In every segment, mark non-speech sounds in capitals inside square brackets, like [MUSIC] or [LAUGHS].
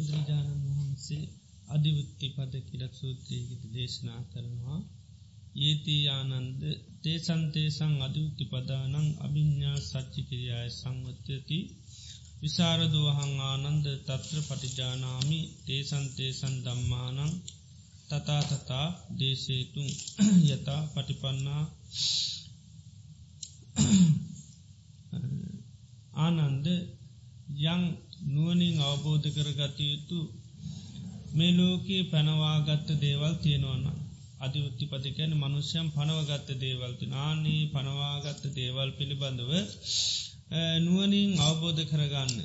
බුදුරජාණන් වහන්සේ අධිවෘත්ති පද කිරත් සූත්‍රයකට දේශනා කරනවා. ඒති ආනන්ද තේසන්තේසං අධිවෘත්ති පදානං අභිඤ්ඥා සච්චි කිරියාය සංවත්්‍යති. විසාරදුවහං ආනන්ද තත්‍ර පටිජානාමි තේසන්තේසන් දම්මානං තතා තතා දේශේතුන් යතා පටිපන්නා. ආනන්ද යං නුවනින් අවබෝධ කරගතයුතු මේ ලෝකයේ පැනවාගත්ත දේවල් තියෙනවන්න අධිවෘත්ති පතිකැන මනුෂ්‍යයම් පනවගත්ත දේවල්ති නාන්නේ පනවාගත්ත දේවල් පිළිබඳව නුවනින් අවබෝධ කරගන්න.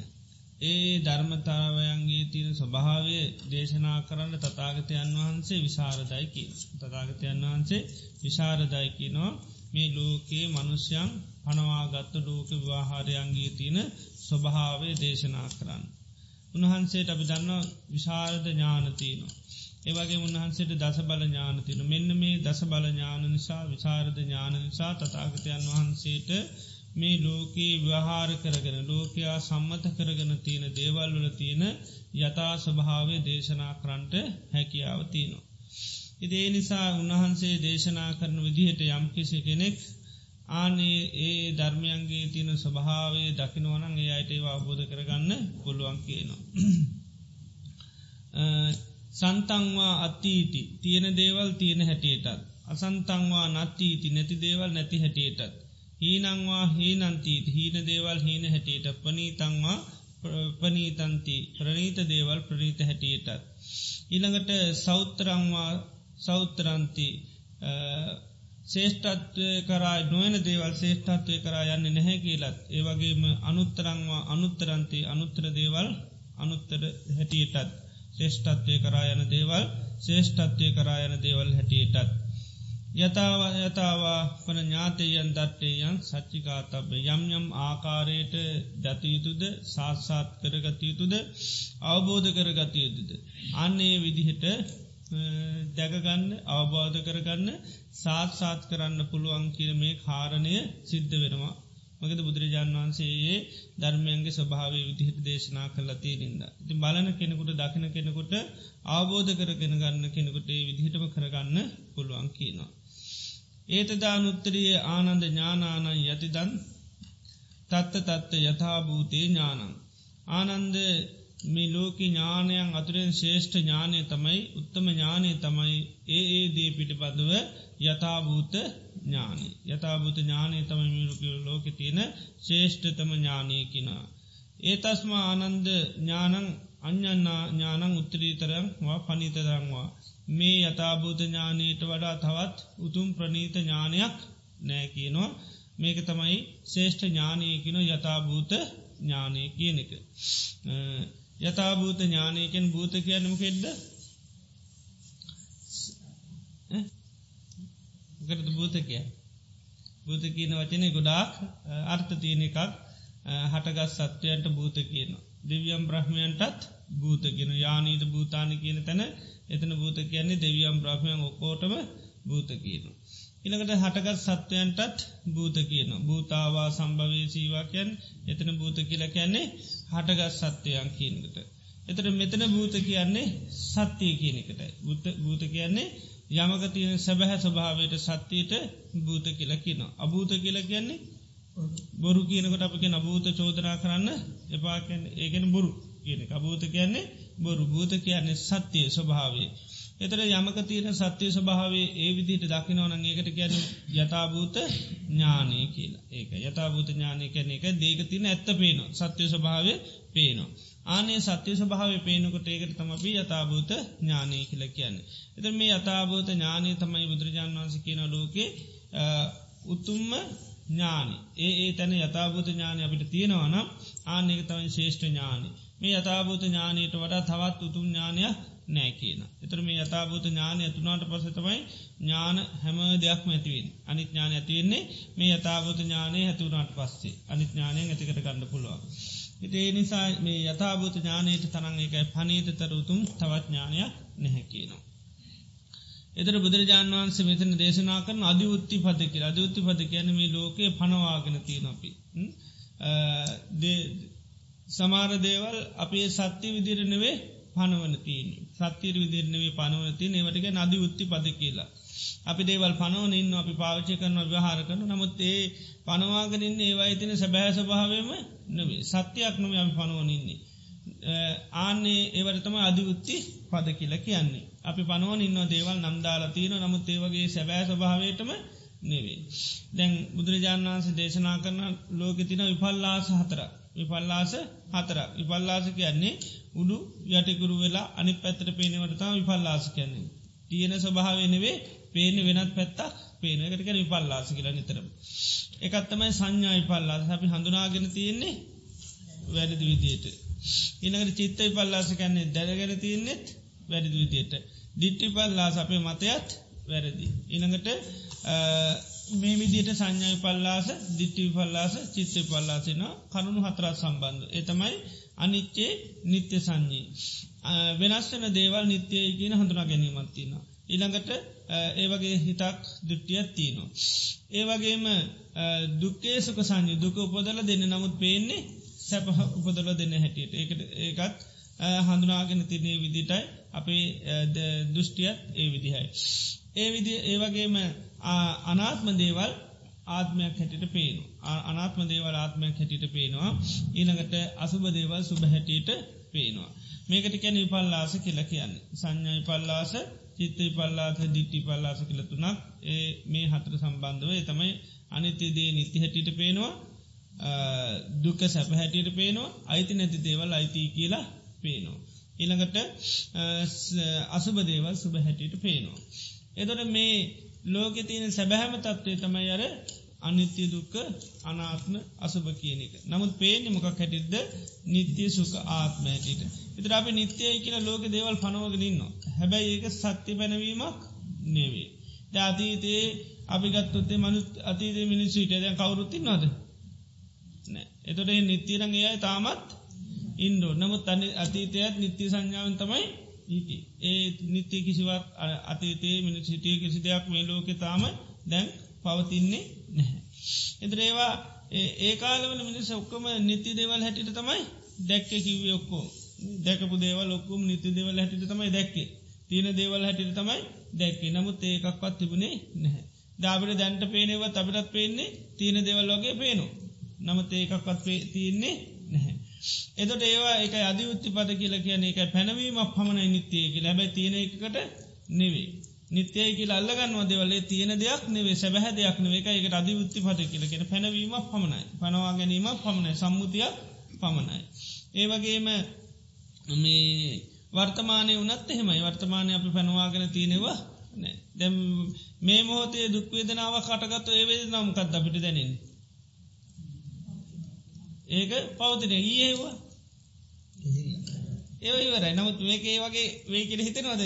ඒ ධර්මතාවයන්ගේ තියෙන ස්වභාවය දේශනා කරන්න තතාගතයන් වහන්සේ විශාරදයිකි. තතාගතයන් වහන්සේ විශාරදයිකි නෝ මේ ලෝකයේ මනුෂ්‍යයන් පනවාගත්ත ලෝක විවාහාරයන්ගේ තියෙන ස්වභාවය දේශනා කරන්න. උන්වහන්සේට අපි දන්න විශාරද ඥානතියනවා. ඒවගේ උන්වහන්සේට දස බල ඥානතින මෙන්න මේ දස බල ඥාන නිසා විචාරද ඥාන නිසා තතාගතයන් වහන්සේට මේ ලෝකයේ ව්‍යහාර කරගෙන ලෝකයා සම්මත කරගෙන තියෙන දේවල් වල තියෙන යථා ස්වභාවය දේශනා කරන්ට හැකියාව තියනවා. ඉදේ නිසා උන්වහන්සේ දේශනා කරන විදිහට යම්කිසි කෙනෙක් ආනේ ඒ ධර්මයන්ගේ තියෙන ස්වභාවේ දකිනවනන් ඒ අයට ඒවා අබෝධ කරගන්න පුළුවන් කියනවා. සන්තංවා අත්තීති තියෙන දේවල් තියෙන හැටියටත්. අසන්තංවා නත්තීති නැති දේවල් නැති හැටියටත්. හීනංවා හීනන්තීත් හීන දේවල් හීන හැටියට පනීතංවා පනීතන්ති ප්‍රනීත දේවල් ප්‍රනීත හැටියටත්. ඊළඟට සෞත්තරංවා සෞත්තරන්ති ශේෂ්ඨත්වය කරා නොවන දේවල් ශේෂ්ඨත්වය කරා යන්න නැහැ කියලත් ඒවගේම අනුත්තරංවා අනුත්තරන්ති අනුත්තර දේවල් අනුත්තර හැටියටත් ශේෂ්ඨත්වය කරා යන දේවල් ශේෂ්ඨත්වය කරා යන දේවල් හැටියටත්. යතාව යතාවා පන ඥාතයන් දත්තේයන් සච්චිකාතබ යම් යම් ආකාරයට දතයුතුද සාත්සාත් කරගතයුතුද අවබෝධ කරගතයුතුද. අන්නේ විදිහට දැකගන්න අවබෝධ කරගන්න සාත්සාත් කරන්න පුළුවන් කියර මේ කාරණය සිද්ධ වෙනවා. මකද බුදුරජාණන් වහන්සේයේ ධර්මයන්ගේ ස්වභාවය විදිහට දේශනා කරලතිය නින්ද. ති බලන කෙනෙකුට දකින කෙනෙකුට අවබෝධ කරගෙන ගන්න කෙනෙකුට විදිහටම කරගන්න පුළුවන් කියනවා. ඒතදානුත්තරිය ආනන්ද ඥානානන් යතිදන් තත්ත තත්ත යථභූතේ ඥානං. ආනන්ද මේ ලෝක ඥානයන් අතුරෙන් ශේෂ්ඨ ඥානය තමයි උත්තම ඥානය තමයි ඒ ඒ දේ පිටිපදව යථභූත ඥානී යථභූත ඥානය තම මිරුක ලෝක තියෙන ශේෂ්ඨතම ඥානයකිනා. ඒ තස්මා ආනන්ද ඥානං අඥන්නා ඥානං උත්තරීතරංවා පනිතරංවා මේ යථභූත ඥානයට වඩා තවත් උතුම් ප්‍රනීත ඥානයක් නෑ කියනවා මේක තමයි ශේෂ්ඨ ඥානයකින යථභූත ඥානය කියන එක. යථභූත ඥානයකෙන් භූත කියන්නමකෙක්ද ගරද භූතකය භූත කියන වචනය ගොඩාක් අර්ථ තියන එකක්. හටගස් සත්වයන්ට භූත කියන. දෙවියම් බ්‍රහ්මයන්ටත් භූත කියන යානීත භූතාන කියන තැන එතන භූත කියන්නේ දෙවියම් බ්‍රහ්මයන් ඔක්කෝටම භූත කියන. ඉළඟට හටගත් සත්වයන්ටත් භූත කියන. භූතාවා සම්භවේ සීවාකයන් එතන භූත කියල කියන්නේ හටගත් සත්වයන් කියනකට. එතට මෙතන භූත කියන්නේ සත්‍යය කියනකට. භූත කියන්නේ යමක තියෙන සැබැහැ ස්වභාවයට සත්‍යයට භූත කියලා කියන. අභූත කියල කියන්නේ බොරු කියනකට අප කිය අභූත චෝදනා කරන්න එපාකැන් ඒගෙන බොරු කියන අභූත කියන්නේ බොරු භූත කියන්නේ සත්‍යය ස්වභාවේ. එතර යමක තියෙන සත්‍යය ස්වභාවේ ඒ විදිට දකිනවන ඒකට කියන යථභූත ඥානය කියලා. ඒක යථභූත ඥානය කැන එක දේක තින ඇත්ත පේනවා. සත්‍යය ස්වභාවය පේනවා. ආනේ සත්‍ය ස්භාව පේනකොට ඒකට තමබි යථභූත ඥානය කියල කියන්න. එත මේ අතාබෝත ඥානය තමයි බුදුරජාන් වන්ස කියන ලෝකේ උතුම්ම ඥානි ඒ ඒ තැන යථභූත ඥානය අපිට තියෙනවනම් ආනෙක තමයි ශේෂ්ඨ ඥානි මේ යථභූත ඥානයට වඩා තවත් උතුම් ඥානයක් නෑ කියන. එතර මේ යථභූත ඥානය ඇතුනාට පසතමයි ඥාන හැම දෙයක්ම ඇතිවෙන් අනිත් ඥානය ඇතිවෙන්නේ මේ යථභූත ඥානය ඇතුවනාට පස්සේ අනිත් ඥානය ඇතිකට ගන්න පුළුවන්. ඉතිේ නිසා මේ යථභූත ඥානයට තරන් එකයි පනීතතර උතුම් තවත් ඥානයක් නැහැකිනවා. එතර බුදුරජාන් වන්සේ මෙතන දේශනා කරන අධි උත්ති පදකි අධිඋත්ති පද කියන මේ ලෝකයේ පනවාගෙන තියනොපි. සමාර දේවල් අපේ සත්‍ය විදිරනවේ පනවන තියන සත්තිර විදිරණවේ පනවන ති ඒවටක නදි උත්ති පද කියලා. අපි දේවල් පනවන ඉන්න අපි පාවිච්චි කරන ව්‍යහාර කරන නමුත් ඒ පනවාගරන්න ඒවා ඉතින සැබෑ ස්භාවම නවේ සත්‍යයක් නොම අපි පනුවනින්නේ. ආන්නේ ඒවටතම අධිවුත්ති පද කියල කියන්නේ. අපි පනුවන් ඉන්න දේවල් නම්දාලා තියන නමුත් ඒවගේ සැබෑ ස්භාවයටම නෙවේ. දැන් බුදුරජාණන් වන්සේ දේශනා කරන ලෝක තින විපල්ලාස හතර. විපල්ලාස හතර. විපල්ලාස කියන්නේ උඩු යටිකුරු වෙලා අනි පැත්තට පේනවටතා විපල්ලාස කියන්නේ. තියෙන ස්වභාවනවේ පේන වෙනත් පැත්තක් පේනකටක විපල්ලාස කියල නිතරම. එකත්තමයි සංඥා විපල්ලාස අපි හඳුනාගෙන තියෙන්නේ වැඩදි විදියට. ඉනකට චිත්ත විපල්ලාස කන්නේ දැරගෙන තියන්නෙත් වැඩදි විදියට. දිට්ටි පල්ලාස අපේ මතයත් වැරදි. ඉනඟට මේ විදියට සංඥායි පල්ලාස දිට්ටි පල්ලාස චිත්ත පල්ලාසෙන කරුණු හතරත් සම්බන්ධ. එතමයි අනිච්චේ නිත්‍ය සංඥී. වෙනස්වන දේවල් නිත්‍යය කියන හඳුනා ගැනීමත්තින. ඉළඟට ඒවගේ හිතක් දුට්ටියත් තියනවා. ඒවගේම දුක්කේ සුක සංඥ දුක උපදල දෙන්න නමුත් පේන්නේ සැප උපදල දෙන්න හැටියට ඒකට ඒකත් හඳුනාගෙන තිරන්නේ විදිටයි අපේ දෘෂ්ටියත් ඒ විදිහයි. ඒ විදි ඒවගේම අනාත්ම දේවල් ආත්මයක් හැටිට පේනු. අනාත්ම දේවල් ආත්මයක් හැටිට පේනවා ඊළඟට අසුබ දේවල් සුබ හැටියට පේනවා. මේකට කැන විපල්ලාස කියල කියන්න. සංඥයි පල්ලාස චිත්ත පල්ලාස දිට්ටි පල්ලාස කියලතුනක් ඒ මේ හතර සම්බන්ධව තමයි අනිත්‍යදේ නිති හැටිට පේනවා දුක සැප හැටියට පේනවා අයිති නැති දේවල් අයිති කියලා පේනවා. ඊළඟට අසුබ දේවල් සුබ හැටියට පේනවා. එදොට මේ ලෝකෙ තියෙන සැබැහැම තත්ත්වය තමයි අර අනිත්‍ය දුක්ක අනාත්ම අසුභ කියනක. නමුත් පේනෙ මොකක් හැටිද්ද නිත්‍යය සුක ආත්ම හැටිට. එතර අපි නිත්‍යය කියල ලෝක දේවල් පනවගෙනන්න. හැබැයි ඒක සත්‍ය පැනවීමක් නෙවේ. ද අතීතයේ අපි ගත්තොත්තේ මනුත් අතීත මිනිස්සුට දැ කවුරුත්ති නොද. එතොට නිත්‍යරං ඒයි තාමත් ඉන්ඩෝ නමුත් අනි අතීතයත් නිත්‍ය සංඥාවන් තමයි හිටි. ඒ නිත්‍ය කිසිවක් අතීතයේ මිනිසිටිය කිසි දෙයක් මේ ලෝක තාම දැන් පවතින්නේ නැහැ. එතරේවා ඒකාලවල මිනිස ඔක්කොම නිති දේවල් හැටිට තමයි දැක්ක කිව්ව ඔක්කෝ දැකපු දේවල් ඔක්කුම් නිති දේවල් හැටිට තමයි දැක්කේ තියෙන දේවල් හැටිට තමයි දැක්කේ නමුත් ඒකක්වත් තිබුණේ නැහැ. දාබට දැන්ට පේනව තබිටත් පේන්නේ තියෙන දෙවල් වගේ පේනු. නමුත් ඒකක්වත් තියන්නේ නැහැ. එතට ඒවා එක අධි උත්ති පද කියල කියන එක පැනවීමක් පමණ නිත්‍යය කියල හැබැ තියෙන එකට නෙවේ. නිත්‍යය කියල අල්ලගන්න දෙවලේ. තියෙන දෙයක් නෙවේ සැබැහ දෙයක් නෙවේ එක අධි උත්ති පද කියලගෙන පැනවීමක් පමණයි. පනවා ගැනීමක් පමණයි. සම්මුතියක් පමණයි. ඒවගේම මේ වර්තමානය වනත් එහෙමයි. වර්තමානය අපි පැනවාගෙන තියෙනවා දැම් මේ මොහොතේ දුක්වේදනාව කටගත්තු ඒවේද නම්කත් අපිට දැනෙන්නේ. ඒක පවතින ඒවා ඒ ඉවරයි. නමුත් මේක ඒ වගේ වේ කෙර හිතෙනවද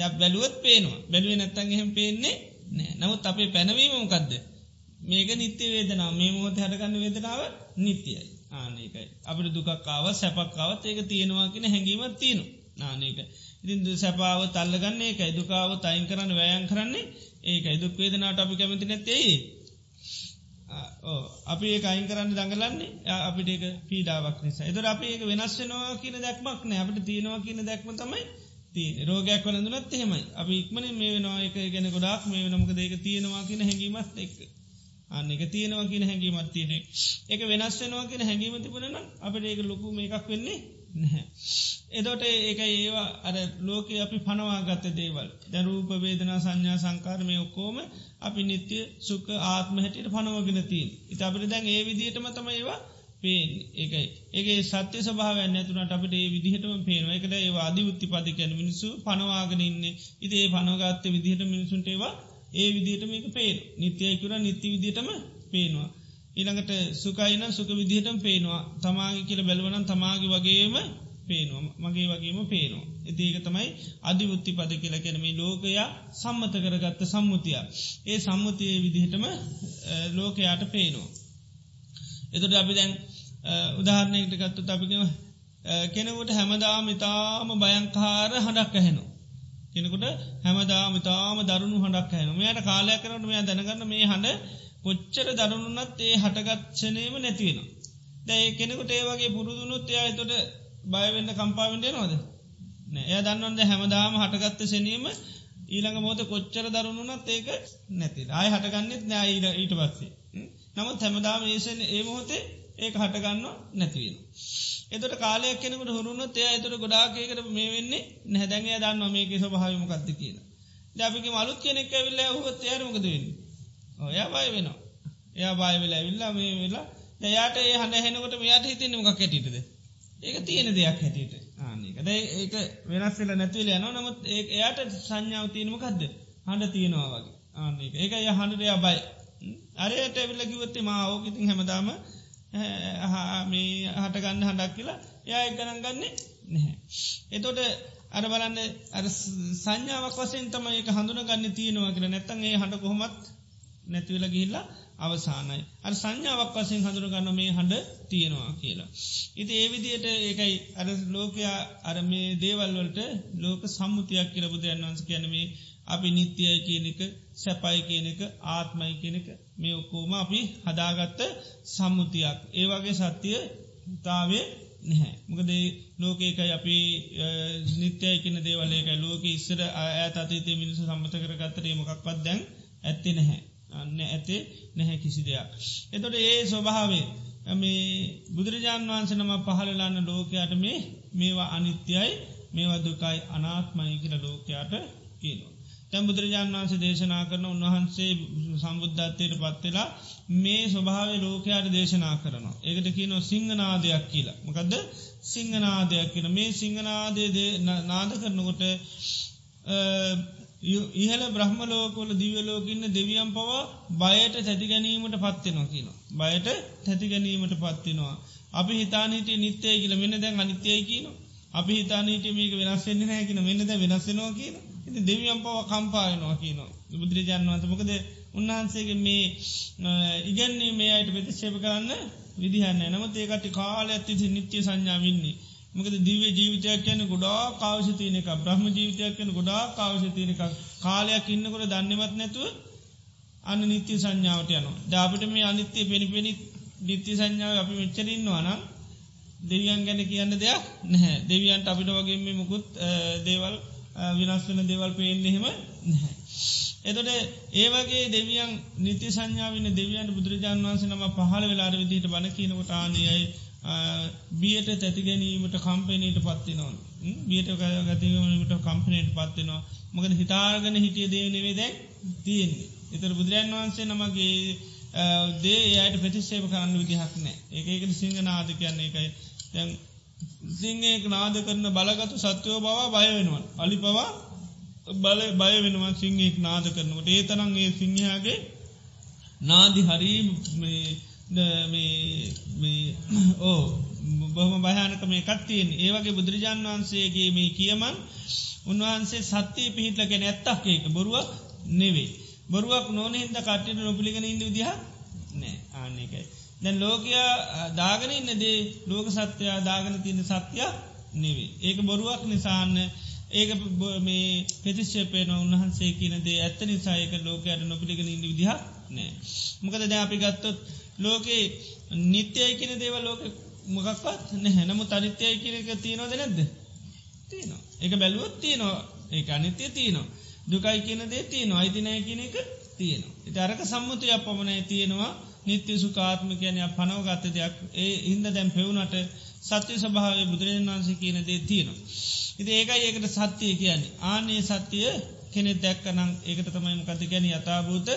ද බැලුවත් පේනවා. බැලුව නැත්තන් එහෙම පේන්නේ නෑ නමුත් අපේ පැනවීමමකක්ද මේක නිත්‍ය වේදනා මේ මොහොත හටගන්න වේදනාව නිත්‍යයි ආනකයි අපට දුකක්කාව සැපක්කාවත් ඒක තියෙනවා කියෙන හැඟීමත් තියෙනු නානක ඉතින් සැපාව තල්ලගන්නේ එකයි දුකාව තයින් කරන්න වෑයන් කරන්නේ ඒකයි. දුක් වේදනාට අපි කැමති නැත්තේ අපි ඒ අයින් කරන්න දඟලන්නේ අපිට ඒක පීඩාවක් නිසා. එතර අපි ඒක වෙනස් වෙනවා කියන දැක්මක් නෑ. අපට තියෙනවා කියන දැක්ම තමයි තිය රෝගයක් වලඳනත් එහෙමයි. අපි ඉක්මන මේ වෙනවා එක ගැන ගොඩක් මේ නමක දෙක තියෙනවා කියන හැඟීමත් එක් අන්න එක තියෙනවා කියන හැඟීමත් තියෙනෙ එක. වෙනස් වෙනවා කියන හැඟීම තිබුණන අපට ඒක ලොකු මේකක් වෙන්නේ නැහැ. එදොට ඒක ඒවා අර ලෝක අපි පනවාගත්ත දේවල්. දැරූප වේදනා සංඥා සංකාරමය ඔක්කෝම අපි නිත්‍ය සුක ආත්ම හැටියට පනවගෙනතින් ඉත අපට දැන් ඒ විදිහටම තම ඒවා පේෙන් ඒකයි ඒගේ සත්‍ය සභාවන්න ඇතුනට අපට ඒ විදිහටම පේනවා එකට ඒ අධි උත්ති පති කැන මිනිසු පනවාගෙනන්න ඉතේ පනවගත්ත විදිහට මිනිසුන්ට ඒවා ඒ විදිහට මේක පේන නිත්‍යයකුර නිත්‍ය විදිටම පේනවා. ඊළඟට සුකයින සුක විදිහටම පේනවා තමාගේ කියල බැලවනම් තමාගේ වගේම පේනවා මගේ වගේම පේනවා. ඒක තමයි අධිවුත්ති පද කියල කැනමේ ලෝකයා සම්මත කරගත්ත සම්මුතිය. ඒ සම්මුතිය විදිහටම ලෝකයාට පේනවා. එතුට අපි දැන් උදාහරණයකට ගත්තු අපිකම කෙනෙකුට හැමදාම ඉතාම භයංකාර හඬක් ඇහෙනවා. කෙනෙකුට හැමදාම ඉතාම දරුණු හඬක් ඇන මෙයට කාලය කරනට මෙයා දැනගන්න මේ හඬ කොච්චර දරුණුනත් ඒ හටගත්ෂනයම නැතිවෙන. දැයි කෙනෙකුට ඒ වගේ පුරුදුනුත් එයා තොට බයවෙන්න කම්පාවෙන්ට නොද එය දන්නවන්ද හැමදාම හටගත්ත සැනීම ඊළඟ මෝත කොච්චර දරුණුනත් ඒක නැති අය හටගන්නෙත් නෑයිට ඊට පස්සේ. නමුත් හැමදාම ඒසන ඒ මොහොතේ ඒක හටගන්න නැතිවෙන. එතට කාලයක් කෙනෙකුට හුරුණොත් එය එතට ගොඩාකේකට මේ වෙන්නේ නැහැදැන්ගේ දන්න මේක ස්වභාවමකක්ද කියන. දැපික මලුත් කෙනෙක් ඇවිල්ල හුත් යාරමකදවෙන්න. ඔය බය වෙනවා. එයා බය වෙලා ඇවිල්ලා මේ වෙලා දයාට ඒ හඳ හෙනකොට මෙයාට හිතන්න මොකක් ඇටිටද. ඒක තියෙන දෙයක් හැටියට ආනකද ඒක වෙනස් වෙලා නැතිවල යන නමුත් ඒ එයාට සංඥාව තියනමකක්ද හඬ තියෙනවා වගේ ආනක ඒක ය හඬරයා බයි අරයට ඇවිල්ල කිවත්තේ මා ඕකඉතින් හැමදාම මේ හටගන්න හඬක් කියලා යා එක්ගනන් ගන්නේ නැහැ. එතොට අර බලන්න අ සංඥාවක් වසෙන් තම ඒක හඳුන ගන්න තියෙනවා කියල නැත්තන් ඒ හඬ කොහොමත් නැතිවල ගිල්ලා අවසානයි. අ සංඥාවක් වසෙන් හඳුර ගන්න මේ හඬ තියෙනවා කියලා. ඉති ඒවිදියට ඒකයි අර ලෝකයා අර මේ දේවල්වලට ලෝක සම්මුතියක් කියල බුදුරන් වන්ස කියනමේ අපි නිත්‍යය කියනක සැපයි කියනක ආත්මයි කියනක මේ ඔක්කෝම අපි හදාගත්ත සම්මුතියක්. ඒවගේ සත්‍යය තාවේ නැහැ. මොකද ලෝකේකයි අපි නිත්‍යය කියන දේවලේකයි ලෝක ඉස්සර ඇත අතීතය මිනිසු සම්මත කරගත්තරේ මොකක්වත් දැන් ඇත්ති නැහැ. අන්න ඇතේ නැහැ කිසි දෙයක්. එතොට ඒ ස්වභාවේ මේ බුදුරජාන් වහන්ස නම පහලලාන්න ලෝකයාට මේ මේවා අනිත්‍යයි මේවා දුකයි අනාත්මයි කියල ලෝකයාට කියනවා. තැම් බුදුරජාණන් වන්සේ දේශනා කරන උන්වහන්සේ සම්බුද්ධත්වයට පත්වෙලා මේ ස්වභාව ලෝකයාට දේශනා කරනවා. ඒකට කියනො සිංහනාදයක් කියලා. මොකදද සිංහනාදයක් කියන මේ සිංහනාදේ නාද කරනකොට ඉහල බ්‍රහ්මලෝකොල දිවලෝකන්න දෙවියම් පවා බයට තැති ගැනීමට පත්වෙනවා කියන. බයට තැති ගැනීමට පත්වෙනවා. අපි හිතානීට නිත්‍යය කියල මෙන්න දැන් අනිත්‍යය කියන. අපි හිතානීට මේක වෙනස්සෙන්න්න නෑකින මෙන්නද වෙනස්සෙනවා කියන. ඉති දෙවියම් පව කම්පායනවා කියනවා. බුදුරජාන් වන්තමකද උන්වහන්සේගේ මේ ඉගැන්නේ මේ අයට ප්‍රතිශේප කරන්න විදිහන්න නමුත් ඒකට කාල ඇත්ති නිත්‍ය සංඥාවින්නේ. මකද දිව ජීවිතයක් කියන ගොඩා කාවශතියනක බ්‍රහ්ම ජීවිතයක් කියන ගොඩා කාවශතියනක කාලයක් ඉන්නකොට දන්නවත් නැතුව අන්න නිත්‍ය සංඥාවට යනවා. ජාපට මේ අනිත්‍යය පෙනිපෙනි නිත්‍ය සංඥාව අපි මෙච්චරන්නවා නම් දෙවියන් ගැන කියන්න දෙයක් නැහැ. දෙවියන්ට අපිට වගේ මේ මුකුත් දේවල් විනස් වන දේවල් පේෙන් එහෙම නැහැ. එතොට ඒවගේ දෙවියන් නිති සංඥාවන දෙවියන්ට බුදුරජාන් වන්ස නම පහල වෙලාර විදිහට බණ කියනකොට ආනයයි බියට තැතිගැනීමට කම්පනයට පත්තිනවා බියට ගතිවීමට කම්පනයට පත්වෙනවා මොකද හිතාගන හිටිය දේ නෙවේ දැන් තියෙන්නේ. එතර බුදුරජන් වහන්සේ නමගේ දේ අයට ප්‍රතිශේප කරන්න විදිහක් නෑ ඒක ඒකට සිංහනාද කියන්නේ එකයි දැන් සිංහයෙක් නාද කරන බලගතු සත්‍යයෝ බවා බය වෙනුවන් අලි පවා බල බය වෙනවා සිංහෙක් නාද කරනකට. ඒ තරන් ඒ සිංහයාගේ නාදි හරි [CLEARS THROAT] ඕ බොහම භයානක මේ කත්තියෙන් ඒවගේ බුදුරජාන් වහන්සේගේ මේ කියමන් උන්වහන්සේ සත්‍යය පිහිටලගෙන ඇත්තක් ඒක. බොරුවක් නෙවේ බොරුවක් නොන හිද කට්ටිට නොපිළිගෙන ඉන්න විදිහ නෑ. ආන්නේකයි දැන් ලෝකයා දාගෙන ඉන්නදේ ලෝක සත්‍යයා දාගෙන තියන්න සත්‍යයක් නෙවේ. ඒක බොරුවක් නිසාන්න ඒක මේ පෙතිශ්‍යපයන උන්වහන්සේ කියනදේ ඇත්ත නිසායක ලෝකයට නොපිළිගෙන ඉන්න විදිහ නෑ. මොකද ද අපි ගත්තොත් ලෝකේ නිත්‍යය කියන දේව ලෝක මොකක්වත් නැහැ. නමු තනිත්‍යය කියනක තියනොද නැද්ද? තියනවා. ඒක බැලුවොත් තියනවා. ඒ අනිත්‍ය තියනවා. දුකයි කියන දේ තියනවා. අයිතිනය කියන එක තියෙනවා. ඉතාරක සම්මුතියක් පමණයි තියෙනවා. නිත්‍ය සුකාත්ම කියනය පනවගත්ත දෙයක්. ඒ හින්ද දැම් පෙවුනට සත්‍ය සභාව බුදුරජන් වන්සේ කියන දේ තියෙනවා. ඉති ඒකයි ඒකට සත්‍යය කියන්නේ. ආනේ සත්‍යය කෙනෙ දැක්කනම් ඒකට තමයි මොකද ගැන යථභූත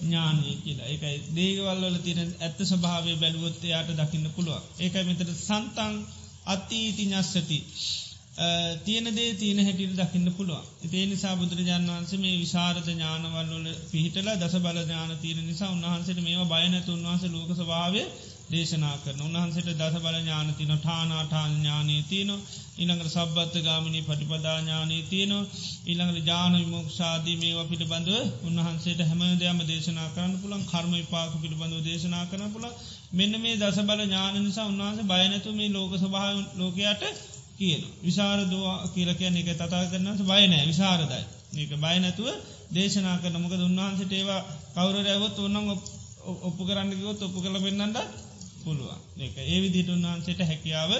ඥානය කියලා. ඒකයි. දේගවල්වල තියෙන ඇත්ත ස්භාවය බැලුවොත් එයාට දකින්න පුළුව ඒකයි මෙතට සන්තන් අත්තීති ඥස්සති තියෙන දේ තියන හැටිට දකින්න පුළුවන්. ඒ නිසා බුදුරජාන් වන්සේ මේ විශාරත ඥානවල්වල පිහිටල දස බල ඥාන තීර නිසා උන්වහන්සට මේ බයනැතු උන්වහස ලෝක සභාවය දේශනා කරන උන්හන්සට දස බල ඥානතින ඨානාඨාන ඥානී තියන ඉළඟට සබ්බත්ත ගාමිණී පටිපදාඥානී තියන ඉළඟට ජාන විමෝක්ෂාදී මේවා පිළිබඳව උන්වහන්සේට හැම දෙයම දේශනා කරන්න පුළන් කර්ම පාක පිළිබඳව දේශනා කරන පුළ මෙන්න මේ දස බල ඥාන නිසා උන්වහන්ස බයනැතු මේ ලෝක සභාව ලෝකයට කියන විශාර දවා කියලකයන එක තතා කරන්නස බයනෑ විශාරදයි ඒක බයනැතුව දේශනා කරන මොකද උන්වහන්සට ඒවා කවුර රැවත් ඔන්නම ඔප්පු කරන්නකිවොත් ඔප්පු කළ පෙන්න්නට පුළුවන් ඒක ඒ විදිට උන්වහන්සේට හැකියාව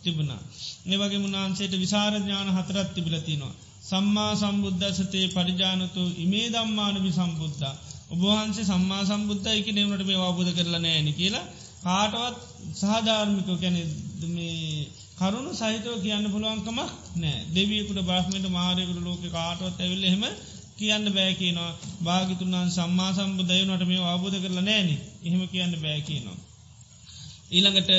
තිබුණා. ඒවගේ මුන්හන්සේට විසාරඥාන හතරත් තිබිලතිනවා. සම්මා සම්බුද්ධසතේ පරිජානතු ඉමේ දම්මානවි සම්බුද්ධ. ඔබහන්සේ සම්මා සම්බුද්ධ එක නෙවනට මේ අවබෝධ කරලා නෑන කියලා කාටවත් සහධාර්මිකෝ කැන කරුණු සහිතව කියන්න පුළුවන්කමක් නෑ දෙවියකුට බ්‍රහ්මට මාරයකුට ලෝක කාටවත් ඇවිල්ල එහෙම කියන්න බෑ කියනවා භාගිතුන්න් සම්මා සම්බුදයනට මේ අවබෝධ කරලා නෑන එහෙම කියන්න බෑ කියනවා. ඊළඟට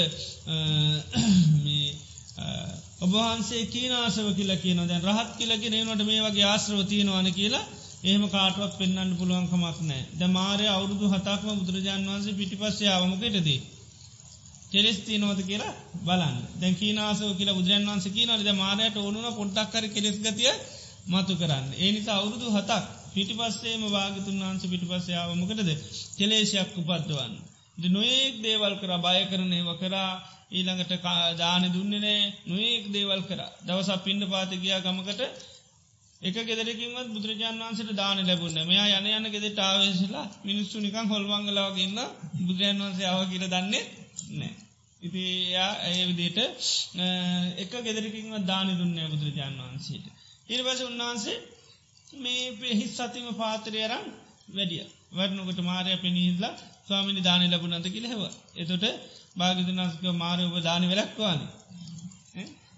ඔබහන්සේ කීනාසව කියලා කියන දැන් රහත් කියලගෙන නට මේ වගේ ආශ්‍රවතියනවාන කියලා ඒම කාටවත් පෙන්න්න පුළුවන්කමක් නෑ ද මාරය අවුරුදු හතක්ම බුදුරජාන් වන්සේ පිටිපස්සේ ආවමකටදී. කෙලෙස්ති නෝද කියලා බලන්න දැන් කීනාසව කියලා බුදුරන් වන්ස කියනවද මාරයට ඕනුන පොඩ්ඩක්කර කෙලෙස් ගතිය මතු කරන්න. ඒ නිසා අවුරුදු හතක් පිටිපස්සේම වාගතුන් වන්ස පිටිපස්සේ ආවමකටද කෙලේශයක් උපද්දවන්න. නොයෙක් දේවල් කර බය කරනයව කරා ඊළඟට දාන දුන්නනේ නොයෙක් දේවල් කර දවසක් පින්ඩ පාතිකයා ගමකට එක ගෙදරකින්වත් බුදුරජාන් වන්සට දාන ලැබුන්න මෙයා යන යන ගෙදෙට ආවේශලා මිනිස්සු නිකං හොල්වංගලාවගන්න බුදුරජන් වන්සේ ආව කියල දන්නේ නෑ. ඉති එයා ඒ විදියට එක ගෙදරකින්වත් දාන දුන්නේ බුදුරජාන් වහන්සේට. ඉරිවස උන්වහන්සේ මේ පෙහිස් සතිම පාතරයරම් වැඩිය වරනකට මාරය පෙනහිල්ලා ස්වාමිනි දාන ලැබුණන්ත කියල හෙව. එතොට භාගිතනස්ක මාරය ඔබ දාන වෙලක්වාන.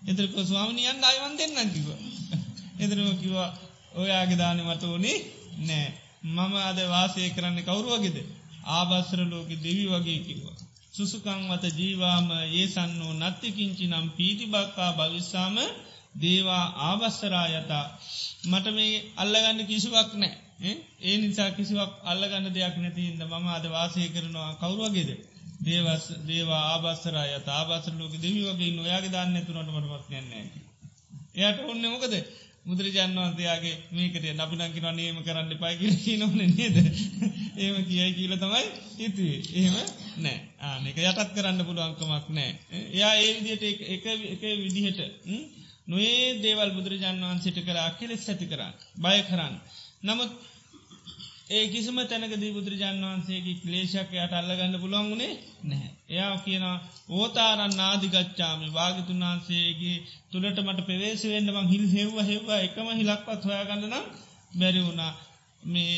එතරක ස්වාමිනියන් අයිවන් දෙන්න කිව. එතරම කිවා ඔයාගේ දාන මට ඕනේ නෑ. මම අද වාසය කරන්න කවුරුවගෙද. ආබස්සර ලෝක දෙවි වගේ කිව්වා. සුසුකං වත ජීවාම ඒ සන්නෝ නත්තිකින්චි නම් පීතිබක්කා භවිස්සාම දේවා ආබස්සරා යතා. මට මේ අල්ලගන්න කිසිවක් නෑ. ඒ නිසා කිසිවක් අල්ලගන්න දෙයක් නැතින්ද මම අද වාසය කරනවා කවරුවගේද. දේවස් දේවා ආබස්සරය ආබසර ලෝක දෙවි වගේ නොයාගේ දන්න තුනට මටමත් යන්නේ. එයට ඔන්න මොකද මුදුරජාන් වන්තයාගේ මේකට නපිනංකින නේම කරන්න පයි නොන නේද. ඒම කියයි කියල තමයි හිතුවේ එහෙම නෑ ආනක යටත් කරන්න පුළුවන්කමක් නෑ. එයා ඒ විදියට එක විදිහට නොේ දේවල් බුදුරජාන් වහන්සිට කර අකිලෙස් ඇති කරන්න බය කරන්න. නමුත් ඒ කිසිම තැනකදී බුදුරජාන් වහන්සේගේ ක්ලේෂක් යට අල්ලගන්න පුළුවන් වුණේ නැහැ. එයා කියන ඕතාරන් නාදිගච්ඡාමි. භාගතුන් වහන්සේගේ තුළට මට පෙවේශවෙන්න මං හිල් හෙව්ව හෙව්ව එකම හිලක්වත් හොයාගන්න නම් බැරි වුණා. මේ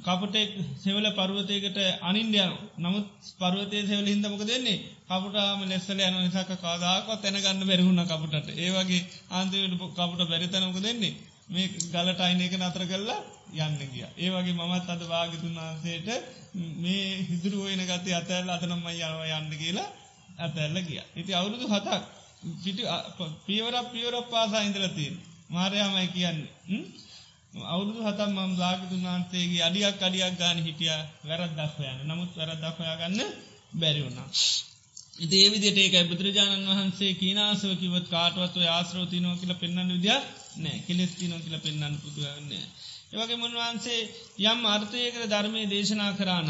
කපටෙක් සෙවල පරුවතයකට අනින්ඩියන නමුත් පරුවතය සෙවල හිදමක දෙන්නේ කපුටාම ලෙස්සල යන නිසාක කාදාකත් තැනගන්න බැරිහුණ කපුටට. ඒවගේ ආන්තිවට කපුට බැරිතනක දෙන්නේ මේ ගලට අයින එක නතර කරලා යන්න ගිය. ඒ වගේ මමත් අද වාගතුන් වහන්සේට මේ හිදුරු ඔයන ගත අතැල් අතනම්ම යනව යන්න කියලා ඇතැල්ල ගිය. ඉති අවුරුදු හතක් පිටි පියවරක් පියවරක් පාසා ඉඳලතින් මාරයාමයි කියන්න. අවුරුදු හතම් මම් ලාගතුන් වහන්සේගේ අඩියක් අඩියක් ගාන හිටිය වැරත් දක්වයන්න නමුත් වැරත් දක්වයා ගන්න බැරි වුණා. ඉති ඒවිදිට ඒකයි බුදුරජාණන් වහන්සේ කීනාසව කිවත් කාටවත්ව ආශ්‍රෝතිනෝ කියල පෙන්න්න විදියක් නෑ කෙලෙස්තිනෝ කියල පෙන්න්න පුදුවන්නේ. ඒවගේ මුන්වහන්සේ යම් අර්ථයකර ධර්මය දේශනා කරාන.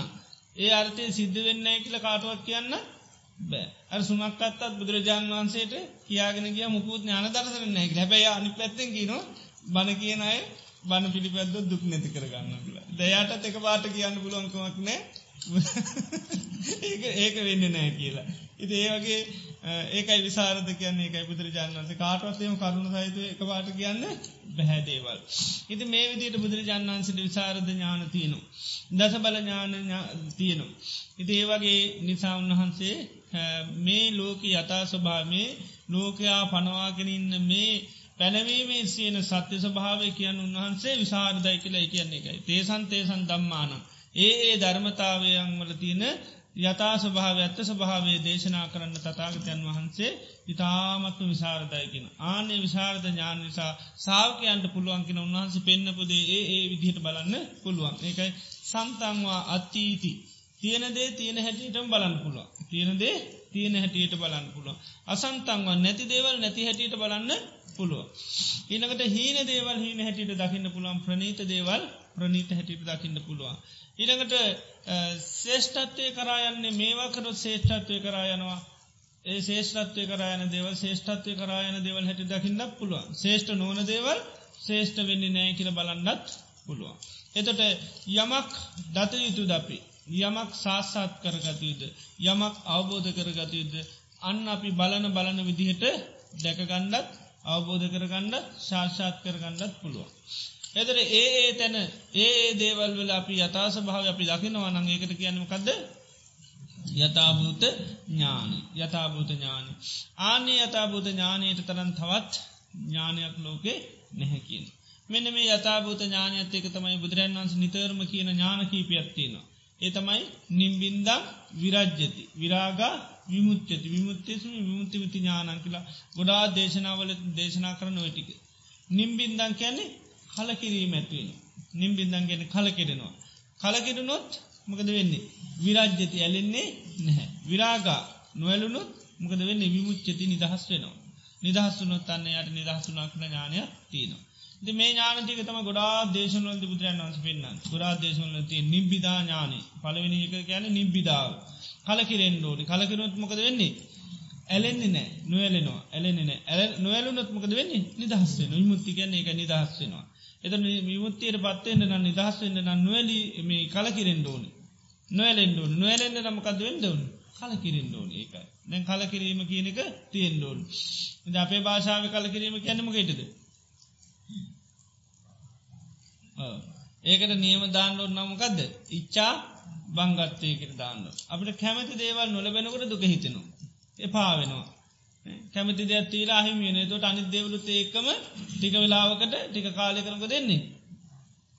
ඒ අර්ථය සිද්ධ වෙන්න කියල කාටුවක් කියන්න බෑ අර සුමක්කත්තත් බුදුරජාණන් වහන්සේට කියාගෙන කිය මුකුත් ඥාන දර්ශන නැහැ හැබැයි අනි පැත්තෙන් කියනවා බණ කියන අය බණ පිළිපැද්ද දුක් නැති කරගන්න කියලා. දයාටත් එක පාට කියන්න පුළුවන්කමක් නෑ ඒක ඒක වෙන්න නෑ කියලා. ඉති ඒ වගේ ඒකයි විසාරද කියන්නේ එකයි බුදුරජාන් වන්සේ කාටවත්තේම කරුණු සහිත එක පාට කියන්න බැහැදේවල්. ඉති මේ විදියට බුදුරජාන් වන්සට විසාරද ඥාන තියනු. දස බල ඥාන තියනු. ඉති ඒ වගේ නිසා උන්වහන්සේ මේ ලෝක යතා ස්වභාමේ ලෝකයා පනවාගෙනඉන්න මේ පැනවීමේ සියන සත්‍ය ස්වභාවය කියන්න උන්වහන්සේ විසාරදයි කියලා කියන්නේ එකයි. තේසන් තේසන් දම්මාන. ඒ ඒ ධර්මතාවයන් වල තියෙන යතා ස්වභාව ඇත්ත ස්වභාවේ දේශනා කරන්න තතාගතයන් වහන්සේ ඉතාමත්ම විසාරදයකින. ආනේ විසාරද ඥාන නිසා සාාවකයන්ට පුළුවන්කින උන්වහන්සේ පෙන්න්නපුදේ ඒ ඒ විදිහට බලන්න පුළුවන්. ඒකයි සන්තන්වා අත්තීති. තියනදේ තියෙන හැටියටම බලන්න පුළුවන්. තියනදේ තියෙන හැටියට බලන්න පුළුවන්. අසන්තන්වා නැති දේවල් නැති හැටියට බලන්න පුළුව. ඉනකට හීන දේවල් හීන හැටියට දකින්න පුළුවන් ප්‍රනීත දේවල් ප්‍රනීත හැටියට දකින්න පුළුවන්. ඉළඟට ශේෂ්ඨත්වය කරායන්නේ මේවා කරු ශේෂ්ඨත්වය කරායනවා ඒ ශේෂ්ත්‍රත්වය කරයන දේවල් ශේෂ්ඨත්වය කරායන දේවල් හැටි දකින්නක් පුළුවන්. ශේෂ්ඨ නොන දේවල් ශේෂ්ඨ වෙන්නේ නෑ කියල බලන්නත් පුළුවන්. එතොට යමක් දත යුතු දපි යමක් සාස්සාත් කරගතයුද යමක් අවබෝධ කරගතයුද අන්න අපි බලන බලන විදිහට දැකගණ්ඩත් අවබෝධ කරගණ්ඩ ශාර්ෂාත් කරගණ්ඩත් පුළුවන්. එතර ඒ ඒ තැන ඒ දේවල් වල අපි යතාස භාව අපි දකිනවනං ඒකට කියන්නමකක්ද යථභූත ඥානි යථභූත ඥානි ආනේ යථභූත ඥානයට තරන් තවත් ඥානයක් ලෝකේ නැහැකින්. මෙන්න මේ යථභූත ඥානයත් ඒක තමයි බුදුරන් වන්ස නිතරම කියන ඥාන කීපයක්ත්තිනවා. ඒ තමයි නිම්බින්දම් විරජ්ජති විරාගා විමුච්චති විමුත්තේසම විමුත්තිමති ඥානන් කියලා ගොඩා දේශනාවල දේශනා කරන ඔයටික. නිම්බින්දන් කියන්නේ කලකිරීම ඇත්වෙන. නිම්බින්දන් ගැන කලකිරෙනවා. කලකිරනොත් මකද වෙන්නේ. විරාජ්‍යති ඇලෙන්නේ නැහැ. විරාගා නොවැලුණුත් මොකද වෙන්නේ විමුච්චති නිදහස් වෙනවා. නිදහස්සුනොත් අන්න යට නිදහසුනක්න ඥානය තියනවා. ද මේ ඥානතික තම ගොඩා දේශනවල බුදුරන් වන්ස පෙන්න්න ගොඩා දේශනලති නිබ්බිධා ඥානි පලවෙනි එක කියන නිබ්බිධාව කලකිරෙන් ෝඩි කලකිරුත් මොකද වෙන්නේ ඇලෙන්නේ නෑ නොවලෙනවා ඇලෙන්නේ ඇ නොවලුනොත් මොකද වෙන්නේ නිදහස්වෙන විමුත්ති කියන්නේ එක නිදහස්වෙනවා එත විමුත්තියට පත්වෙන්ට නම් නිදහස්වෙන්ට නම් නොවැලි මේ කලකිරෙන් ෝනි නොවලෙන්ඩුවන් නොවලෙන්න්න නමකද වෙන්ඩවුන් කලකිරෙන් ෝන ඒකයි. දැන් කලකිරීම කියනක තියෙන්ඩෝන් ද අපේ භාෂාව කලකිරීම කියන්නමකේටද ඒකට නියම දාන්නඩ නමකක්ද ඉච්චා බංගත්තයකට දාන්න අපට කැමති දේවල් නොලබෙනකොට දුක හිතෙනු එපා වෙනවා. කැමති දෙයක් තීලා අහිම වෙන. තොට අනි දෙවලුත් ඒකම ටික වෙලාවකට ටික කාලය කරක දෙන්නේ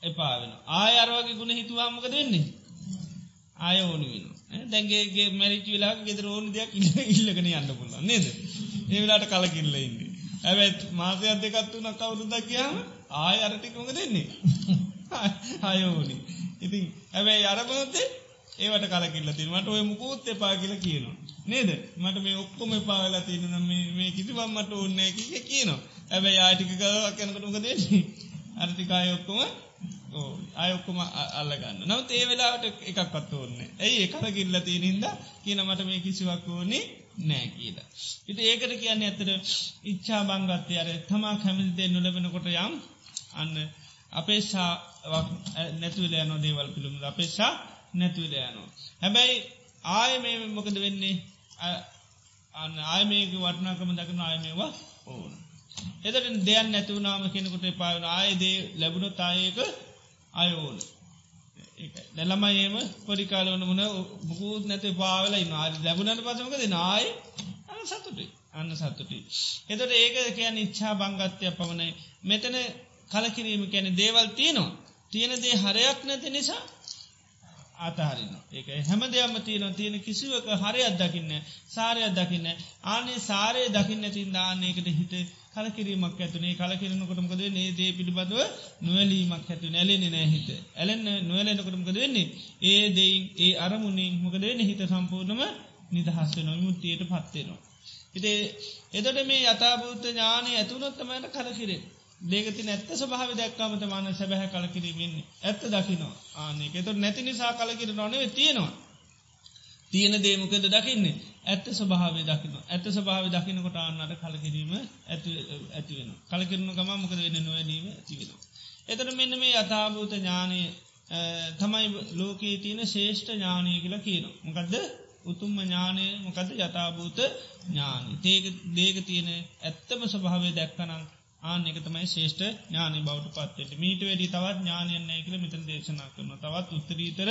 එපා වෙන ආය අරවාගේ ගුණ හිතුවාමක දෙන්නේ ආය ඕනි වෙන දැන්ගේගේ මැරිචි වෙලා ගෙදර ඕන දෙයක් ඉල්ලගෙන යන්න පුල්ල නේද? ඒවෙලාට කලකිල්ල ඉන්නේ. ඇැත් මාසයක් දෙකත්තුන කවුරුදක් කියයාම ආය අරටිකොඟ දෙන්නේ අයෝනි ඉතින් ඇබැයි අරබනොත්තේ ඒවට කලකිල්ල තින මට ඔය මුකූත් එපා කියල කියනවා. නේද? මට මේ ඔක්කොම පාවෙලා තියන මේ කිසිවම් මට ඕන්නෑ කිය කියනවා. ඇබැයි ආටික කයනකටුක දෙන්නේ අර්ථිකාය ඔක්කොම අයොක්කොම අල්ලගන්න නවත් ඒ වෙලාට එකක් පත් ඕන්නේ ඇයි එකල කිල්ල තියනින්ද කියන මට මේ කිසිවක් ඕනේ නෑ කියල. ඉති ඒකට කියන්න ඇතර ඉච්චා බංගත්ය අර තමා කැමිදේ නොලබෙනකොට යම් අන්න අපේශාවක් නැතුවල යනෝ දේවල් පිළිම අපේශා නැතුවල යනවා. හැබැයි ආය මේ මොකද වෙන්නේ? අන්න ආය මේක වටනාකම දකන ආයමේවා ඕන. එදට දෙයන් නැතුවනාම කෙනෙකුට පාවන ආයදේ ලැබුණු තායක අයෝන. නැලමයේම පොඩිකාලවන මුණ බුකුත් නැති පාවලයි නාද ලැබුණට පසමකද නාය අන්න සතුටි අන්න සතුටි. එතට ඒක කියන්න ඉච්චා බංගත්වය පමණයි මෙතන කලකිරීම කැන දේවල් තියනවා. තියෙනදේ හරයක් නැති නිසා අතහරින්න ඒක හැම දෙයක්ම තියන තියෙන කිසිවක හරයක් දකින්න සාරයක් දකින්න ආනේ සාරය දකින්න තින් දාන්නේකට හිත කලකිරීමක් ඇතුනේ. කලකිරනකොටමකද නේ දේ පිළිබඳව නොවැලීමක් ඇතු නැලෙන නෑහිත ඇලෙන්න නොවලෙනකොටමකද වෙන්නේ? ඒ දෙයින් ඒ අරමුණින් මොකද වෙන හිත සම්පූර්ණම නිදහස් වෙන මුත්තියට පත්වෙනවා. ඉතේ එතට මේ යථභූත ඥානය ඇතුනොත්තමට කලකිරේ දේගති නැත්ත ස්භාව දැක්කාමත මාන සැබැහ කලකිරීමන්නේ ඇත්ත දකිනවා ආනෙක එතොට නැති නිසා කලකිර නොනව තියෙනවා. තියෙන දේමකද දකින්නේ? ඇත්ත ස්භාවේ දකින ඇත්ත ස්භාව දකිනකොට අන්නට කලකිරීම ඇතිවෙන කලකිරන ගම මොකද වෙන්න? නොවැනීම ඇතිවෙන. එතට මෙන්න මේ යථභූත ඥානය තමයි ලෝකයේ තියෙන ශේෂ්ඨ ඥානය කියලා කියනවා. මොකදද? උතුම්ම ඥානය. මොකද යථභූත ඥානි ඒක දේක තියෙන ඇත්තම ස්වභාවය දැක්කනම් ආන එක තමයි ශේෂ්ඨ ඥානි බවට පත්වට මීට වැඩි තවත් ඥානයන්නේ කියල මෙතන දේශනා කරන තවත් උත්තරීතර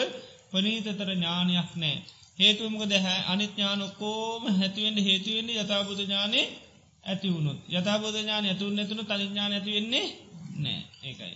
පනීතතර ඥානයක් නෑ හේතුවමක දැහැ අනිත්ඥාන ඔක්කෝම හැතිවෙන්ට හේතුවෙන්නේ යථබුද ඥානය ඇති වුණුත්. යථබෝධ ඥාන ඇතුන් ඇතුන තනිඥාන ඇතිවෙන්නේ නෑ ඒකයි.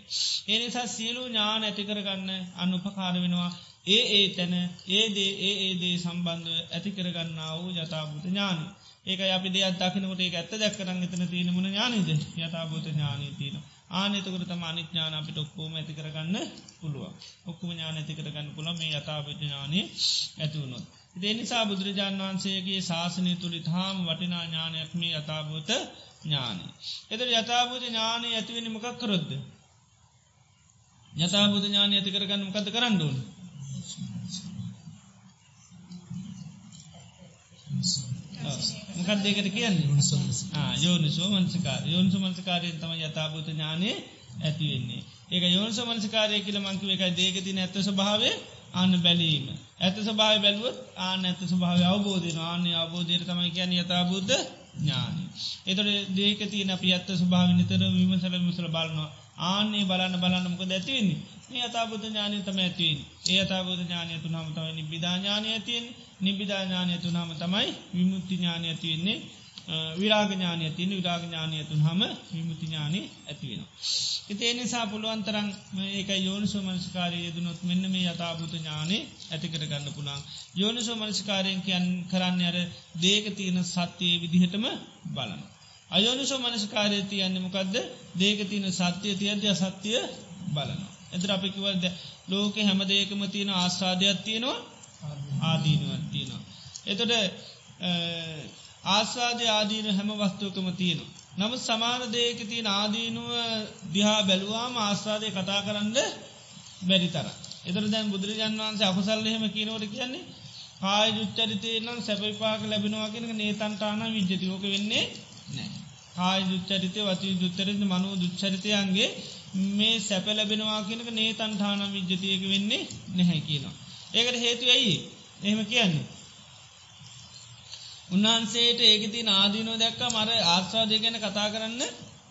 ඒනිසා සියලු ඥාන ඇතිකරගන්න අනුපකාර වෙනවා. ඒ ඒ තැන ඒදේ ඒ ඒදේ සම්බන්ධ ඇතිකරගන්නා වූ යථබුත ඥානි. ඒක අපි දෙයක් දකිනකොට ඒ ඇත්ත දැක්කරන්න එතන තියෙන මුණ ඥානීද යථබෝධ ඥානී තියන ආනතකට තම අනිඥාන අපිට ඔක්කෝම ඇති කරගන්න පුළුව ඔක්කුම ඥාන ඇති කරගන්න පුළ මේ යථාපජ ඥානය ඇතිවුණොත්. දෙනිසා බුදුරජාන් වහන්සේගේ ශාසනය තුළි හාම වටිනා ඥානයක් මේ යථාභූත ඥානය. එත යථාභූත ඥානය ඇතිවෙන මොකක් කරොද්ද. යථාභූත ඥානය ඇති කරගන්න මොකද කරන්න ඕන. මොකක් දෙකට කියන්නේ? යෝනිසෝ මන්සකාර යෝනිසු මන්සකාරයෙන් තම යථභූත ඥානය ඇතිවෙන්නේ ඒක යෝනිස මන්සකාරය කියල මංකිව එකයි දේකති නැත්ත ස්භාවේ අන්න බැලීම. ඇත සභාව බැලුවත් ආන ඇත ස්භාව අවබෝධන ආන්‍ය අවබෝධයට තමයි කියන්න යථබුද්ධ ඥානී. එතොට දේක තියන අපි ඇත්ත ස්භාව නිතර විමසල මිසල බලනවා ආන්නේ බලන්න බලන්නමක ඇතිවෙන්නේ මේ අතාබුද්ධ ඥානය තම ඇතිවෙන් ඒ අතාබුද්ධ ඥානය තුනම තමයි නිබිධාඥානය ඇතියෙන් නිබිධාඥානය තුනම තමයි විමුත්ති ඥානය ඇතිවෙන්නේ විරාගඥානය තියන විරාගඥානය තුන් හම විමුති ඥානය ඇතිවෙන. එතේ නිසා පුළුවන්තරන් ඒක යෝනිසෝ මනස්කාරය යෙදනොත් මෙන්න මේ යථභූත ඥානය ඇතිකට ගන්න පුළන්. යෝනිසෝ මනස්කාරයෙන් කියන් කරන්න අර දේක තියෙන සත්‍යයේ විදිහටම බලන. අයෝනිසෝ මනස්කාරය තියන්නේ මොකක්ද දේක තියෙන සත්‍යය තියන්ති අසත්‍යය බලන. එතර අපිකිවද ලෝක හැම දේකම තියෙන ආස්වාදයක් තියෙනවා ආදීනුවත් තියෙනවා. එතොට ආස්වාදය ආදීන හැම වස්තුවකම තියෙන. නම සමාන දේක තියන ආදීනුව දිහා බැලුවාම ආස්වාදය කතා කරන්න බැරි තර. එතර දැන් බුදුරජන් වන්සේ අකුසල්ලහෙම කියනවට කියන්නේ කාය ජුච්චරිතය නම් සැපවිපාක ලැබෙනවාගෙන නේතන්ටාන විජ්ජතිෝක වෙන්නේ නෑ. කාය දුච්චරිතය වචී දුත්තරිත මනු දුච්චරිතයන්ගේ මේ සැප ලැබෙනවා කියනක නේතන්ටාන විජ්ජතියක වෙන්නේ නැහැ කියනවා. ඒකට හේතු ඇයි එහෙම කියන්නේ. උන්වහන්සේට ඒකති නාදීනෝ දැක්ක මර ආස්වාදය ගැන කතා කරන්න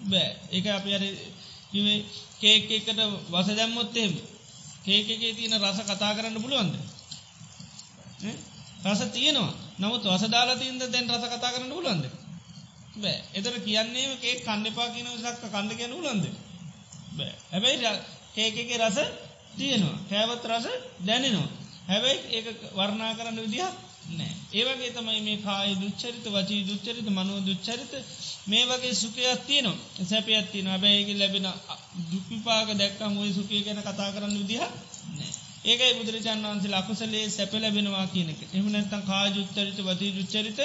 බෑ. එක අපි අර කේක් එකට වස දැම්මොත්තේම කේකගේ තියෙන රස කතා කරන්න පුළුවන්ද? රස තියනවා. නමුත් වසදාලා තියන්ද දැන් රස කතා කරන්න පුලන්ද බෑ. එතර කියන්නේ ඒ කණ්ඩපා කියන සක්ක කණ්ඩ ගැන ලන්ද බෑ. හැබැයි කේකගේ රස තියෙනවා. කෑවත් රස දැනෙනවා. හැබැයි ඒ වර්ණා කරන්න විදිහක් නෑ. ඒවගේ තමයි මේ කාය දුච්චරිත වචී දුච්චරිත මනුව දුච්චරිත මේ වගේ සුකයක් තියනවා. සැපයක් තියන බැයිගේ ලැබෙන දුක්විපාක දැක්කම් ඔය සුකය ගැන කතා කරන්න විදිහ ඒකයි බුදුරජාන් වන්සේ ලකුසලේ සැප ලැබෙනවා කියනක එම නැත්තම් කා ජුච්චරිත වචී ජුච්චරිත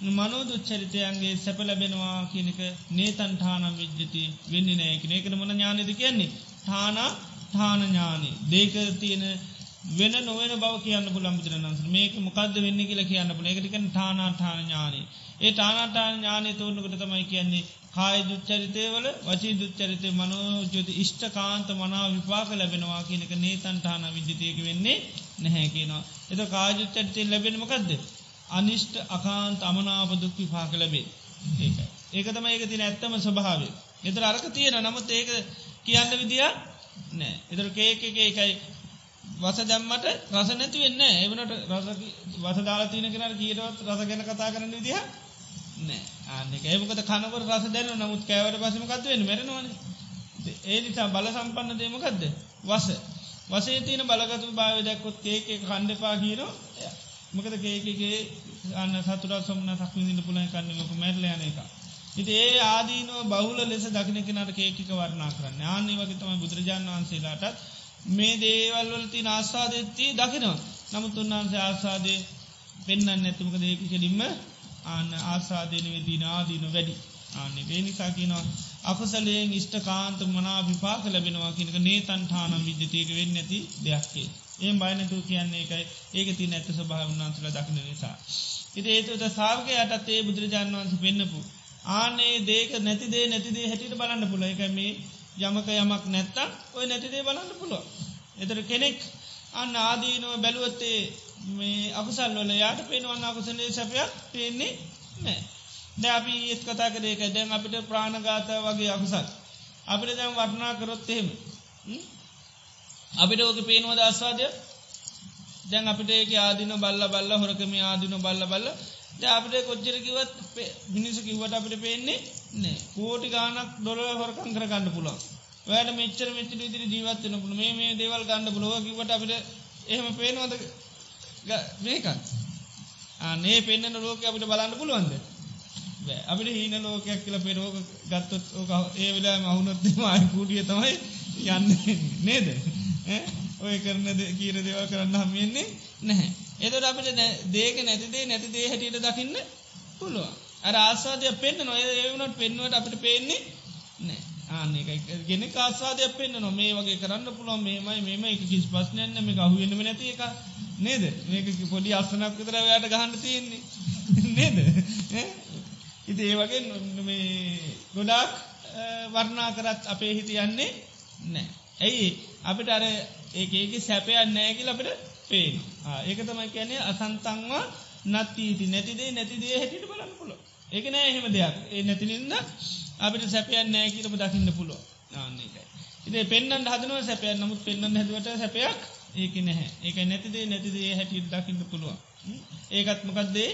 මනෝ දුච්චරිතයන්ගේ සැප ලැබෙනවා කියනක නේතන්ඨානම් විද්්‍යති වෙන්න නෑකන ඒකන මොන ඥානද කියන්නේ? ථානා ථානඥානි දේක තියෙන වෙන නොවන බව කියන්න පුළන් බුදුරන්ස මේක මොකක්ද වෙන්න කියල කියන්න පුළ එකටික ටානාටාන ඥානී. ඒ ටානාටාන ඥානය තෝරනකට තමයි කියන්නේ කාය දුච්චරිතය වල වචී දුච්චරිතය මනෝජති ඉෂ්ට කාන්ත මනා විපාක ලැබෙනවා කියනක නේතන්ටාන විද්‍යතයක වෙන්නේ නැහැ කියනවා. එත කාජුච්චරිතය ලැබෙනමකක්ද. අනිෂ්ට අකාන්ත අමනාප දුක් විපාක ලැබේ. ඒක. ඒක තම ඒක තින ඇත්තම ස්වභාවේ. එතර අරක තියෙන නමුත් ඒක කියන්න විදිිය නෑ. එතර කේක එකයි. වස දැම්මට රස නැති වෙන්න එවනට රස වස දාලා තියන කෙනට කියීරවත් රස ගැන කතා කරන්න විදිහ නෑ. ආනෙක ඒමකත කනවර රස දැන නමුත් කෑවට පසමකත් වෙන මැරෙනවන. ඒ නිසා බල සම්පන්න දේමකක්ද වස. වසේ තියන බලගතු භාව දැක්කොත් ඒක කණ්ඩපා කියීරෝ මකද කේකගේ අන්න සතුරා සොම්න සක්විදිට පුලයි කන්නමක මැරලයන එක. ඉති ඒ ආදීනෝ බහුල ලෙස දකින කෙනට කේකික වරණා කරන්න. ආන්නේ වගේ තමයි බුදුරජාණන් වහන්සේලාටත් මේ දේවල් වලති ආස්වාදෙත්ති දකිනවා. නමුත් උන්වහන්සේ ආසාදය පෙන්න්න ඇතුමක දේක කෙලින්ම ආන්න ආසාදයන වෙදී නාදීන වැඩි. ආන්න වේ නිසාකිනවා අකුසලයෙන් ඉෂ්ට කාන්ත මනා විපාක ලැබෙනවා කියනක නේතන්ටානම් විද්‍යතයක වෙන්න ඇති දෙයක්කේ ඒ බයිනතු කියන්නේ එකයි ඒක ති නැත්ත සභහ උන්වන්සල දකින නිසා. ඉති ඒතුද සාර්ගය අටත් ඒ බුදුරජාණන් වන්ස පෙන්න්නපු. ආනේ දේක නැතිදේ නැතිදේ හැටිට බලන්න පුළ එක මේ යමක යමක් නැත්තා ඔය නැතිදේ බලන්න පුළුව. එතර කෙනෙක් අන්න ආදීනුව බැලුවත්තේ මේ අකුසල් වල යාට පේනවන්න අකුසලේ සැපයක් පේන්නේ නෑ. ද අපි ඒත් කතා කරේක දැන් අපිට ප්‍රාණගාත වගේ අකුසල්. අපිට දැම් වටනා කරොත් එහෙම. අපිට ඕක පේනවද අස්වාදය දැන් අපිට ඒක ආදින බල්ල බල්ල හොරකම ආදින බල්ල බල්ල. අපිට කොච්චරකිවත් මිනිසු කිවට අපිට පේන්නේ නෑ කෝටි ගානක් ඩොල හොරකං කරගන්න පුළුවන්. වැට මෙච්චර මෙච්ච විදිරි ජීවත්වන පුළ මේ මේ දේවල් ගන්න පුලොව කිවට අපිට එහෙම පේනවද? මේක අනේ පෙන්න්න ලෝක අපිට බලන්න පුළුවන්ද? අපිට හීන ලෝකයක් කියල පෙරෝක ගත්තොත් ඕක ඒ වෙලා මහුණොත්ම අය කූටිය තමයි යන්න. නේද? ඔය කරන කීර දේවල් කරන්න හම්මියෙන්නේ නැහැ. එතට අපිට දේක නැතිදේ නැතිදේ හැටියට දකින්න පුළුවන්. අර ආස්වාදය පෙන්න්න නොය ඒවනට පෙන්වට අපිට පේන්නේ නෑ ආනෙක ගෙන කාස්වාදයක් පෙන්න්න නො මේ වගේ කරන්න පුළුවන් මේමයි මෙම එක කිස් පස්නයන්න මේ අහුවෙන්ම නැති එක නේද? මේක පොඩි අස්සනක් විතර යට ගහන්න තියෙන්නේ. [LAUGHS] නේද? ඉති ඒ වගේ ගොඩාක් වර්ණා කරත් අපේ හිතියන්නේ නෑ ඇයි අපිට අර ඒක ඒක සැපයන් නෑකිල අපට පේන ඒක තමයි කියන්නේ අසන්තංව නත්තීති. නැතිදේ නැතිදේ හැටිට බලන්න පුල ඒක නෑ එහෙම දෙයක්. ඒ නැතිනින්ද අපිට සැපයන් නෑ කියලම දකින්න පුළුව ආන්නේකයි ඉේ පෙන්න්න හදනුව සැපයන් නමුත් පෙන්න්න හැදුවට සැපයක් ඒක නැහැ. ඒක නැතිදේ නැතිදේ හැටියට දකින්න පුළුවන්. ඒකත්මකක්දේ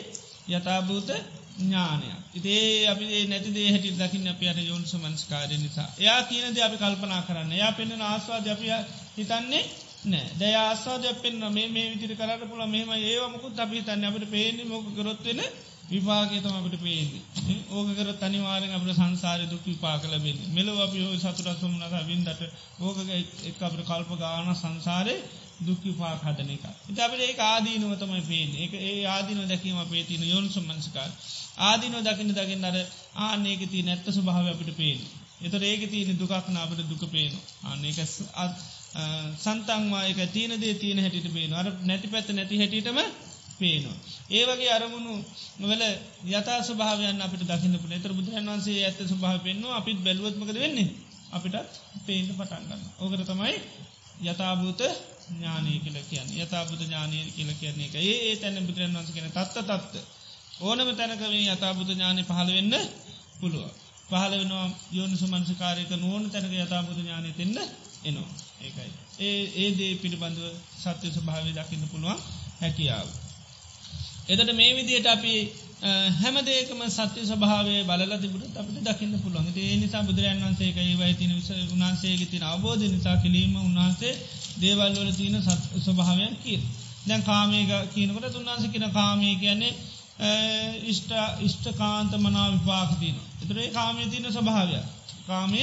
යථභූත ඥානයක්. ඉතේ අපි නැතිදේ හැටි දකින්න අප අයට යෝන් සමංස්කාරය නිසා. එයා කියනද අපි කල්පනා කරන්න එයා පෙන්න්න ආස්වාද අපිය හිතන්නේ නෑ දය ආස්වාද පෙන්න්න මේ මේ විදිරි කරට පුළ මෙම ඒවමකුත් අපි තන්න අපට පේන්නේ මොක කරොත්වෙන විපාගේතම අපට පේන්නේ. ඕකකර තනිවාරෙන් අපට සංසාරය දුක් විපා කලබෙන මෙලව අපි හෝ සතුරත් සුමනස වින්දට ඕක එක් අපට කල්ප ගාන සංසාරය දුක්විපාක් හදන එක. ඉතපට ඒ ආදීනුව තමයි පේන එක ඒ ආදින දැකීම පේතින යොන් සුමංස්කාර. ආදිනෝ දකින්න දකින්න අර ආනඒක තිය නැත්ත ස්වභාව අපිට පේන. එතට ඒක තියන දුකක් නාපට දුක පේන. අන්නේක සන්තංවායක තියනදේ තියන හැටිට පේන අර නැති පැත්ත නැති හැටිටම පේනවා. ඒවගේ අරමුණු නොවල යතා ස්භාවයන් අපට දකින්න පුන තර බුදුරන් වන්සේ ඇත්ත ස්භාව පෙන්නවා අපිත් බැලුවත්මකද වෙන්නේ අපිටත් පේන්ට පටන්ගන්න. ඕකර තමයි යථභූත ඥානය කියල කියන්න යථභූත ඥානය කියල කියන්නේ එක ඒ තැන බුදුරන් වන්ස කියෙන තත්ත තත්ත ඕනම තැනකම යථභූත ඥානය පහළ වෙන්න පුළුව. පහල වෙනවා යෝනු සුමංසකාරයක නෝන තැනක යථභූත ඥානය තින්න එනවා ඒකයි. ඒ ඒ දේ පිළිබඳව සත්‍ය ස්භාවය දකින්න පුළුවන් හැකියාව. එතට මේ විදියට අපි හැමදේකම සත්‍ය ස්භාවේ බල තිබුට අපට දකින්න පුළුවන් ඒ නිසා බුදුරන් වන්සේක ඒවයි තින උන්හන්සේගේ තින අබෝධ නිසා කිලීම උන්වහන්සේ දේවල්වල තියන ස්වභාවයන් කීර. දැන් කාමයක කියනකට උන්හන්ස කියන කාමය කියන්නේ ඉෂ්ට ඉෂ්ට කාන්ත මනා විපාකතින. එතරේ කාමය තින ස්වභාවය. කාමය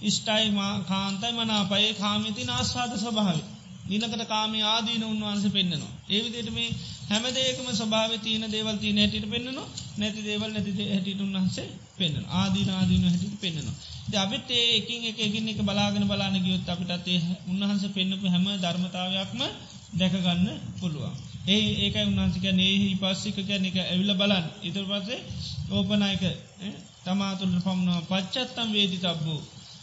ඉෂ්ටයි කාන්තයි මනාපයේ කාමිතින ආස්වාද ස්වභාවය. නිලකට කාමී ආදීන උන්වහන්ස පෙන්න්නනවා. ඒවිදිට මේ හැමදේකම ස්භාව තියන දේවල් තියන හැටිට පෙන්න්නනවා නැති දේවල් නැති හැටිට උන්වහන්සේ පෙන්න්න ආදීන ආදීන හැටිට පෙන්න්නනවා. ද අපිට ඒකින් එක එකින් එක බලාගෙන බලාන ගියොත් අපිටත් උන්වහන්ස පෙන්න්නපු හැම ධර්මතාවයක්ම දැකගන්න පුළුවන්. ඒ ඒකයි උන්හන්සික නේහි පස්සික කියන එක ඇවිල බලන් ඉතුර පසේ ඕපනයක තමාතුළ පම්නවා පච්චත්තම් වේදි තබ්බූ.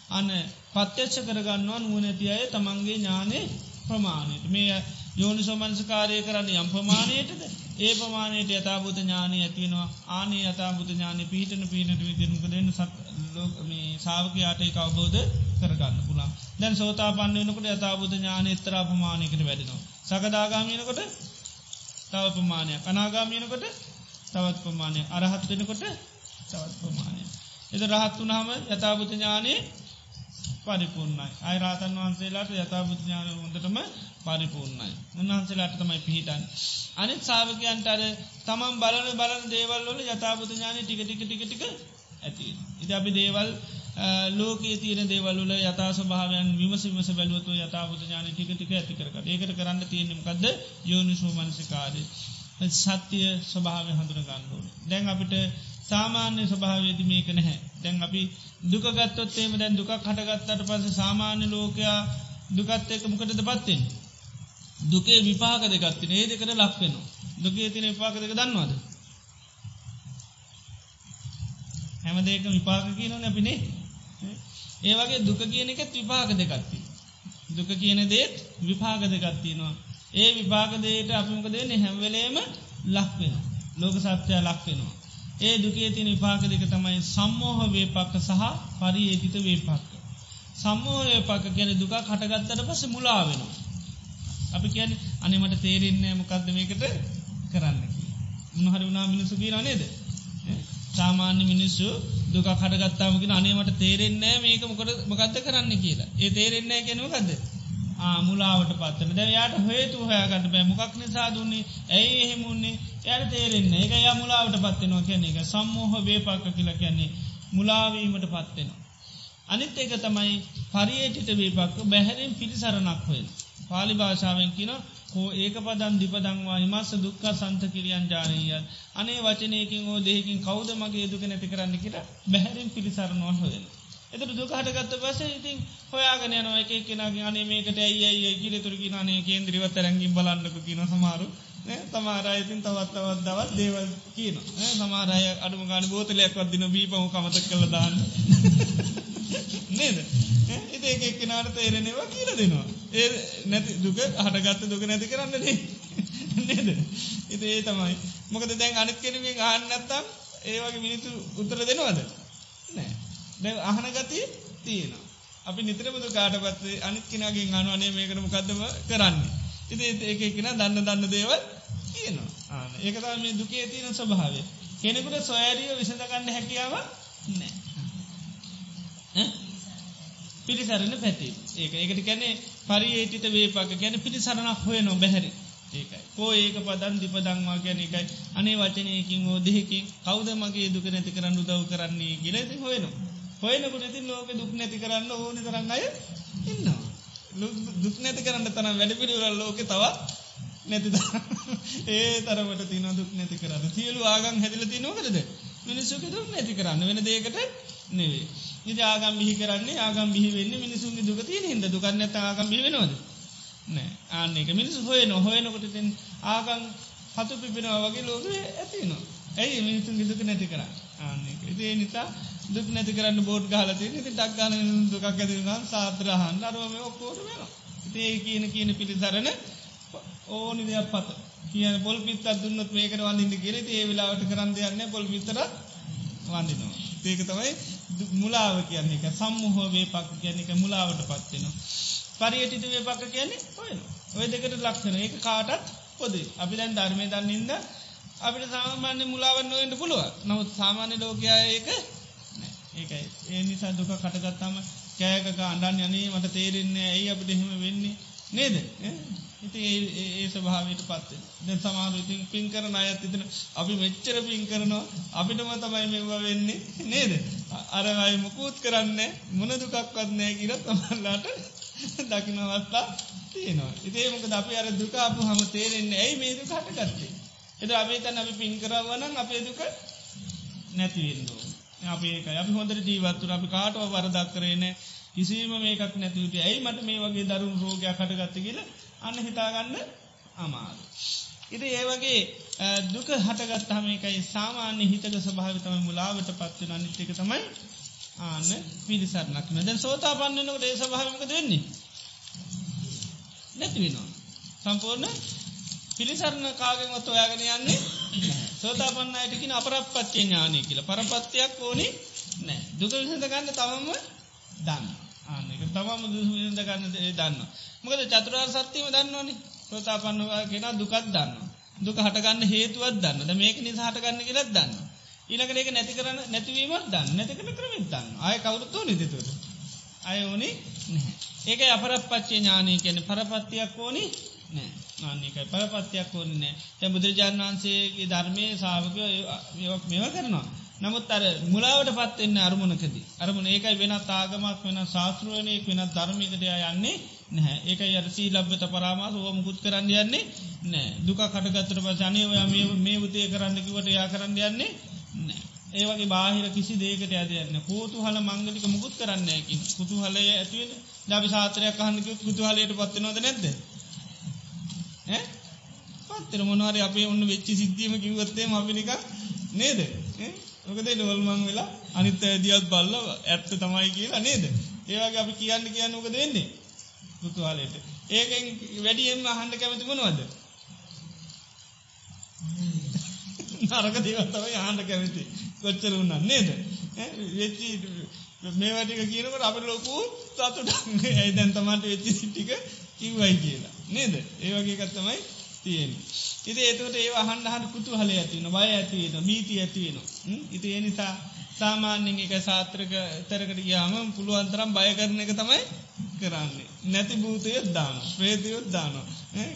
අන්න පත්්‍යච්ච කරගන්නවා නුවනැති අය තමන්ගේ ඥානය ප්‍රමාණයට. මේ යෝනි සොමන්සකාරය කරන්න යම් ප්‍රමාණයටද? ඒ ප්‍රමාණයට යථභූත ඥානය ඇතිවෙනවා ආනේ යථභූත ඥානය පිහිටන පිහිනට විදිරක දෙන්න සත් ලෝකමේ සාාවකයාට එක අවබෝධ කරගන්න පුළන් දැන් සෝතා පන්න වෙනකට යථභූත ඥාන එතරා ප්‍රමාණයකට වැඩෙනවා. සකදාගාමීනකොට තව ප්‍රමාණයක්. අනාගාමීනකොට තවත් ප්‍රමාණය අරහත් වෙනකොට තවත් ප්‍රමාණය එද රහත් වනාම යථභූත ඥානයේ පරිපූර්ණයි. අයිරාතන් වහන්සේලාට යථභූත ඥාන හොඳටම පරිපූර්ණයි. උන්වහන්සේලාට තමයි පිහිටන් අනිත් සාාවකයන්ට අර තමන් බලන බලන දේවල්වල යථභූත ඥානය ටික ටික ටික ටික ඇති ඉති අපි දේවල් ලෝකයේ තියෙන දේවල්ල යතා ස්භාවයන් විමස විමස බැලුවතු යථභූත ඥාන ටික ටික ඇතිකරක ඒකට කරන්න තියෙනමකක්ද යෝනිසූ මනසිකාරය. සත්‍යය ස්වභාව හඳුර ගන්නඩුවන දැන් අපිට සාමාන්‍ය ස්වභාවේද මේක නැහැ. දැන් අපි දුකගත්තොත්තේම දැන් දුකක් හටගත්තට පස සාමාන්‍ය ලෝකයා දුකත් එක මොකටද පත්තෙන් දුකේ විපාක දෙකත්තින ඒ දෙකට ලක්වෙනවා දුකේ තින විපාක දෙක දන්නවාද? හැම දෙක විපාක කියන නැපිනේ ඒ වගේ දුක කියන එකත් විපාක දෙකත්ති දුක කියන දේත් විපාක දෙකත්තිනවා ඒ විපාකදයට අපිමක දෙන්නේ හැම්වලේම ලක්වෙන ලෝක සත්‍යය ලක්වෙනවා ඒ දුකේ තින විපාක දෙක තමයි සම්මෝහ වේපක්ක සහ පරිඒතිත වේපක්ක සම්මෝහය පක්ක කියන දුක කටගත්තට පස මුලා වෙනවා. අපි කියන අනිමට තේරෙන්නේ මොකක්ද මේකට කරන්න උනහරි වුණා මිනිසු කියන නේද? සාමාන්‍ය මිනිස්සු දුක කටගත්තාමකින අනේමට තේරෙන්නේ මේක මොකට මොකක්ද කරන්න කියලා. ඒ තේරෙන්නේ කෙනවකක්ද මුලාවට පත්තන දැ යාට හේතු හොයාගට බෑ. මොකක් නිසා දුන්නේ? ඇයි එහෙමුන්නේ යට තේරෙන්නේ එක යා මුලාවට පත්වෙනවා කියන්නේ. එක සම්මෝහ වේපාක කියලා කියන්නේ මුලාවීමට පත්වෙනවා. අනිත් එක තමයි පරියේටිට වේපක්ක බැහැරෙන් පිළිසරණක් හොෙන්. පාලි භාෂාවෙන් කියන හෝ ඒක පදන් දිපදංවා හිමස්ස දුක්ක සන්ත කිරියන් ජානීයන් අනේ වචනයකින් හෝ දෙහකින් කෞද මගේ දුක නැති කරන්න කියලා බැහැරෙන් පිළිසරණවා හොෙන්. එතට දුකහටගත්ත පස ඉතින් හොයාගෙන යනවා එක කෙනගේ අනේ මේකට ඇයි ගිල තුරකි නේ කේන්ද්‍රීවත් රැගින් බලන්නක කියන සමාරු තමාරයතින් තවත් තවත් දවත් දේවල් කියන සමාරය අඩුම ගාන බෝතලයක් වත්දින බීපහු කමතක් කළ දාන්න. [LAUGHS] නේද? එති එක එක්කෙනාට තේරෙනවා කියල දෙනවා. ඒ නැති දුක හටගත්ත දුක නැති කරන්නනේ [LAUGHS] නේද? ඉති ඒ තමයි. මොකද දැන් අනිත් කෙනමින් ආන්න නැත්තම් ඒවගේ මිනිතු උත්තර දෙනවද? නෑ. දැ අහන ගතිය තියෙනවා. අපි නිතරබුදු කාට පත්සේ අනිත් කෙනගේ අනුවනේ මේකට මොකක්දම කරන්නේ. ඉති ඒක එකෙන දන්න දන්න දේවල් කියනවා ආන ඒක තම මේ දුකේ තියෙන ස්වභාවය. කෙනෙකුට සොයරිය විසඳගන්න හැකියාව නෑ පිළිසරණ පැති. ඒක ඒකට කැනෙ පරිඒටිට වේපක. ගැන පිළිසරණක් හොය නො බැහැරි ඒකයි. කෝ ඒක පදන් දිපදංවා ගැන එකයි. අනේ වචනයකින් හෝ දෙහකින් කවද මගේ දුක නැති කරන්න උදව් කරන්නේ කියලති හොයනවා. හොයනකුට ඉති ලෝක දුක් නැති කරන්න ඕනි තරන්න අය ඉන්නවා. දුක් නැති කරන්න තනම් වැඩ පිළිවරල් ලෝක තවත් නැති ඒ තරමට තින දුක් නැති කරන්න. තියලු ආගම් හැදිල තිනෝකරද මිනිස්සුක දුක් නැති කරන්න. වෙන දේකට නෙවේ ඉති ආගම් බිහි කරන්නේ ආගම් බිහි වෙන්න මිනිසුන්ගේ දුක තිය හිද දුකන්න ඇත ආගම් බිවෙනවද නෑ. ආන්නක මිනිස් හොය නොහොයනකොට තින් ආගම් හතු පිපෙනවා වගේ ලෝක ඇතිනවා ඇයි මිනිසුන්ගේ දුක නැති කර ආන්නක ඉතිේ නිසා දුක් නැති කරන්න බෝඩ් ගහලති ති ඩක්ගන දුකක් ඇතිනම් සාත්‍රහන් අරුවම ඔක්කෝට වෙන ඒ කියන කියන පිළිසරණ ඕනි දෙයක් පත. කියන පොල් පිත් දුන්නත් මේකට වන්දින්න කියල. ඒ වෙලාවට කරන්න යන්න පොල් පිතර වන්දිනවා ඒක තමයි මුලාව කියන්නේ. එක සම්මුහෝ වේපක් කියන එක මුලාවට පත්වෙනවා පරියටිට වේපක්ක කියන්නේ ඔයන ඔය දෙකට ලක්ෂණ. ඒක කාටත් පොද අපි දැන් ධර්මය දන්නින්ද අපිට සාමාන්‍ය මුලාවන් නොවෙන්ට පුළුව නමුත් සාමාන්‍ය ලෝකයා ඒක ඒකයි. ඒ නිසා දුක කටගත්තාම කෑකක අන්ඩන් යනේ මට තේරෙන්නේ ඇයි අපිට එහෙම වෙන්නේ? නේද? ඉති ඒ ස්භාවයට පත්ත දැ සමාරු ඉතින් පින් කරන අයත් ඉතින අපි මෙච්චර පින් කරනවා. අපිටම තමයි මෙවා වෙන්නේ. නේද? අරයි මොකූත් කරන්න මොන දුකක්වත්නෑ කියර තමල්ලාට දකිනවත්තා තියෙනවා. ඉතිේ මොක අපි අර දුකාපු හම තේරෙන්නේ ඇයි මේ දුක හටගත්තේ? එද අපේ තන් අපි පින් කරවනන් අපේ දුක නැතිවෙන්දෝ අපේක අපි හොඳට ජීවත්තුර අපි කාටව වරදක් කරේන කිසිීම මේකක් නැතිවට ඇයි මට මේ වගේ දරුණු රෝගයක් කටගත්ත කියල අන්න හිතාගන්න අමාරු. ඉති ඒ වගේ දුක හටගත්තහම එකයි සාමාන්‍ය හිතක ස්භාවිතම මුලාවට පත්වන අනිත්්‍යක තමයි ආන්න පිරිසරනක්න දැන් සෝතා පන්නනකට ඒ සභාවක දෙන්නේ නැතිවෙනවා සම්පූර්ණ පිළිසරණ කාගෙන්වත් ඔයාගෙන යන්නේ සෝතා පන්න අයටකින අපරපත්තිය ඥානය කියලා. පරපත්තියක් ඕනි නෑ දුක විසඳ ගන්න තමම දන්න ආනක තමම දුවිසඳ ගන්න දන්න මොකද චතුරාර් සත්‍යීම දන්නවනේ. සෝතා පන්නවා කෙන දුකත් දන්න දුක හටගන්න හේතුවත් දන්න ද මේක නිසා හටගන්න කියලත් දන්න ඊළඟට ඒක නැති කරන්න නැතිවීමත් දන්න නැතිකන ක්‍රමිත් දන්න අය කවුරුත්තෝ නිතිතුර අය ඕනි ඒක අපරපච්චේ ඥානය කියන පරපත්තියක් ඕනි නෑ ආන්නේකයි පරපත්තියක් ඕන්න නෑ. තැ බුදුරජාණන් වහන්සේගේ ධර්මය සාාවක මෙව කරනවා. නමුත් අර මුලාවට පත්වෙන්න අරමුණකද. අරමුණ ඒකයි වෙන තාගමක් වෙන ශාස්ත්‍රුවනයෙක් වෙන ධර්මිකටය යන්නේ නැහැ. ඒක අර සී ලබ්බත පරාමාස ඕ මුකුත් කරන්න යන්නේ නෑ දුක කටගත්තර පසනය ඔය මේ උතේ කරන්නකිවට යා කරන්න යන්නේ නෑ ඒවගේ බාහිර කිසි දේකට ඇදයන්න කෝතු හල මංගලික මුකුත් කරන්නයකින් කුතු හලය ඇතිවෙන දවි සාතරයක් අහන්නක කුතු හලයට පත්වනොද නැද්ද පත්තර මොනවාර අපේ ඔන්න වෙච්චි සිද්ධියම කිවත්තේ අපිනික නේද? ඕකද නොවල්මං වෙලා අනිත ඇදියත් බල්ල ඇත්ත තමයි කියලා නේද? ඒවගේ අපි කියන්න කියන්න ඕක දෙන්නේ පුතුහලට ඒකෙන් වැඩියෙන්ම අහන්ඩ කැමති මොනවද? නරක දේවත්තව යහන්ඩ කැමති. කොච්චර උන්නන්න නේද? වෙච්චි මේවැටික කියනකට අප ලොකු සතුට ඇයිදැන් තමන්ට වෙච්චි සිට්ටික කිව්වයි කියලා. නේද? ඒවගේ කත්තමයි තියෙන ඉති ඒතුට ඒ හන්ඩහට කුතු හල ඇතින බය ඇතිවෙන මීති ඇතිවෙන ඉති ඒ නිසා සාමාන්‍යෙන් එක සාත්‍රක තරකට යාම පුළුවන්තරම් බය කරන එක තමයි කරන්නේ. නැති භූතයත් දාන ප්‍රේතියොත් දාන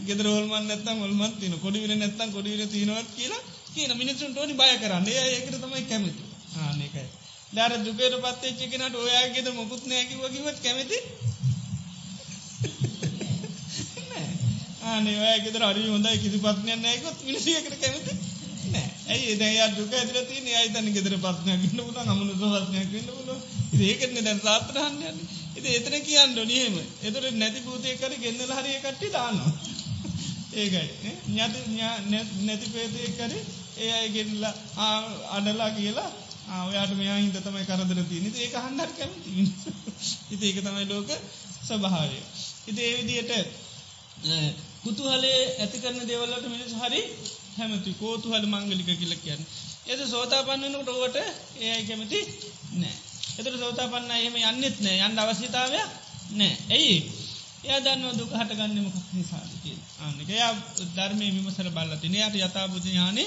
ගෙදර හොල්මන් නැත්තම් හොල්මන් තින කොඩිවිල නැත්තම් කොඩිවිල තිනවත් කියලා කියන මිනිසුන් ටෝනි බය කරන්න. ඒ ඒකට තමයි කැමති. ආනකයි දාර දුකට පත්තේ චිකනට ඔයාගෙද මොකුත් නෑකිව කිවත් කැමති? ආනවායකෙතර අරි හොඳයි කිසි පත්නය නෑකොත් මිනිසියකට කැමති ඇයි දැය දුක ඇතිලති අයිතන ගෙදර පත්නයක් න්න පුල අමනු පත්නයක් න්න පුල ඒකන දැන් සාත්‍රහන්න යන්න. එති එතන කියන්න නියම එතර නැති පූතය කර ගෙන්න්නල හරිය කට්ටි දානවා. ඒකයි. නැති නැති පේතය කර ඒ අය ගෙන්ලා අඩලා කියලා ආවයාට මෙයාහින්ද තමයි කරදර තිය නිති ඒක හන්ඩක් කැමති ඉති ඒක තමයි ලෝක ස්වභාවය. ඉති ඒවිදියට කුතුහලේ ඇති කරන දෙවල්ලට මිනිස් හරි හැමති කෝතු හල මංගලික කියල කියන්න. එද සෝතා පන්නනට ඔවට ඒයි කැමති නෑ එතර සෝතා පන්න එහෙම යන්නෙත් නෑ යන්න අවශ්‍යතාවයක් නෑ ඇයි එය දන්න දුක හටගන්නමක නිසාධක ආනක යා ධර්මය විමසර බල්ලතින යට යථබුද ඥානය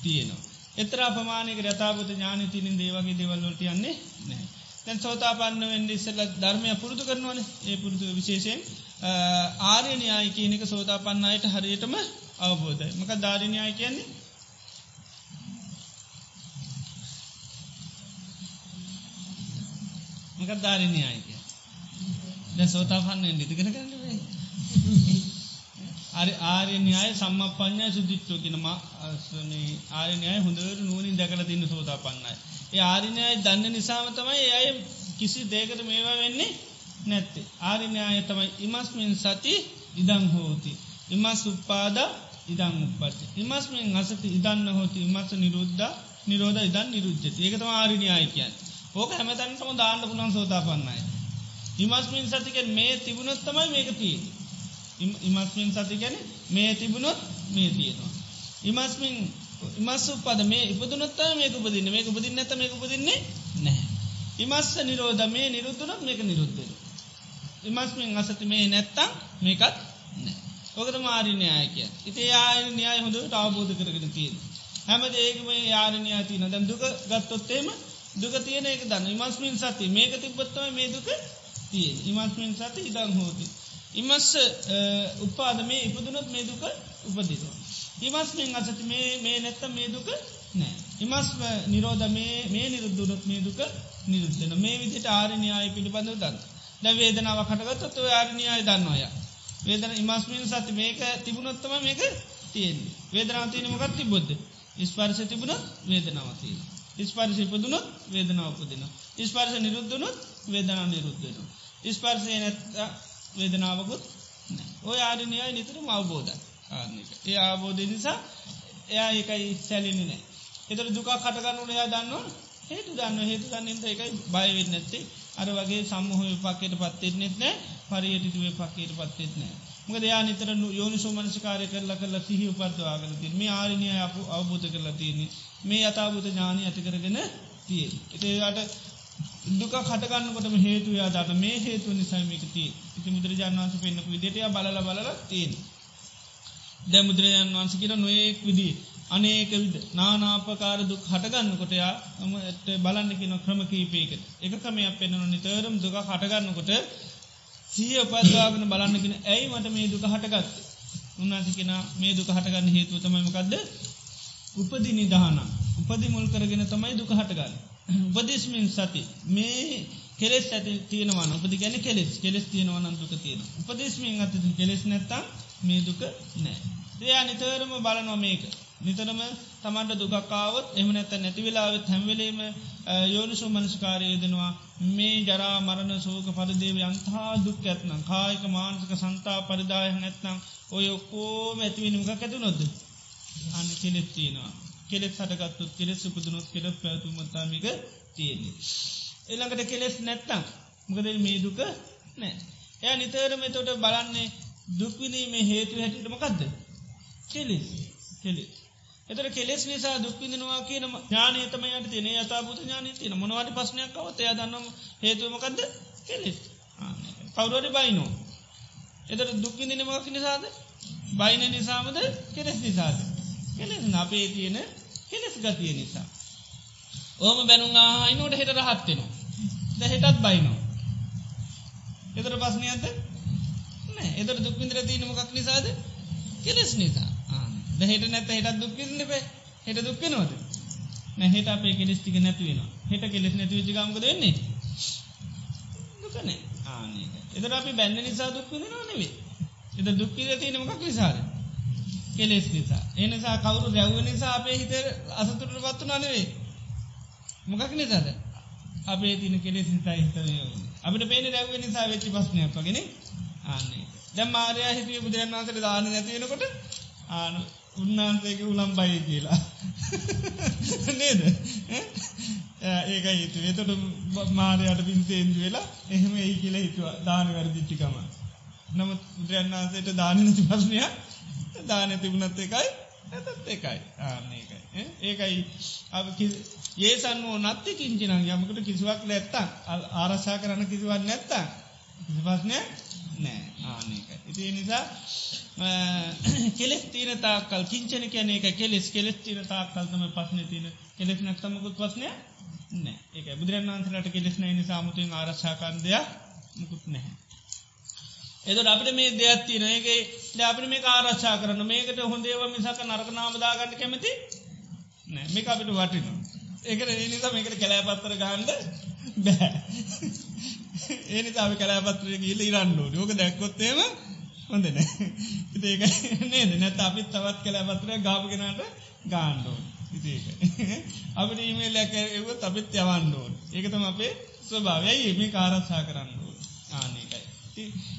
තියෙනවා. එතර අපමානක රතාබුත ඥාන තිනින් දේවගේ දෙවල්ලොට යන්නේ නෑ. දැන් සෝතාපන්න වෙන්ඩ ඉස්සල ධර්මය පුරුදු කරනවන. ඒ පුරුදු විශේෂයෙන් ආර්යනයාය කියනක සෝතාපන්න අයට හරියටම අවබෝධය. මක ධාරණයාය කියන්නේ? මක ධාරණයාය කිය දැ සෝතාපන්න ඉදිගෙන කරන්න අරි ආර්යන්‍යය සම්මපඥා සුදිිට්ටෝ කියනම ආරණයය හොඳට නූනින් දැකල තින්න සෝතා පන්නයි. ඒ ආරිණයයි දන්න නිසාම තමයි අය කිසි දේකට මේවා වෙන්නේ නැත්තේ. ආරිණයාය තමයි ඉමස්මින් සති ඉදං හෝති. ඉමස් උප්පාද ඉදං උපපති. ඉමස්මින් අසති ඉදන්න හෝති ඉමස නිරුද්ධ නිරෝධ ඉදන් නිරුද්ධ ඒකතම ආරිණයාය කියන්. ඕක හැමතැන්ටම දාන්න පුළන් සෝතා පන්නයි. ඉමස්මින් සතිකෙන් මේ තිබුණොත් තමයි මේක තිී. ඉමස්මින් සති ගැන මේ තිබුණොත් මේ තියෙනවා. ඉමස්මින් ඉමස් උපද මේ ඉපදුනොත්ත මේක උපදින්න මේක උපදින්න ඇත මේක උපදින්නේ නැහැ. ඉමස්ස නිරෝධ මේ නිරුද්ධනොත් මේක නිරුද්ධ. ඉමස්මින් අසති මේ නැත්තම් මේකත් නෑ. ඕකත මාරිනයාය කිය. ඉති ආය න්‍යාය හොඳට අවබෝධ කරගෙන තියෙන. හැම ඒකම යාරණයා තියන දැන් දුක ගත්තොත්තේම දුක තියෙන එක දන්න ඉමස්මින් සති මේක තිබ්බත්තව මේ දුක තියෙන් ඉමස්මින් සති ඉදං හෝති. ඉමස්ස උපාද මේ ඉපදුනොත් මේ දුක උපදිනවා. ඉමස්මෙන් අසති මේ නැත්ත මේ දුක නෑ. ඉමස්ම නිරෝධ මේ නිරුද්ධනොත් මේ දුක නිරුද්ධන මේ විදිට ආරණයාය පිළිබඳව දන්න. ද වේදනාව කටගත්තොත් ආරණයාය දන්නවය. වේදන ඉමස්මින් සති මේක තිබුණොත්තම මේක තියෙන් වේදනාතියන මොකත් තිබොද්ධ. ස්පර්ශ තිබුණොත් වේදනාවතියන. ස්පර්ශ ඉපදුනොත් වේදනාවපදින. ස්පර්ශ නිරුද්ධනොත් වේදනා නිරුද්ධන. ස්පර්ශය නැත්තා වේදනාවකුත් ඔය ආරණයයි නිතරම අවබෝධ ආනික ඒ ආබෝධය නිසා එයා ඒකයි සැලිනි නෑ එතර දුකක් කටගන්නු එයා දන්නවා හේතු දන්න හේතු දන්නත එකයි බයවෙන්න නැත්තේ අර වගේ සම්මහ විපක්කයට පත්තෙත් නෙත් නෑ පරියටිතු විපක්කයට පත්තෙත් නෑ. මොකද යා නිතර යෝනිසෝ මනසිකාරය කරලා කරලා සිහි උපත්වාගෙන තින් මේ ආරණය අප අවබෝධ කරලා තියන්නේ. මේ අතාබූත ඥානය ඇතිකරගෙන තිය එතේට දුක කටගන්නකොටම හේතුයා දට මේ හේතුව නිසයිමිකති ඉති මුදුරජාන් වන්ස පෙන්න්නක විදිටය බල බල තියෙන් දැ මුදුරජාන් වන්ස කියර නොයෙක් විදි අනේක විද නානාපකාර දුක් හටගන්නකොටයා මට බලන්නකි නො ක්‍රම කීපයකට. එක කමයක් පෙන්න්නන නිතරම් දුක හටගන්නකොට සීය උපත්වාගෙන බලන්නකින ඇයි මට මේ දුක හටගත්ත? උන්නාසිකෙන මේ දුක හටගන්න හේතුව තමයිමකක්ද උපදි නිධාන උපදි මුල් කරගෙන තමයි දුක හටගන්න. උපදේශමින් සති. මේ කෙලෙස් ඇති තියෙනවන උපදි ගැන කෙලෙස්. කෙලෙස් තියෙනවන දුක තියෙන උපදේශමින් අත කෙලෙස් නැත්තා මේ දුක නෑ එයා නිතරම බලනො මේක. නිතරම තමන්ට දුකකාවත් එම නැත නැතිවෙලාවත් හැම්වෙලීම යෝනිසු මනස්කාරයදනවා මේ ජරා මරණ සෝක පරදේව අන්තා දුක් ඇත්නම් කායික මානසික සන්තා පරිදාය නැත්නම් ඔය ඔක්කෝම ඇතිවෙනමක් ඇතු නොද අන්න කෙලෙත් තියෙනවා කෙලෙත් හටගත්තු කෙලෙස් උපදනුත් කෙලෙස් පැතුමතාමික තියෙන්නේ. එළඟට කෙලෙස් නැත්තම් මොකද මේ දුක නෑ. එය නිතරම තොට බලන්නේ දුක්විනී මේ හේතු හැටිට මොකක්ද කෙලෙස් කෙලෙ. එතර කෙලෙස් නිසා දුක්විදිනවා කියන ඥානතමයට තින යතාපුත ඥාන තින මොනවාට පස්නයක් කවත ය දන්නම් හේතුවමකක්ද කෙලෙස්. කවුරුවට බයිනෝ. එතර දුක්විදිනමක් නිසාද? බයින නිසාමද? කෙලෙස් නිසාද. කෙලෙස් අපේ තියෙන කෙලෙස් ගතිය නිසා. ඕම බැනුම් අයිනෝට හෙට රහත්වෙනවා. ද හෙටත් බයිනෝ. එතර පස්නයද නෑ. එතර දුක්වින්ද්‍ර තියන මොකක් නිසාද? කෙලෙස් නිසා. ද හෙට නැත හෙටත් දුක්කින්න බේ හෙට දුක්කනවද නැහෙට අපේ කෙලෙස් ටික නැතිවෙන හෙට කෙලෙස් නැතිව ජිගම්ක දෙන්නේ දුකනේ ආනක එතර අපි බැන්න නිසා දුක්විදෙනවා නෙවේ එත දුක්කිද තියෙන මොකක් නිසාද? කෙලෙස් නිසා. එනිසා කවුරු රැව්ව නිසා අපේ හිත අසතුරට පත්තු නනවේ මොකක් නිසාද? අපේ තින කෙලෙස් නිසා හිතනය අපිට පේන රැව්ව නිසා වෙච්චි පස්්නයක් වගෙන ආන්නේ දැම් මාරයා හිටිය බුදුරන් වන්සට දාන නැතිවෙනකොට ආනු උන්නාන්සේක උලම් බයි කියලා. නේද? ඒක හිතු එතට මාරයට පින්සේන්දු වෙලා එහෙම ඒ කියල හිතුවා. දාන වැරදිච්චිකම නමුත් බුදුරන්නාන්සේට දානනති ප්‍රශ්නය දාන තිබුණත් එකයි ඇතත් එකයි. ආන්නේකයි ඒකයි. ඒ සන්නුව නත්ති කිංචිනං යමකට කිසිවක් නැත්තා ආරසා කරන්න කිසිවක් නැත්තා කිසිපස්නය නෑ. ආනක ඉති නිසා කෙලෙස් තීන තාකල් කිංචන කියන එක කෙලෙස් කෙලෙස් තීන තාකල්තම පස්න තින කෙලෙස් නැත්තමකුත් පස්නය නෑ ඒක බුදුරන් වන්සලට කෙලෙස් නෑ නිසාමුතුන් ආරක්ෂාකන්දයක් මුකුත් නැහැ. එද අපට මේ දෙයක්ත්ති නගේ අපට මේ ආරක්ෂා කරන මේකට හොඳේව මිසක නරකනාමදාගන්න කැමති නෑ මේ අපිට වටින ඒකට නිසා මේකට කැලෑපත්තර ගහන්ඩ බෑ. [LAUGHS] ඒනිසා අපි කලාපත්‍රය ගීල ඉරන්නෝ යෝක දැක්කොත්තේම හොඳ නෑ. ඉතිඒක නේද? නැත අපිත් තවත් කලාපත්‍රය ගාපගෙනට ගාණ්ඩෝ ඉතික අපට ඊමේල් ඇක එවත් අපිත් යවන්නඩෝන් ඒකතම අපේ ස්වභාවයයි එම කාරත්සා කරන්නඩෝ ආනකයි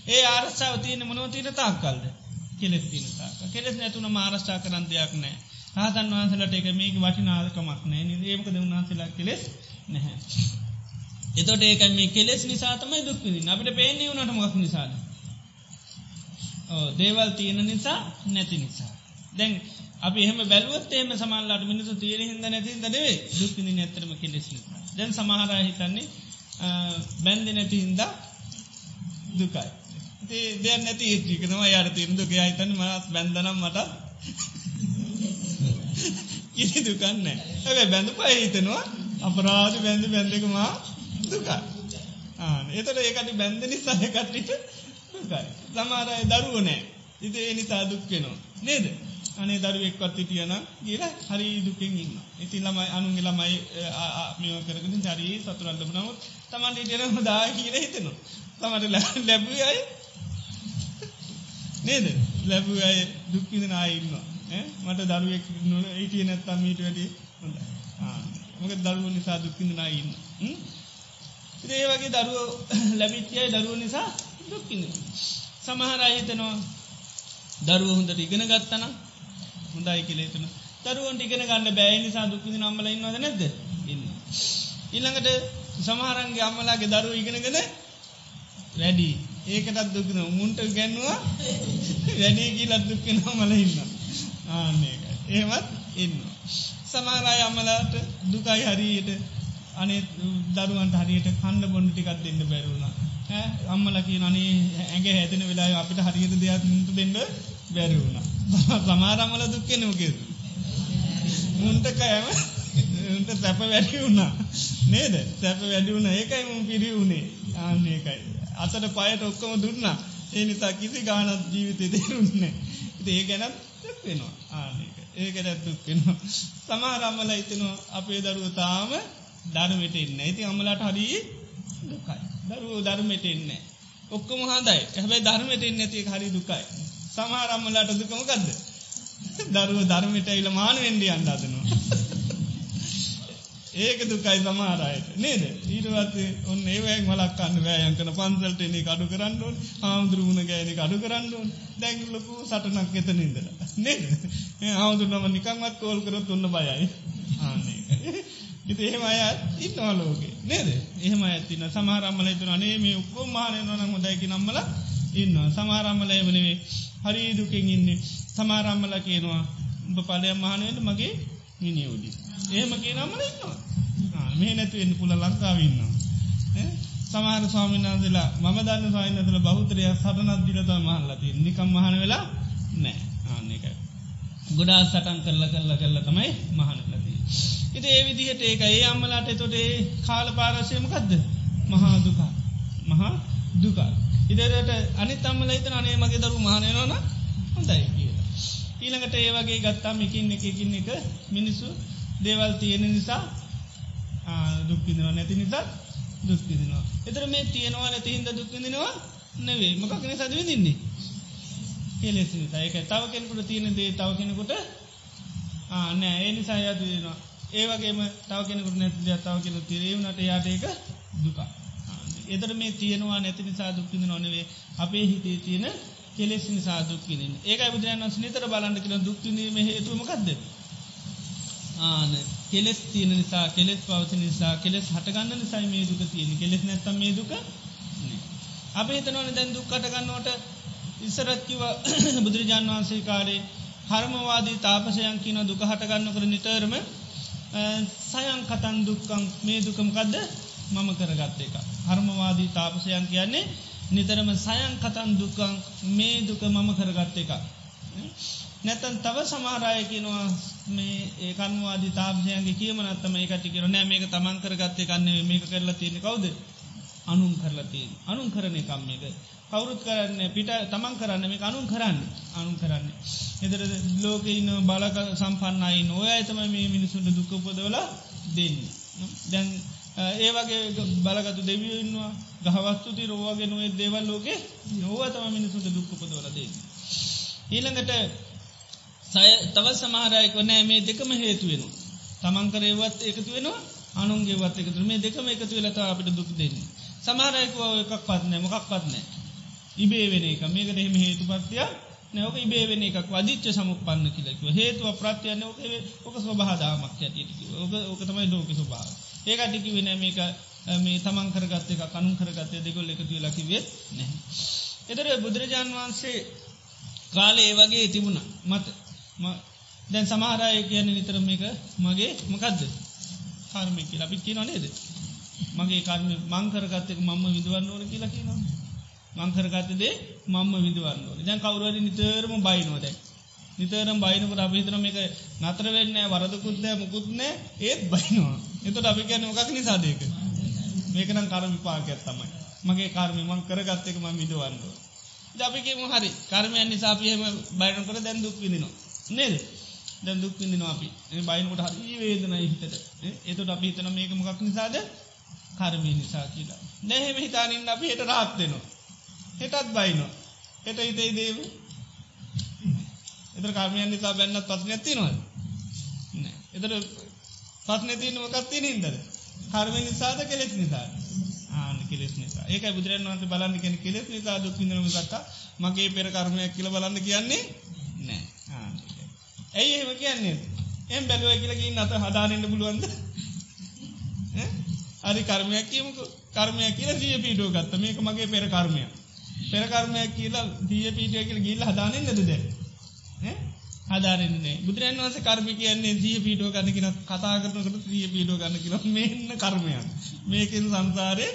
ඒ ආරස්සාාව තියන මොනෝතීන තාක්කල්ද? කෙලෙස් තින තාක කෙලෙස් නැතුන මාරශ්ා කරන්න දෙයක් නෑ. හතන් වහන්සලට එක මේක වටිනාදකමක් නෑ ඒමකද උන්හන්සලා කෙලෙස් නැහැ. එතොට ඒක මේ කෙලෙස් නිසාතමයි දුක්විදින් අපිට පේන්නේ වනට මොක් නිසාද? දේවල් තියෙන නිසා නැති නිසා. දැන් අපි එහම බැලුවත් එම සමල්ලාට මිනිසු තීර හිද නැති දනේ දුක්විදි නැතරම කෙලෙස් නිසා දැන් සමහරා හිතන්නේ බැන්දි නැති හින්දා දුකයි. දෙයක් නැති ඒටිකනවා යාර තිීර දුක. අයිතන්න මනස් බැන්දනම් මට කිසි දුකන්න ඇැ බැඳ පහිතනවා අපරාධ බැඳ බැඳකමා දුකයි එතට ඒකට බැන්ද නිසා කට්ටිට දුකයි. සමාරය දරුව නෑ. ඉති ඒ නිසා දුක්කෙනවා නේද? අනේ දරුවෙක්වත් හිටියන කියලා හරි දුකින් ඉන්න ඉති ළමයි අනුන්ගේ ළමයි මෙෝ කරගෙන හරි සතුරන්ට නමුත් තමන්ට ඉටන හොදා කියල හිතනවා. තමට ලැබුව අයි නේද? ලැබුව අය දුක්කිදන අයින්නවා මට දරුවෙක් නොන හිටිය නැත්තම් මීට වැඩි හොඳ මොක දරුව නිසා දුක්කිදන ඉන්න ඒ වගේ දරුව ලැබිච්චයයි දරුව නිසා දුක්කින්න. සමහර අහිතනවා දරුව හොඳට ඉගෙන ගත්තන හොඳයි කෙලේතුන දරුවන්ට ඉගෙන ගන්න බෑ. නිසා දුක්කිදි අම්මල ඉන්නවද නැද්ද? ඉන්න. ඉල්ළඟට සමහරන්ගේ අම්මලාගේ දරුව ඉගෙනගෙන වැඩි. ඒකටත් දුක්න මුන්ට ගැන්නවා වැඩේ කියලත් දුක්කෙන මල ඉන්න ආන්නේක ඒවත් ඉන්න. සමාරය අම්මලාට දුකයි හරියට අනේ දරුවන්ට හරියට කණ්ඩ බොන්න ටිකත් දෙන්න බැරුණ අම්මලකි අනේ ඇගේ හැතන වෙලා අපිට හරියට දෙයක් මුට දෙන්න බැරිවුණ [LAUGHS] සමාරම්මල දුක්කෙ නෝකෙද මුන්ට කෑම ට සැප වැඩි වුණා. නේද? සැප වැඩි වුණ. ඒකයි මුම් පිරි වුණේ. ආන්න ඒකයි. අසට පයට ඔක්කොම දුන්නා. ඒ නිසා කිසි ගානත් ජීවිතය දෙරුන්නේ ඒ ගැනත් වෙනවා. ආනක ඒකට දුක්වෙනවා සමාරම්මල හිතනවා අපේ දරුව තාම ධර්මයට එන්න ඇති අමලට හරි දුකයි. දරුවෝ ධර්මයට එන්න ඔක්කොම හාදයි. හැබැයි ධර්මයට එන්න ඇති හරි දුකයි. සමාරම්මලට දුකමකක්ද දරුව ධර්මයට ඉල මාන වෙන්ඩිය අන්ඩාදනවා ඒක දුකයි සමාරයට නේද? ඊටවත් ඔන්න ඒවැක් මලක්කන්න වෑයන්කන පන්සල්ටනේ කඩු කරන්නඩුවන් හාමුදුරුවන ගෑන කඩු කරන්නඩුවන් දැංගලොකු සටනක් එතනින්ද නේද? හාමුදුරනම නිකංවත් කෝල් කරත් ඔන්න බයයි. ආන්නේ ඉති එහෙම අය ඉන්නවා ලෝකේ. නේද? එහෙම ඇතින සමහරම්මල තුන අනේ මේ උක්කෝ මානයනනම් හොදැකි නම්මල ඉන්න සමාරම්මල එමනේ හරි දුකින් ඉන්නේ. සමාරම්මල කියනවා උඹ පලය මහනයට මගේ මිනිියවඩි ඒම කිය නම්මල ඉන්නවා. මේ නැතුවෙන්න පුළ ලංකාවන්නවා සමාර ස්වාමිනාදලා මම දන්න සයින්නතුල බෞතරය සටනත් දිලත මහල්ලති නිකම් මහන වෙලා නෑ ආන්නේකයි ගොඩා සටන් කරලා කරලා කරලා තමයි මහනලදී ඉති ඒ විදිහට ඒක ඒ අම්මලාට එතොටේ කාල පාරසයමකක්ද මහා දුකා මහා දුකා ඉදරට අනි තම්මල හිත අනේ මගේ දරු මහනයනන හොඳයි කියලා. ඊළඟට ඒ වගේ ගත්තාම එකින් එකකින් එක මිනිස්සු දේවල් තියෙන නිසා දුක්කිදවා නැති නිසා දුක්කිදිනවා එතර මේ තියෙනවා නැතිහින්ද දුක්කිදිනවා නෙවේ මොකක්න සදව දින්නේ කෙලෙස නිසා. ඒක තව කෙනෙකුට තියෙන දේ තව කෙනෙකුට නෑ. ඒ නිසා යදනවා ඒවගේම තව කෙනෙකුට නැති තව කෙන තිරේවනට යාට ඒක දුක එතර මේ තියෙනවා නැති නිසා දුක්කිද නොනවේ අපේ හිතේ තියෙන කෙලෙස් නිසා දුක්කිනින් ඒකයි බුදුරන් වන්ස නිතර බලන්න කියන දුක්තිනීම හේතුමකක්ද ආන කෙලෙස් තියෙන නිසා කෙලෙස් පවති නිසා කෙලෙස් හටගන්න නිසයි මේ දුක තියෙන කෙලෙස් නැත්තම් මේ දුක අප හිතනවන දැන් දුක් කටගන්නවට ඉස්සරත්කිව [COUGHS] බුදුරජාන් වහන්සේ කාරේ හර්මවාදී තාපසයන් කියන දුක හටගන්නකර නිතරම සයන් කතන් දුක්කං මේ දුකමකදද මම කරගත්ත එක. හර්මවාදී තාපසයන් කියන්නේ නිතරම සයන් කතන් දුකං මේ දුක මම කරගත්ත එක. නැතන් තව සමාරයකිනවා මේ ඒකන්වාදී තාපසයන්ගේ කියමනත්තම ඒකට කියර නෑ මේක තමන් කරගත්තේ කන්නේ මේක කරලා තියෙන කවුද? අනුම් කරලා තියෙන අනුම් කරන එකම් මේක. කවුරුත් කරන්න පිට තමන් කරන්න මේ අනුම් කරන්න අනුම් කරන්න. එදර ලෝක ඉන්න බලක සම්පන්නයි නොය ඇතම මේ මිනිසුන්ට දුකපොදවල දෙන්න. දැන් ඒවගේ බලගතු දෙවිය ඉන්නවා ගහවස්තුති රෝවගේ නොේ දේවල් ලෝකේ නොව තම මිනිසුන්ට දුක්කපොදවල දෙන්න. ඊළඟට සය තව සමහරයක නෑ මේ දෙකම හේතුවෙන තමන් කරේවත් එකතු වෙනවා අනුන්ගේවත් එකතු මේ දෙකම එකතු වෙලතා අපිට දුක් දෙන්න. සමහරයකව එකක් පත්නෑ මොකක් පත්නෑ ඉබේ වෙන එක. මේකට එහෙම හේතු පත්තිය නෝක ඉබේ වෙන එකක්. වදිච්ච සමුක් පන්න කියලකිව හේතුව ප්‍රත්යන්න ඕක ඕක ස්වබහදාමක් ඇතික ඕක ඕක තමයි ලෝක ස්වභාව ඒකටිකි වෙන මේක මේ තමන් කරගත්ත එක කනුන් කරගත්තය දෙකොල් එකතු ලකිවේ නැහැ. එතර බුදුරජාන් වහන්සේ කාලේ ඒ වගේ තිබුණ. මත දැන් සමහරය කියන නිතර මේක මගේ මොකක්ද කාර්මිකි ලබි කියන නේද? මගේ කර්ම මංකරගත්තක මම විදුවන්න ඕන කියලා කියනවා මංකරගත්තදේ මම විදුවන්න ඕන. දැන් කවරුවර නිතරම බයිනෝද නිතරම් බයිනකට අපිහිතන මේක නතර වෙන්න වරදකුත්නෑ මුකුත්නෑ ඒත් බයිනවා. එතට අපි කියන්න මොකක් නිසාදයක මේකනම් කර විපාකයක් තමයි. මගේ කාර්මි මං කරගත්තක ම විදුවන්න අපිකම හරි. කර්මයන් නිසාපියම බයිනකට දැන් දුක් විදිනවා නේද? දැන් දුක් විදිනවා අපි. බයිනකට හරි වේදන හිතට. එතට අපි හිතන මේක මොකක් නිසාද? කර්මය නිසා කියලා. නැහෙම හිතානින් අපි හෙට රාත් දෙනවා හෙටත් බයිනවා. හෙට හිතයි දේව එතර කාර්මයන් නිසා බැන්නත් පස් නැති නොද එතර පස් නැතින මොකක්තිය හින්දද? කර්මය නිසාද කෙලෙස් නිසා ආන කෙලෙස් නිසා. ඒක බුදුරන් වන්ස බලන්න කෙන කෙලෙස් නිසා දුක් විඳනම දක්ක මගේ පෙර කර්මයක් කියල බලන්න කියන්නේ නෑ. ඇයි එහෙම කියන්නේ? එම් බැලුව කියලකින් අත හදාරන්න පුළුවන්ද? හරි කර්මයක් කියමුක. කර්මයක් කියල දිය පීටෝ ගත්ත. මේක මගේ පෙර කර්මයක්. පෙරකර්මයක් කියලා දිය පීටිය කියල ගිල්ල හදානෙන් නද දැ හදාරන්නේ බුදුරන් වස කර්මි කියන්නේ දිය පීටෝ ගන්න කියෙන කතා කරනකට දිය පීටෝ ගන්න කියල [LAUGHS] මෙන්න කර්මයක්. මේකෙන් සංසාරය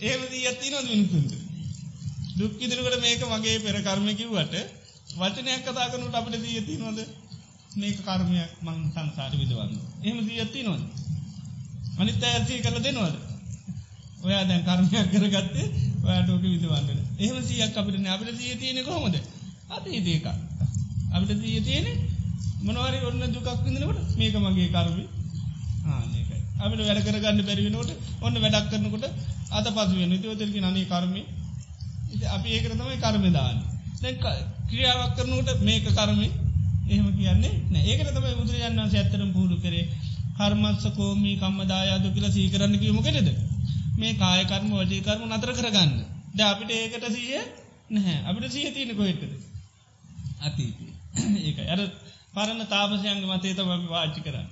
ඒම දී ඇත්ති නොද මිනිසුන්ට දුක්කිදිරකට මේක මගේ පෙර කර්මකිව්වට වචනයක් කතා කරනට අපට දී ඇති නොද මේක කර්මයක් මං සංසාර විදවන්න එහම දී ඇත්ති නොද අනිත් ඇසී කල දෙනවද? ඔයා දැන් කර්මයක් කරගත්තේ ඔයාටෝක විදවන්නට එහම සියක් අපිට අපිට සිය තියෙන කොහොමද? අතීතයක. අපිට තිය තියෙන මොනවරි ඔන්න දුකක් විඳනකොට මේක මගේ කර්මි ආනකයි අපිට වැඩ කරගන්න බැරිවෙනකොට ඔන්න වැඩක් කරනකොට අත පසුවෙන් නිතවතල්කි නනේ කර්මි අපි ඒකරතමයි කර්මදාන්න දැ ක්‍රියාවක් කරනකොට මේක කර්මි එහෙම කියන්නේ නෑ. ඒකට තමයි බුදුරජාන් වන්සේ ඇත්තරම් පුහුණු කරේ. කර්මත්සකෝමී කම්මදායාදු කියලා සීකරන්න කිවමකෙටද මේ කායකර්ම වජීකර්ම නතර කරගන්න. ද අපිට ඒකට සීය නැහැ. අපිට සිය තියෙන කොහෙටද? අතීතය. [CLEARS THROAT] ඒක අර පරණ තාපසයන්ග මතේ තම වාචි කරන්න.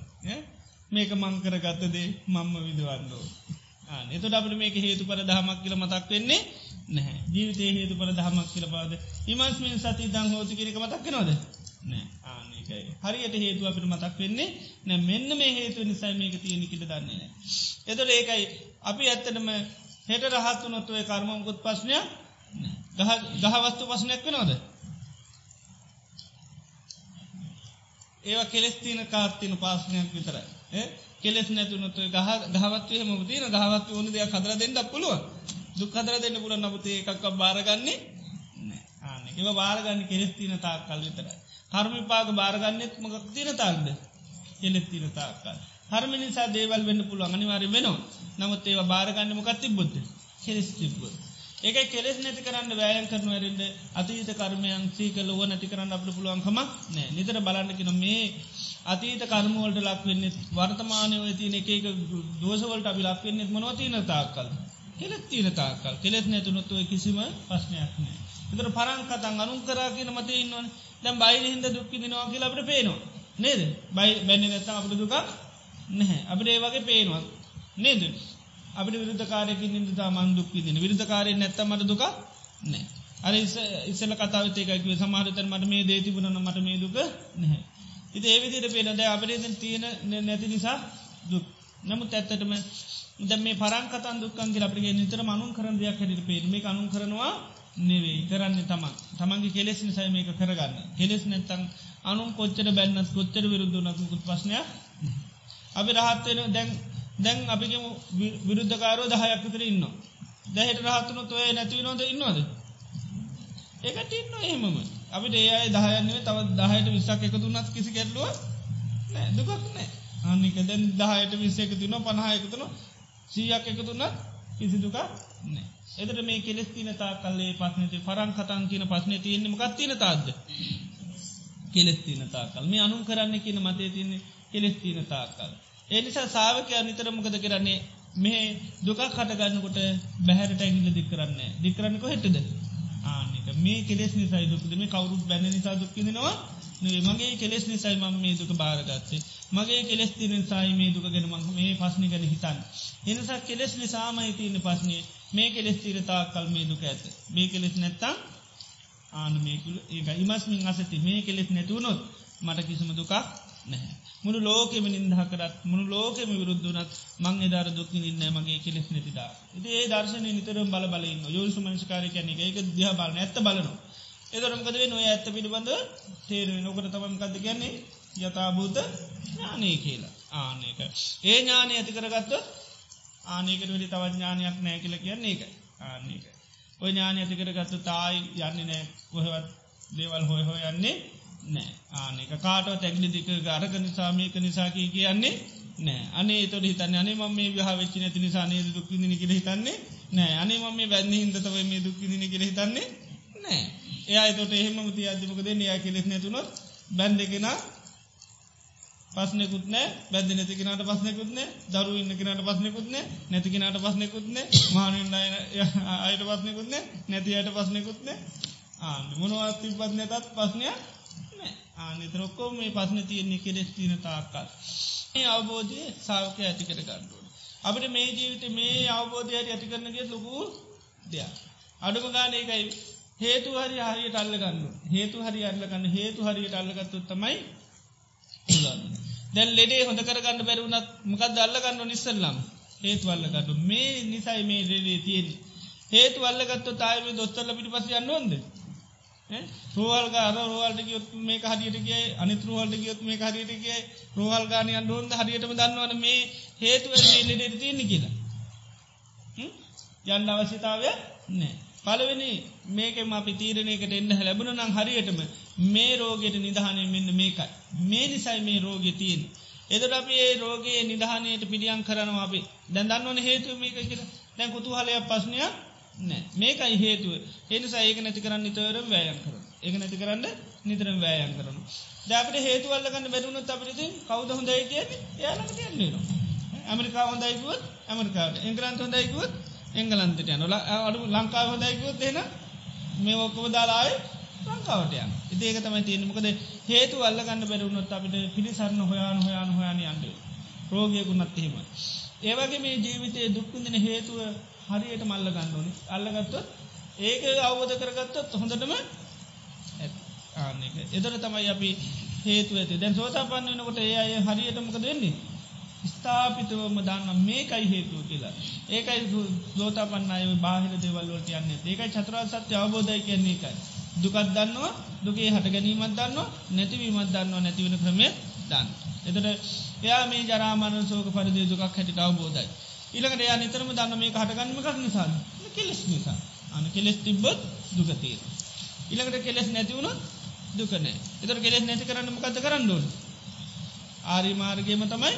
මේක මංකර ගත්තදේ මම්ම විදවන්නෝ එතුට අපට මේක හේතු පර දහමක් කියල මතක් වෙන්නේ නැහැ. ජීවිතය හේතු පර දහමක් කියල පාද ඉමස්මින් සති දං හෝති කිරික මතක් නොද නෑ ආනකයි හරියට හේතු අපට මතක් වෙන්නේ නැ මෙන්න මේ හේතු නිසයි මේක තියෙනෙකිට දන්නේ නෑ එතොට ඒකයි අපි ඇත්තටම හෙට රහත්තු නොත්වේ කර්මංකුත් පස්්නයක් ගහවස්තු පසනයක් වෙනවද? ඒවා කෙස් තියන කාත්තින පාසනයක් විතර කෙස් නැතුනතු ගහ ගහවත්වය හම තියන ගහවත් ඕන දෙයක් කදර දෙන්නක් පුළුව දුක් කදර දෙන්න පුළ නමුතේ එකක් බාරගන්නේ ඒව බාරගන්න කෙස් තියන තාක් කල් විතරයි. කර්මිපාක බාරගන්නෙත් මොකක් තින තාක්ද? කෙලෙත් තින තාක්කල්. හර්ම නිසා දේවල් වෙන්න පුළුව අනිවාරය වෙනවා. නමුත් ඒව බාරගන්න මොකත් තිබ්බොත්ද කෙස් තිබ්බොත්. ඒක කෙලෙස් නැති කරන්න වෑයන් කරන වැරෙන්ට අතීත කර්මයන් සීකල ුව නැති කරන්න අපට පුළුවන්කම නෑ නිතර බලන්නකින මේ අතීත කර්මවලට ලක්වෙන්නේ වර්තමානය තියන එක දෝසවලට අපි ලක්වෙන්නෙත් මොනවතින තාක්කල්? කෙලෙත් තිීන තාක්කල්. කෙලෙස් නැතුනොත්තුව කිසිම ප්‍රශ්නයක් නෑ එතර පරං කතන් අනුන් කරා කියන මත ඉන්නවන. දැම් බයිල හිද දුක්කි දෙනවා කියලා අපට පේනවා. නේද? බයි බැන්නි නැත්ත අපට දුකක් නැහැ. අපට ඒ වගේ පේනවා. නේද? අපට විරුද්ධකාරයකින් නිදතා මන් දුක්කිදින විරුද්ධකාරය නැත්තමට දුක නෑ අර ඉස්සල කතාවතේකකිව සමාරතන් මට මේ දේතිබුණන මට මේ දුක නැහැ. ඉති ඒවිදිට පේනද අපරේදන් තියෙන නැති නිසා දුක්. නමුත් ඇත්තටම ද මේ පරංකතන් දුක්කන්ගේ අපිගේ නිතර මනුන් කරන දෙයක් හැට පේට මේ අනුන් කරනවා නෙවෙයි කරන්න තමන්. තමන්ගේ කෙලෙස් නිසයි මේක කරගන්න. කෙලෙස් නැත්තං අනුන් කොච්චර බැන්නත් කොච්චර විරුද්ධනකුත් පස්නයක් අපි රහත්වෙන දැන් දැන් අපිගේ විරුද්ධකාරෝ දහයක් විතර ඉන්න දැහට රහත්තුන තොය නැතිව නොද ඉන්නවාද? ඒකට ඉන්න එහෙමම. අපිට ඒ අයි දහයන්නේ තවත් දහයට විස්සක් එකතුනත් කිසි කෙරලුව නෑ දුකක් නෑ අනික දැන් දහයට විස්ස එකතුන පණහායකතුන සීයක් එකතුනත් කිසි දුකක් නෑ එදට මේ කෙලෙස් තින තා කල්ලේ පස්නති පරං කතන් කියන පස්න තියෙන්නේ මකත් තින තාද කෙලෙස් තින තාකල් මේ අනුන් කරන්න කියන මතේ තියන්නේ කෙලෙස් තින තාකල් එනිසා සාාවකය නිතරමකද කරන්නේ? මේ දුකක් කටගන්නකොට බැහැරට ඇගිල දික් කරන්නේ දිකරන්නක හෙටද ආනික මේ කෙලෙස් නිසයි දුකද මේ කවරුත් බැන නිසා දුක්කිනවා මගේ කෙලෙස් නිසයි මම මේ දුක බාරගත්තේ. මගේ කෙලෙස් තින සයි මේ දුක ගෙන මං මේ පස්්නි කළ හිතන් එනිසා කෙලෙස් නිසාමයි තියන්න පස්නේ මේ කෙලෙස් තීරතා කල් මේ දුක ඇත. මේ කෙලෙස් නැත්තා ආන මේකුල ඒක ඉමස්මින් අසති. මේ කෙලෙස් නැතුවනොත් මට කිසිම දුකක් නැහැ. මුළු ලෝකෙම නින්දහ කරත් මුළු ලෝකෙම විරුද්ධනත් මං එදාර දුකින් ඉන්න මගේ කෙලෙස් නැතිදා ඒ දර්ශනය නිතරම් බල බලන්න යෝසු මංස්කාරය කියන එක දිහ බලන ඇත්ත බලනවා. එදරම්කදේ නොය ඇත්ත පිළිබඳ තේරුව නොකට තමන්කද කියන්නේ? යථභූත ඥානය කියලා. ආනක ඒ ඥානය ඇති කරගත්ත ආනකට වෙලි තවත් ඥානයක් නෑ කියල කියන්නේ එක. ආනක ඔය ඥානය ඇති කරගත්තු තායි යන්නේ නෑ කොහෙවත් දේවල් හොය හෝ යන්නේ නෑ ආනක කාටව තැගලි දික අරක නිසාමයක නිසාකී කියන්නේ නෑ අනේ තොට හිතන්න අනේ ම මේ විහ වෙච්චි නැති නිසානේ දුක්කිදින කියල හිතන්නේ නෑ අනේ ම මේ වැන්න හිදතව මේ දුක්කිදින කියල හිතන්නේ නෑ එයා තොට එහෙම ති අධිමකද නයා කෙලෙස් නැතුනොත් බැන්්ඩෙකෙන පස්නෙකුත්න බැද නැතිකනට පස්සනෙකුත්න දරු ඉන්න කෙනට පස්සනෙකුත්න නැතිකනට පස්සනෙකුත්න මානන්න අයට පස්සනෙකුත්න නැති අයට පස්සනෙකුත්න ආ මොනවත් තිබත් නැතත් පස්නය ආනෙතරොක්කෝ මේ පස්න තියෙන්නේ කෙලෙස් තින තාක්කල්. මේ අවබෝධය සාවකය ඇති කර ගන්නුව අපට මේ ජීවිත මේ අවබෝධයට ඇති කරනගේ ලොකු දෙයක්. අඩුම ගාන එකයි හේතු හරි හරියට අල්ලගන්න හේතු හරි අල්ලගන්න හේතු හරියට අල්ලගත්තු තමයි දැල් ලෙඩේ හොඳ කරගන්න බැරුණත් මකද අල්ලගන්න නිස්සල්ලම් හේතු අල්ලගන්න මේ නිසයි මේ රෙඩේ තියෙන හේතු අල්ලගත්තු තායම දොස්තරල පිටි පස යන්න ොන්ද රෝහල්ග අර රෝහල්ට ගියොත් මේ හරියට කිය අනිත රෝහල්ට ගියොත් මේ හරියට කිය රෝහල් ගානයන් ොන්ද හරියටම දන්නවන මේ හේතුව මේ ලෙඩට තියෙන කියලා. යන්න අවශ්‍යතාවය නෑ පලවෙනි මේකම අපි තීරණයකට එන්න ලැබුණ නම් හරියටම මේ රෝගයට නිධානය මෙන්න මේකයි. මේ නිසයි මේ රෝගෙ තියෙන්. එදට අපි ඒ රෝගයේ නිධානයට පිළියන් කරනවා අපි දැන්දන්න ඕන හේතුව මේක කියල දැන් කුතු හලයක් පස්්නයක් නෑ මේකයි හේතුව එනිසා ඒක නැති කරන්න නිතරම් වෑයන් කර ඒක නැති කරන්න නිතරම් වෑයන් කරන. දැපට හේතුවල්ලගන්න බැරුණු අපිති කවද හොඳයි කියන්නේ යාලට කියන්නේ නවා. ඇමරිකා හොඳයිකුවත් ඇමරිකාට එංගලන්ත හොඳයිකුවත් එංගලන්තට යන අඩු ලංකාව හොඳයිකුත් එෙන මේ ඔක්කොම දාලායි ලංකාවටය ඉතිඒක තමයි තියෙනමකද හේතු අල්ලගන්න බැරුණොත් අපිට පිළිසරන්න හොයාන හොයාන හොයාන අන්ඩ රෝගයකුන්නත් එහෙම. ඒවගේ මේ ජීවිතය දුක්කුදින හේතුව හරියට මල්ල ගන්නඩුවනි අල්ලගත්තොත් ඒක අවබෝධ කරගත්තොත් හොඳටම ආන්නක එදර තමයි අපි හේතු ඇති දැන් සෝතා පන්න වෙනකොට ඒ අය හරියටමක දෙන්නේ ස්ථාපිතවම දන්න මේකයි හේතුව කියලා. ඒකයි ලෝතා පන්නය බාහිර දෙවල්ලට යන්න. ඒකයි චතරා සත්‍ය අවබෝධය කියන්නේ එකයි දුකත් දන්නවා දුකේ හට ගැනීමත් දන්නවා නැතිවීමත් දන්නවා නැතිවෙන ක්‍රමේ දන්න එතට එයා මේ ජරාමන සෝක පරිදි දුකක් හැටිට අවබෝධයි. ඉළකට එයා නිතරම දන්න මේ හටගන්නම කක් නිසා කෙලෙස් නිසා. අන කෙලෙස් තිබ්බොත් දුකතීර ඉළඟට කෙලෙස් නැතිවුණොත් දුකනෑ එතර කෙලෙස් නැති කරන්න මකත කරන්න ඕන? ආරි මාර්ගයම තමයි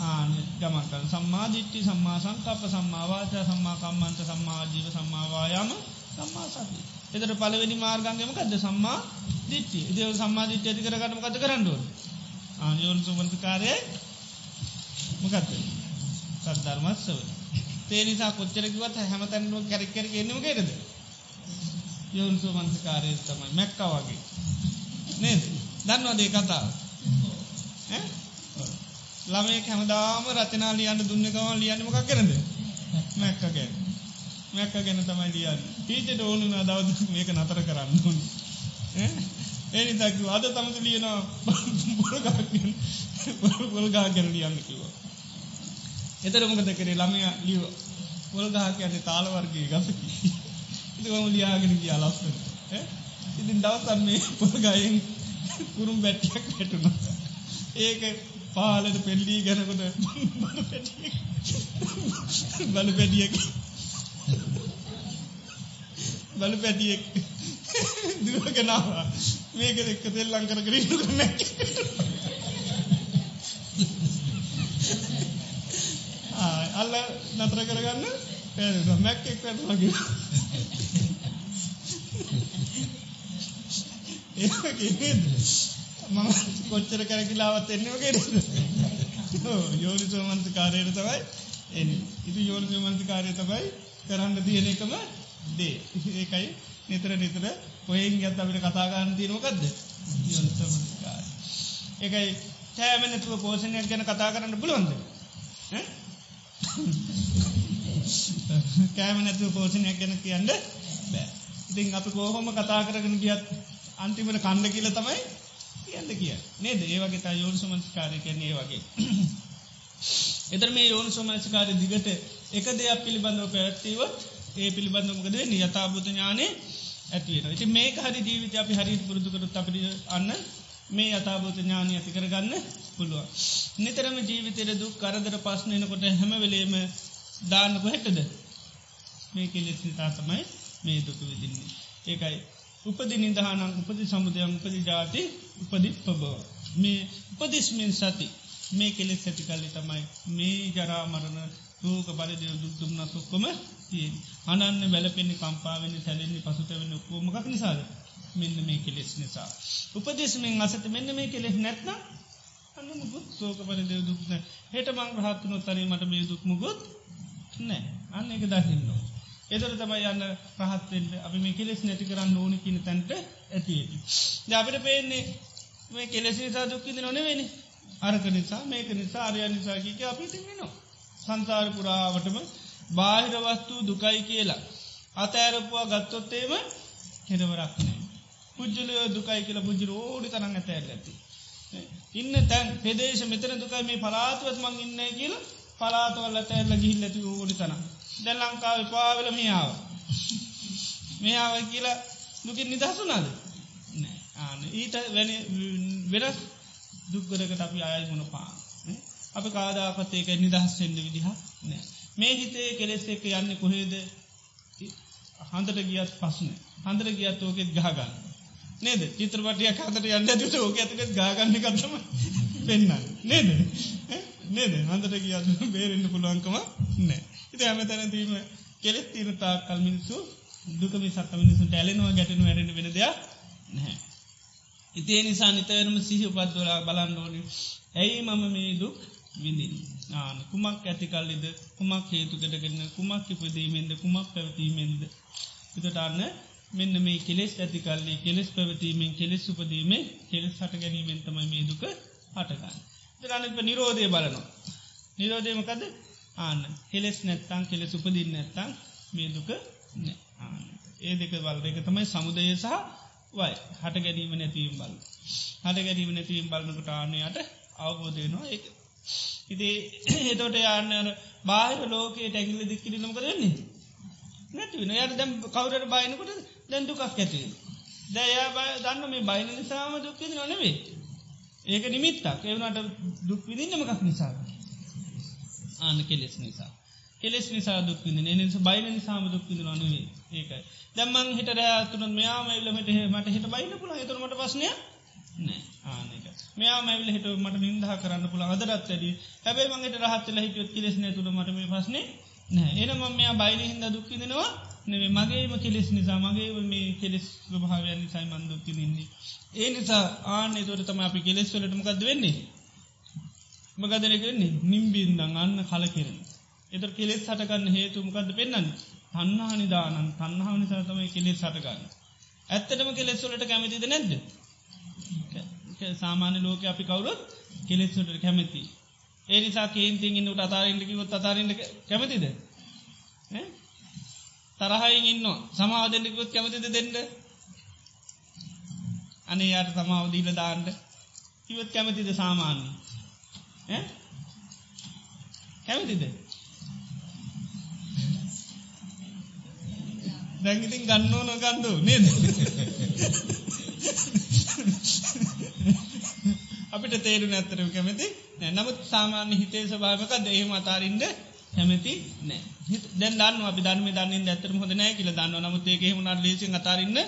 ආන ගමන්කන් සම්මාධිට්ටි සම්මා සංකප සම්මාවාච සම්මාකම්මන්ත සම්මාජීව සම්මාවායාම සම්මා සති. එතට පලවෙනි මාර්ගන්ගම කද සම්මා දිට්ටි ඉදව සම්මාධිට්්‍ය ඇති කරගටම කත කරන්නුව. ආයෝන් සුමන්තකාරය මොකක්ද සද්ධර්මත්සව. තේ නිසා කොච්චරකිවත් හැමතැන්නුව කැරක්කර කියන්නම කෙරද. යෝනිසෝ මනසිකාරය තමයි මැක්ක වගේ නේද දන්නවදේ කතාව ළමේ හැමදාම රචනා ලියන්න දුන්න ගම ලියන්න මොකක් කරද? මැක්ක ගැන. මැක්ක ගැන තමයි ලියන්න. පීචට ඕනුන දවද මේක නතර කරන්න ඕන. ඒනි දක් අද තමතු ලියනවා පොල්ගා ගැන ලියන්න කිව්වා. එතර මොකද කරේ? ළමය ලියව පොල්ගහ කියන්නේ තාලවර්ගගේ ගසකි ඉතිම ලියාගෙන කියා ලස්සන ඉතින් දවසන් මේ පොල්ගයෙන් කුරුම් බැට්ටියක් හැටුණා ඒක පාලට පෙල්ලී ගැනකොට බලු පැටියෙක්. බලු පැටියෙක්. දුවගෙනවා මේක එක්ක තෙල් ලංකර කරන්න කරන අල්ල නතර කරගන්න. පැ මැක් එක් පැට වගේ ඒ මම කොච්චර කැරකිලාවත් එන්න වගේ යෝනිසෝ මන්ත කාරයට තමයි එ ඉති යෝනිසෝ මන්ත කාරය තමයි කරන්න තියෙන එකම දේ. ඒකයි නිතර නිතර ඔයෙන් ගැත් අපිට කතාගන්න තියනොකක්ද යෝනිසෝමන්තකාර ඒකයි කෑමනතුව පෝෂණයක් ගැන කතා කරන්න පුළුවන්ද? කෑමනැතුව පෝෂණයක් ගැන කියන්න බෑ. ඉතින් අපි කෝහොම කතා කරගෙන ගියත් අන්තිමට කණ්ඩ කියල තමයි කියන්න කිය නේද? ඒවගේ තා යෝන් සුමංස්කාරය කියන්නේ වගේ. [CLEARS THROAT] එතර මේ යෝන් සුමංස්කාරය දිගට එක දෙයක් පිළිබඳව පැත්තිීවත් ඒ පිළිබඳමකද නියතාබුත ඥානේ ඇතිවෙන ඉති මේ හරි ජීවිත අපි හරි පුරුදුකරුත් අපිට අන්න මේ අතාබෝත ඥානය ඇති කරගන්න පුළුවන්. නිතරම ජීවිතයට දුක් කරදර පස්නයනකොට හැම වෙලේම දාන්නක හැටද? මේ කෙලෙස් නිතා තමයි මේ දුක විදින්නේ. ඒකයි උපදි නිදහනම් උපදි සමුදයම් උපදි ජාති උපදි පබව. මේ උපදිස්මෙන් සති මේ කෙලෙස් ඇති කල්ලි තමයි මේ ජරාමරණ රෝක බලදය දුක්දුම්න්න සොක්කොම තියෙන් අනන්න වැලපෙන්නේ කම්පාවෙන සැලෙන්නේ පසුතවෙන්න කෝමක් නිසාද මෙන්න මේ කෙලෙස් නිසා. උපදේශමෙන් අසත මෙන්න මේ කෙලෙස් නැත්න අන්න මුකුත් සෝක පරිදය දුක්න හෙට මං රහත්තුනො තරීමට මේ දුක් මුකුත් නෑ අන්න එක දකින්නවා. එදර තමයි යන්න පහත්වෙන්ට අපි මේ කෙලෙස් නැති කරන්න ඕන කියන තැන්ට ඇතිේති. අපිට පේන්නේ මේ කෙලෙසි නිසා දුක්කිද නොනෙවෙනි අරක නිසා මේක නිසා අරය නිසාකික අපි තිෙනවා. සංසාර පුරාවටම බාහිර වස්තු දුකයි කියලා. අතෑරපුවා ගත්තොත්තේම හෙරවරක්නේ. පුද්ජලය දුකයි කියලා පුද්ජිර ඕඩි තරන්න ඇතැල් ඇති. ඉන්න තැන් පෙදේශ මෙතන දුකයි මේ පලාතුවත් මං ඉන්න කියලා පලාතවල්ල තැල්ල ගිහිල් ඇති ඕඩි තනම්. දැන් ලංකාව පාවල මෙයාව. මෙයාව කියලා දුකින් නිදහසුනාද ආන ඊට වැනි වෙනස් දුක්ගරකට අපි අයල් මොන පා අපි කාදාපත් ඒක නිදහස් වෙන්ඩ විදිහ නෑ. මේ හිතේ කෙලෙස් එක යන්න කොහේද? හන්දට ගියත් පස්සන හන්දර ගියත් ඕකෙත් ගහගන්න නේද? චිත්‍රපටිය කතට යන්න ඇතුට ඕක ඇතකත් ගාගන්න කත්තම පෙන්න්න නේද? නේද? හන්දට ගියත් බේරෙන්න්න පුළුවන්කම නෑ. ඉති හැම තැනදීම කෙලෙත් තීන තා කල් මිනිස්සු දුකම සක්ක මිනිසුන්ට ඇලෙනවා ගැටනු ඇරෙන වෙන දෙයක් නැහැ. ඉතිේ නිසා නිතරම සිහි උපත්වලා බලන්න ඕනි ඇයි මම මේ දුක් විඳින් ආන කුමක් ඇතිකල්ලිද කුමක් හේතුකටගන්න කුමක් ඉපදීමෙන්ද කුමක් පැවතීමෙන්ද එතටන්න මෙන්න මේ කෙලෙස් ඇතිකල්ලි කෙලෙස් පැවතීමෙන් කෙලෙස් උපදීමේ කෙලෙස් හට ගැනීමෙන් තමයි මේ දුක හටගන්න. දරන්නප නිරෝධය බලනවා. නිරෝධයමකද ආන්න කෙලෙස් නැත්තං කෙලෙස් උපදින්න නැත්තං මේ දුක ආන්න ඒ දෙක වල් එක තමයි සමුදය සහ වයි. හට ගැනීම නැතිවීම බල හට ගැනීම නැතිවීම බලන්නකට ආනයට අවබෝධයනවා ඒ ඉති එතොට යන්න බාහිර ලෝකයේ ටැකිල්ල දික්කිරි නොක දෙන්නේ නැතිවෙන යට දැම් කවුරට බයිනකොට දැන්දුකක් ඇති දැයා බය දන්න මේ බයින නිසාම දුක්කිද නොනෙවේ ඒක නිමිත්තක්. එවනට දුක් විදින්නමකක් නිසා ආන කෙලෙස් නිසා. කෙලෙස් නිසා දුක්කින්න නිස බයින නිසාම දුක්කිද නොනවේ ඒකයි දැම්මන් හිට රෑතුන මෙයා මයිල්ලමට මට හිට බයින්න පුළ තුරමට පස්නය නෑ. ආනක මෙයා මැවිල හිට මට නින්දහ කරන්න පුළ අදරත් ඇඩි හැබයි මඟට රහත්තල හිටියොත් කිලෙස්න තුළ මට මේ පස්නේ නෑ. එන මම මෙයා බයින හිද දුක්කිදෙනවා නෙවේ මගේම කෙලෙස් නිසා මගේ මේ කෙලෙස් ප්‍රභාවයන් නිසයි මන් දුක්කිදින්නේ ඒ නිසා ආනෙ තොට තම අපි කෙලෙස් වලටමකක්ද වෙන්නේ? මගදනකන්නේ නිම්බින්දං අන්න කල කෙරෙන එතර කෙලෙස් හටගන්න හේතුමකක්ද පෙන්න්න තන්නා නිදානන් තන්නාව නිසා තමයි කෙලෙස් සටගන්න. ඇත්තටම කෙලෙස්වලට කැමතිද නැද්ද. සාමාන්‍ය ලෝක අපි කවුරුත් කෙලෙස්වට කැමති. ඒනිසා කේන්තින් ඉන්නට අතාරෙන්ටකිවොත් අතාරෙන්ට කැමතිද. තරහයි ඉන්න සමාව දෙන්නෙකුත් කැමතිද දෙන්න අනේ යට සමාව දීල දාන්ට ඉවත් කැමතිද සාමාන්‍ය කැමතිද දැඟිතින් ගන්න ඕන ගන්දු නේද? අපිට තේරු නැත්තරම කැමති? නමුත් සාමාන්‍ය හිතේ ස්භාවක දේහම අතාරින්ට කැමති නෑ. දැන් දන්න අපි ධර්ම දන්න ඇතරම හොඳ නෑ කියල දන්න නමුත් ඒක හෙමුණට ලේසි අතාරන්න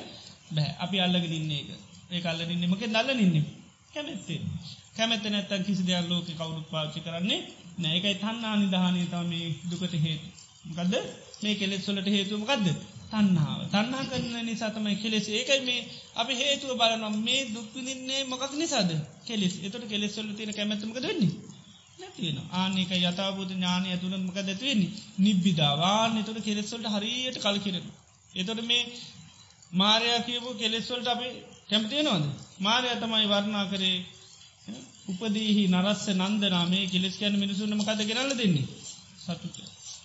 බෑ. අපි අල්ලගෙන ඉන්නේ එක ඒ අල්ල ඉන්නමක දල්ල ඉන්න? කැමැත්තේ. කැමැත නැත්තන් කිසි දෙයක් ලෝක කවුරුත් පාච්චි කරන්නේ නෑකයි තන්නා නිදහනය තම මේ දුකට හේතු. ගදද මේ කෙලෙත් සොලට හේතුමකක්ද තන්නාව තන්නා කරන නිසා තමයි කෙලෙස්. ඒකයි මේ අපි හේතුව බලනම් මේ දුක්විලින්නේ මොකක් නිසාද? කෙලෙස්. එතට කෙලෙස් සොල්ල තියෙන කැමැතමක දෙන්නේ නැතින ආනක යතාබූත ඥානය ඇතුළන් මක දැතිවෙන්නේ නිබ්බිදාවාන්න එතොට කෙලෙස්වලට හරියට කල් කිරෙන. එතොට මේ මාරයා කියපු කෙලෙස්වලට අපි කැමතියෙනවාද මාරය තමයි වර්ණා කරේ උපදීහි නරස්ස නන්දනාමේ කෙලෙස් කියන මිනිසුන්නම කද ගෙනල දෙන්නේ? සතුට.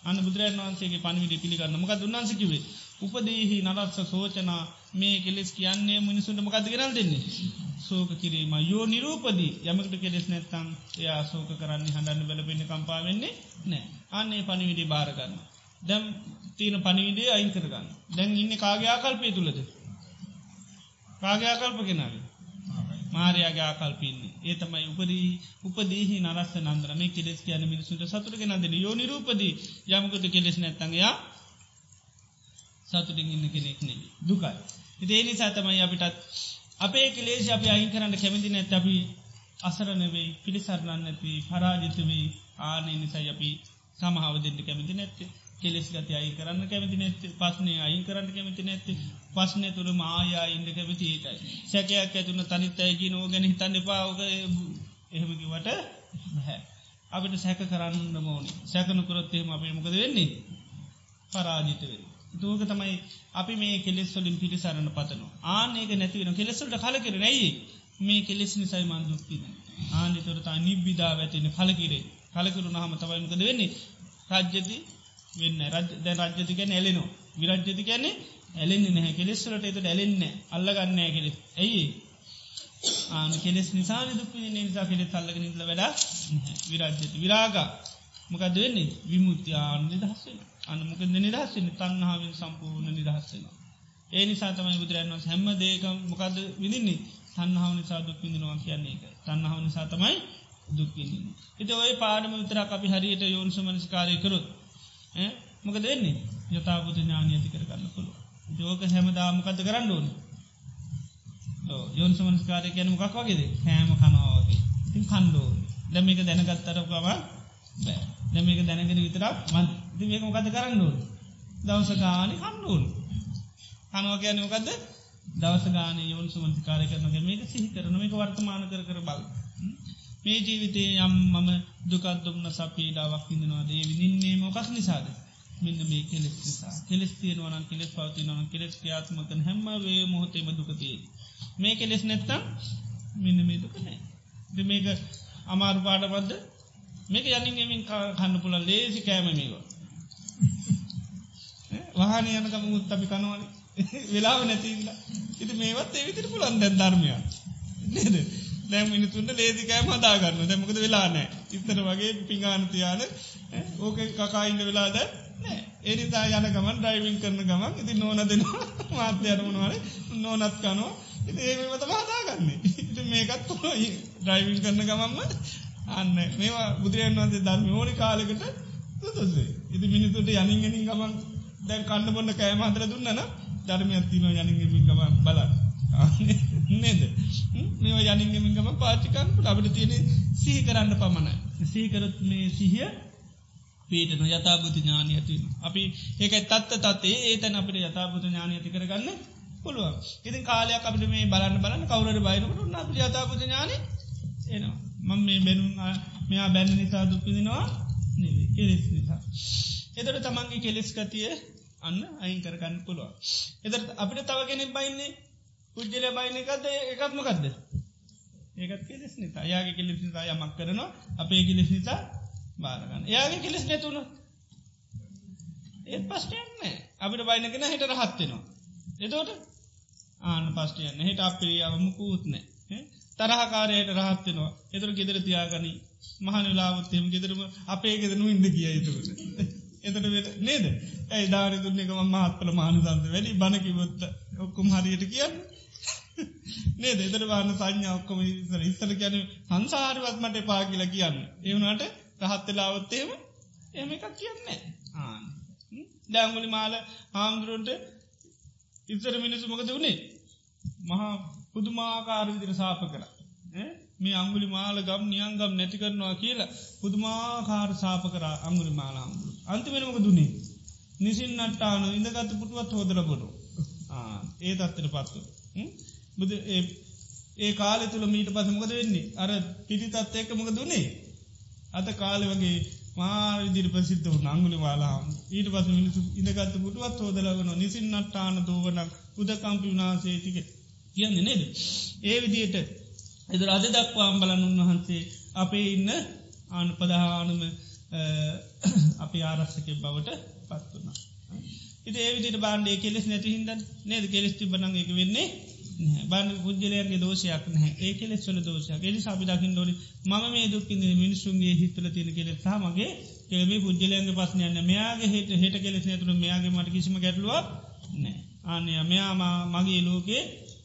අන්න බුදුරන් වන්සේගේ පනිවිඩි පිළිගන්න. මක දුන්නාසිකිවේ උපදීහි නරස්ස සෝචනා. මේ කෙලෙස් කියන්නේ මිනිසුන්ට මකද ගෙනල් දෙන්නේ? සෝක කිරීම යෝ නිරූපදී. යමකට කෙලෙස් නැත්තං එයා සෝක කරන්න හඬන්න බැලපෙන්න කම්පාවෙන්නේ නෑ අන්නේ පනිවිඩි භාරගන්න දැම් තියෙන පනිවිඩේ අයින් කරගන්න. දැන් ඉන්න කාගේ ආකල්පය තුළද? කාගේ ආකල්ප කෙනාවේ මාරයාගේ ආකල්පින්නේ ඒ තමයි උපදී උපදීහි නරස්ස නන්දර මේ කෙලෙස් කියන මිනිසුන්ට සතුර ගෙනදෙන යෝ නිරූපදී. යමකට කෙලෙස් නැත්තඟයා සතුටින් ඉන්න කෙනෙක් නෙ දුකයි. ඉතිේ නිසා තමයි අපිටත් අපේ කෙලේශ අපි අයින් කරන්න කැමති නැත් අපි අසරනවෙයි පිළිසරණන්න නැති පරාජිතවෙයි ආනේ නිසයි අපි සමහාව දෙට කැමති නැත්තේ. කෙලෙස් ගති අයි කරන්න කැමති නැත්ත. පස්නය අයින් කරන්න කැමති නැත්ත. පස්නය තුළ මායා ඉන්ඩ කැමති ඒකයි. සැකයක් ඇතුන තනිත් අයකි නෝ ගැන හිතන්න පාවක එහෙමකිවට හැ අපිට සැක කරන්න මෝනි සැකනු කරොත්තේම අපේ මොකද වෙන්නේ? පරාජිත වෙන්න දූක තමයි අපි මේ කෙලෙස් වලින් පිරිසරණ පතනු ආනක නැතිවෙන කෙලෙසල්ට කලකිර නැයි. මේ කෙලෙස් නිසයි මන්දුක්තින ආනිතොරතා නිබ්බිදා ඇතින කලකිරේ. කලකිරු නහම තවයිමකද වෙන්නේ? රජ්‍යති වෙන්න දැ රජ්‍යති ගැන එලෙනවා විරජ්‍යති ගැන්නේ ඇලෙන්නේ නැහැ. කෙලෙස්වලට එතට ඇලෙන්න අල්ලගන්නෑ කෙෙ ඇයි ආන කෙලෙස් නිසා දුක් නිසා කෙෙ අල්ලග නිල වැඩ විරජ්‍යති. විරාගා. මොකද වෙන්නේ? විමුත්‍යාන් නිදහස්සෙන අනමක නිදහස්සෙන තන්නාවෙන් සම්පූර්ණ නිදහස්සෙන. ඒ නිසා තමයි බුදුරන්ව හැම්ම දේකම් මොකද විදින්නේ තන්නාව නිසා දුක් විඳනවා කියන්නේ එක තන්නාව නිසා තමයි දුක්කින්න. එත ඔය පාඩම විතරක් අපි හරියට යෝනිස මනස්කාරය කරොත් මොක දෙන්නේ යතාපුත ඥානය ඇති කරගන්න පුළුව. ජෝක හැමදාමකද කරන්න ඕන. යෝන් සමස්කාරය ගැන මොකක් වගේද? හෑම කනවාගේ ඉතින් කණ්ඩෝ දැමික දැනගත්තරකවා බෑ. දැමික දැනගෙන විතරක් මන් ඉති මේක මොකද කරන්න ඕන? දවස ගානි කණ්ඩුවන් කනවා කියන මොකද දවස ගාන යෝන් සුමන්තිකාරය කරනක මේක සිහි කරන මේක වර්තමාන කර කර බල මේ ජීවිතේ යම් මම දුකත්දුම්න සපීඩාවක් ඉඳනවා දේ විනින්නේ මොකක් නිසාද? මෙන්න මේ කෙලෙස් නිසා. කෙලෙස් තියෙනවන කෙලෙස් පවතිනවන කෙලෙස් ක්‍රියාත්මකන හැම වේ මොහොතේම දුකතිය මේ කෙලෙස් නැත්තම් මෙන්න මේ දුක නෑ මේක අමාරු පාඩබද්ද මේක යනින්ගමින් කන්න පුළ ලේසි කෑම මේවා. වහන යනකම මුත් අපි කනවන වෙලාව නැතින්න ඉති මේවත් ඒවිතිර පුළන් දැන් ධර්මය නේද? දැම් මිනිතුන්ට ලේසිකෑම හදාගන්න දැමකද වෙලානෑ ඉත්තර වගේ පිංගානතියාන ඕක කකායින්න වෙලාද ඒනිතා යන ගමන් ඩයිවිං කරන ගමන් ඉති නොන දෙනවා. [LAUGHS] මාත්‍යයනමනවාල නොනත් කනවා. ඉති ඒමත හදාගන්නේ. ඉති මේකත් [LAUGHS] ඩයිවිං කරන ගමන්ම අන්න. මේවා බුදුරයන් වන්සේ ධර්ම ඕනි කාලෙකට තුතුසේ ඉති මිනිතුට යනිගෙනින් ගමන් දැන් කන්න බොන්න කෑමහන්තර දුන්නන ධර්මයක් තින යනිගෙමින් ගම බල නේද? මේ යනිගෙමින් ගම පාචිකන් අපට තියෙන සිහි කරන්න පමණයි. සීකරත් මේ සිහිය පීටන යථභූත ඥානය ඇති අපි ඒක තත්ත තත්තේ ඒතැන අපට යථභූත ඥානය ඇති කරගන්න පුළුව ඉතින් කාලයක් අපට මේ බලන්න බලන්න කවුරට බයිනකට උන්න අප යථභූත ඥාන එනවා. මං මේ බැනුම් මෙයා බැන්න නිසා දුක්පිදිනවා කෙලෙස් නිසා. එතට තමන්ගේ කෙලෙස් ගතිය අන්න අයින් කරගන්න පුළුව. එදට අපිට තව කෙනෙක් බයින්නේ? පුද්ජල බයින එකක්ද? එකත්මකක්ද. ඒකත් කෙලෙස් නිතා යාගේ කෙලෙස් නිතා යමක් කරනවා අපේ කෙලෙස් නිතා බාරගන්න යාගේ කෙලෙස් නැතුුණ ඒත් පස්ටයන්න අපිට බයිනගෙන හිට රහත්වෙනවා. එතෝට ආන පස්ටයන්න හිට අපිරියාව මුකූත්නෑ තරහකාරයට රහත්වෙනවා එතුර ගෙදර තියාගනි. මහන ලාවත්තයම ගෙදරම අපේ ගෙදනු ඉන්න කිය යුතුට එතට නේද ඇයි ධාර තුන්නෙකම මහත්පල මානසන්ත වැඩි බණකිවොත්ත ඔක්කුම් හරියට කියන්න නේ දෙතර වාන සංඥා ඔක්කොම ඉස්සර ඉස්සර කියන සංසාරවත් මට එපා කියලා කියන්න. ඒ වුණාට රහත් වෙලාවොත්තේම එහෙම එකක් කියන්නේ ආන්න. දැන්ගුලි මාල හාමුදුරන්ට ඉස්සර මිනිස්සු මොකද වුණේ? මහා පුදුමාකාර විදිහට සාප කරා. මේ අංගුලි මාල ගම් නියංගම් නැති කරනවා කියලා පුදුමාකාර සාප කරා අංගුලි මාල හාමුදුරුවෝ. අන්තිමට මොකද උනේ? නිසින් නට්ටාන ඉඳගත් පුටුවත් හොදලා බොරු. ආ ඒ තත්ත්වයට පත් වුණා. බුද ඒ කාල තුළ මීට පස මොකද වෙන්නේ අර පිටිතත් එක්ක මොක දුන්නේ අත කාලෙ වගේ මාවිදිරි ප්‍රසිද්ධ වු අංගුලි වාලා ඊට පස මිනිසු ඉඳගත්ත පුටුවත් හෝදලවන නිසින් නට්ටාන දෝවනක් උදකම්පි වනාසේටික කියන්නේ නේද ඒ විදියට එදර අද දක්වාම් බලන් උන්වහන්සේ අපේ ඉන්න ආන පදහානුම අපි ආරස්සක බවට පත් වුණා. ඉති ඒවිදිට බාන්්ඩේ කෙලෙස් නැති හින්ද නේද? කෙලෙස් තිබනං එක වෙන්නේ බන් පුද්ජලයන්ගේ දෝෂයක් නෑ ඒ කෙලෙස් වල දෝෂයක්. එලි අපි දකිින් ොලි ම මේ දුක්කින්න මිනිසුන්ගේ හිතල තියෙන කෙලෙ සාමගේ කෙලේ පුද්ජලයන්ගේ පස්සනයන්න මෙයාගේ හට හට කෙලෙස් නැතුර මෙයාගේ මට කිසිම ගැටලුවක් නෑ. ආනය මෙයාම මගේ ලෝකේ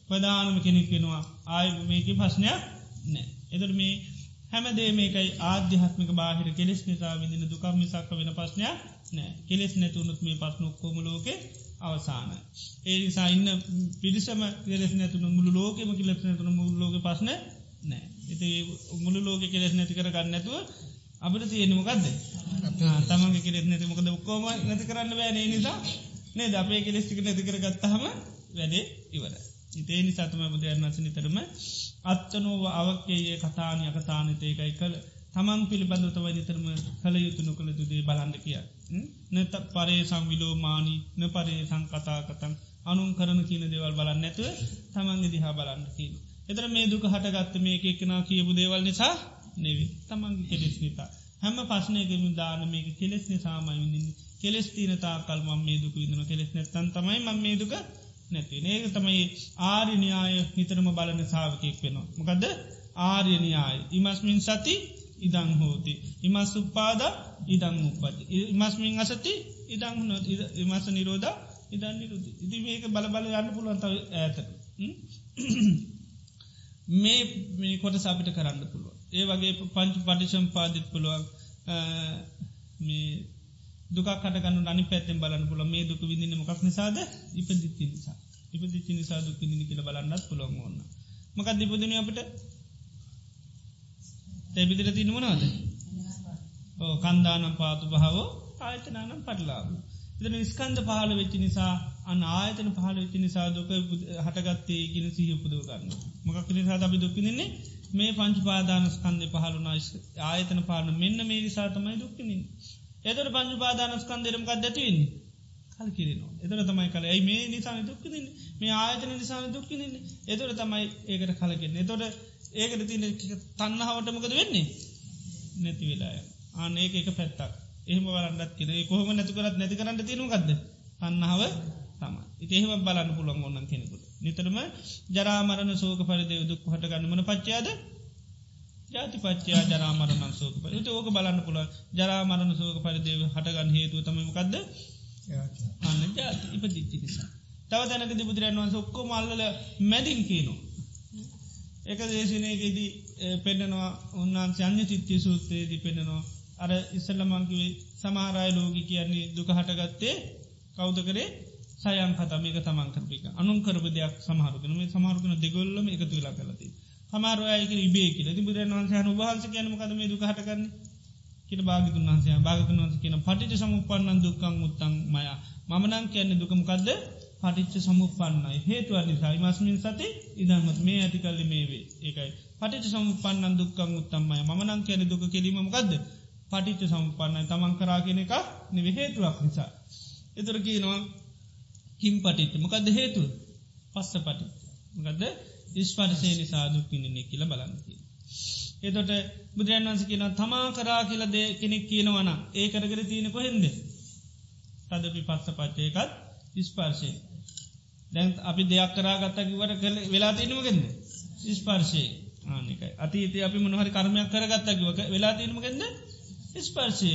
ප්‍රධානම කෙනෙක් වෙනවා. ආය මේක පස්්නයක් නෑ. එදර මේ හැමදේ මේකයි ආධ්‍යාත්මික බාහිර කෙලෙස් නිසා විදින දුකම් මිසක්ක වෙන පස්්නයක් නෑ. කෙලෙස් නැතුනුත් මේ පස්්නොක්කෝම ලෝකේ අවසාන. ඒ නිසා ඉන්න පිරිසම කෙලෙස් නැතුන මුළු ලෝකෙම කිලෙස් නැතුන මුළු ලෝක පස්න නෑ. එති මුළු ලෝක කෙලෙස් නැති කර ගන්න නැතුව අපට තියෙනමකක්ද තමන්ගේ කෙලෙස් නැති මොකද ඔක්කෝම නැති කරන්න බෑනේ නිසා. නේ ද අපේ කෙලෙස්ටික නැති කර ගත්තහම වැඩේ ඉවර. ඉතේ නිසාතම බුදුරන් වස නිතරම අත්තනෝව අවක්කයේ කතානය කතානතේකයි කළ තමන් පිළිබඳතව නිතරම කළ යුතු නොකළ තුදේ බලන්න කිය. නත පරේ සංවිලෝමානි න පරේ සංකතාකතන් අනුන් කරන කියන දේවල් බලන්න නැතුව තමන්ගේ දිහා බලන්න කියන. එතර මේ දුක හටගත්ත මේ එකෙනා කියපු දේවල් නිසා නෙවේ තමන්ගේ කෙලෙස් නිතා. හැම පස්නයකම දාන මේක කෙලෙස් නිසාමයි විඳින්නේ කෙලෙස් තීනතා කල් මම් මේ දුක විදන කෙලෙස් නැත්තන් තමයි මම් මේ දුක නැති ඒක තමයි ආරිනියාය හිතරම බලන සාාවකයෙක් වෙනවා. මොකදද ආර්යනියාය ඉමස්මින් සති ඉදං හෝති. ඉමස් උපාද ඉදං උපති. ඉමස්මින් අසති ඉදං නොත් ඉමස නිරෝධ ඉදන් නිරුති. ඉති මේක බලබල යන්න පුළුවන්ත ඇත. මේ මේ කොට සාපිට කරන්න පුළුව. ඒ වගේ පංච පටිෂම් පාදිත් පුළුවන් දුකටගන්න නනි පැත්තෙන් බලන්න පුල මේ දුක විදින්න මොකක් නිසාද? ඉපදිත්ති නිසා. ඉපදිච්චි නිසා දුක් විදිනි කියල බලන්නත් පුළුවන් ඕන්න මකත් දිපදින අපට? තැබිදිර තිනවනවාද ඕ කන්දානම් පාතු භාවෝ ආයතනානම් පටලාබ. එතන ස්කන්ද පහල වෙච්චි නිසා අන්න ආයතන පහල වෙච්චි නිසා දුක හටගත්තේ ගෙන සිහ පුදව ගන්න. මොකක් නිසා අපි දුක්කින්නේ මේ පංච පාදාන ස්කන්දය පහලුනා ආයතන පාන මෙන්න මේ නිසා තමයි දුක්කිනින්. එතට පංච පාදාන ස්කන්දරමකක් දැතිවන්නේ. කල් කිරනවා. එතර තමයි කල. ඇයි මේ නිසාම දුක්කිදින්න මේ ආයතන නිසාම දුක්කිදින්න එතොට තමයි ඒකට කලකින්න. එතොට ඒකට තින තන්නහාවට මොකද වෙන්නේ? නැති වෙලාය ආන ඒක එක පැත්තක්. එහම බලන්නත් කියෙන කොහම නැතුකරත් නැති කරන්න තියනුගත්ද පන්නාව තම ඉතිහෙම බලන්න පුළන් ඔන්නන් කෙනෙකුට. නිතරම ජරාමරණ සෝක පරිදේ දුක් හට ගන්නමන පච්චාද ජාති පච්චයා ජරාමරණ සෝක පරිත ඕක බලන්න පුළ ජරාමරණ සෝක පරිදේව හටගන්න හේතුව තමමකක්ද අන්න ජාති. ඉපදිච්චි නිසා. තව තැනකති බුදුරන් වන්ස ඔක්කො මල්ලල මැදින් කියනවා. එක දේශනයකෙදී පෙන්ඩනවා උන්වන්සේ අන්‍ය චිත්‍ය සූත්‍රයේදී පෙන්ඩනවා අර ඉස්සල්ලමංකිවේ සමාරය ලෝගි කියන්නේ දුක හටගත්තේ කෞද කරේ? සයන් කතමක තමන් කරපික අනුන් කරප දෙයක් සමහරුකන මේ සමහරුකන දෙගොල්ලම එකතු වෙලා කලති සමාරයක ඉබේ කියල. ති බුදුරන් වන්සේ හනු වහන්ස කියනම කද මේ දුක හටගන්න? කියට භාගතුන් වන්සේ භාගතුන් වන්ස කියන පටිට සමුපන්නන් දුක්කං උත්තං මය. මනං කියන්නේ දුකමකක්ද පටිච්ච සමුපන්නයි හේතුව නිසා මස්මින් සති ඉදමත් මේ ඇති කල්ලි මේවේ ඒකයි. පටිච සමුපන්නන් දුක්කං උත්තම්මය මනං කියන දුක කිරීමමකක්ද පටිච්ච සම්පන්නයි තමන් කරාගෙන එක නිව හේතුවක් නිසා. එතුර කියනවා කිම් පටිච්ච මොකක්ද හේතු පස්ස පටිච්ච මොකදද? ඉස්පර්ශය නිසා දුක්කින්නේ කියල බලන්නකි. එතොට බුදුරන් වන්ස කියන තමා කරා කියල දේ කෙනෙක් කියනවන ඒ කරගර තියෙන කොහෙන්ද? තදපි පස්ස පච්චයකත් ඉස්පර්ශය දැන් අපි දෙයක් කරාගත්තකිවට කළ වෙලා තියනමගෙන්ද ඉස්පර්ශය ආනිකයි අතීත අපි මොනහරි කර්මයක් කරගත්තකිවක වෙලා තියනමගෙන්ද ඉස්පර්ශය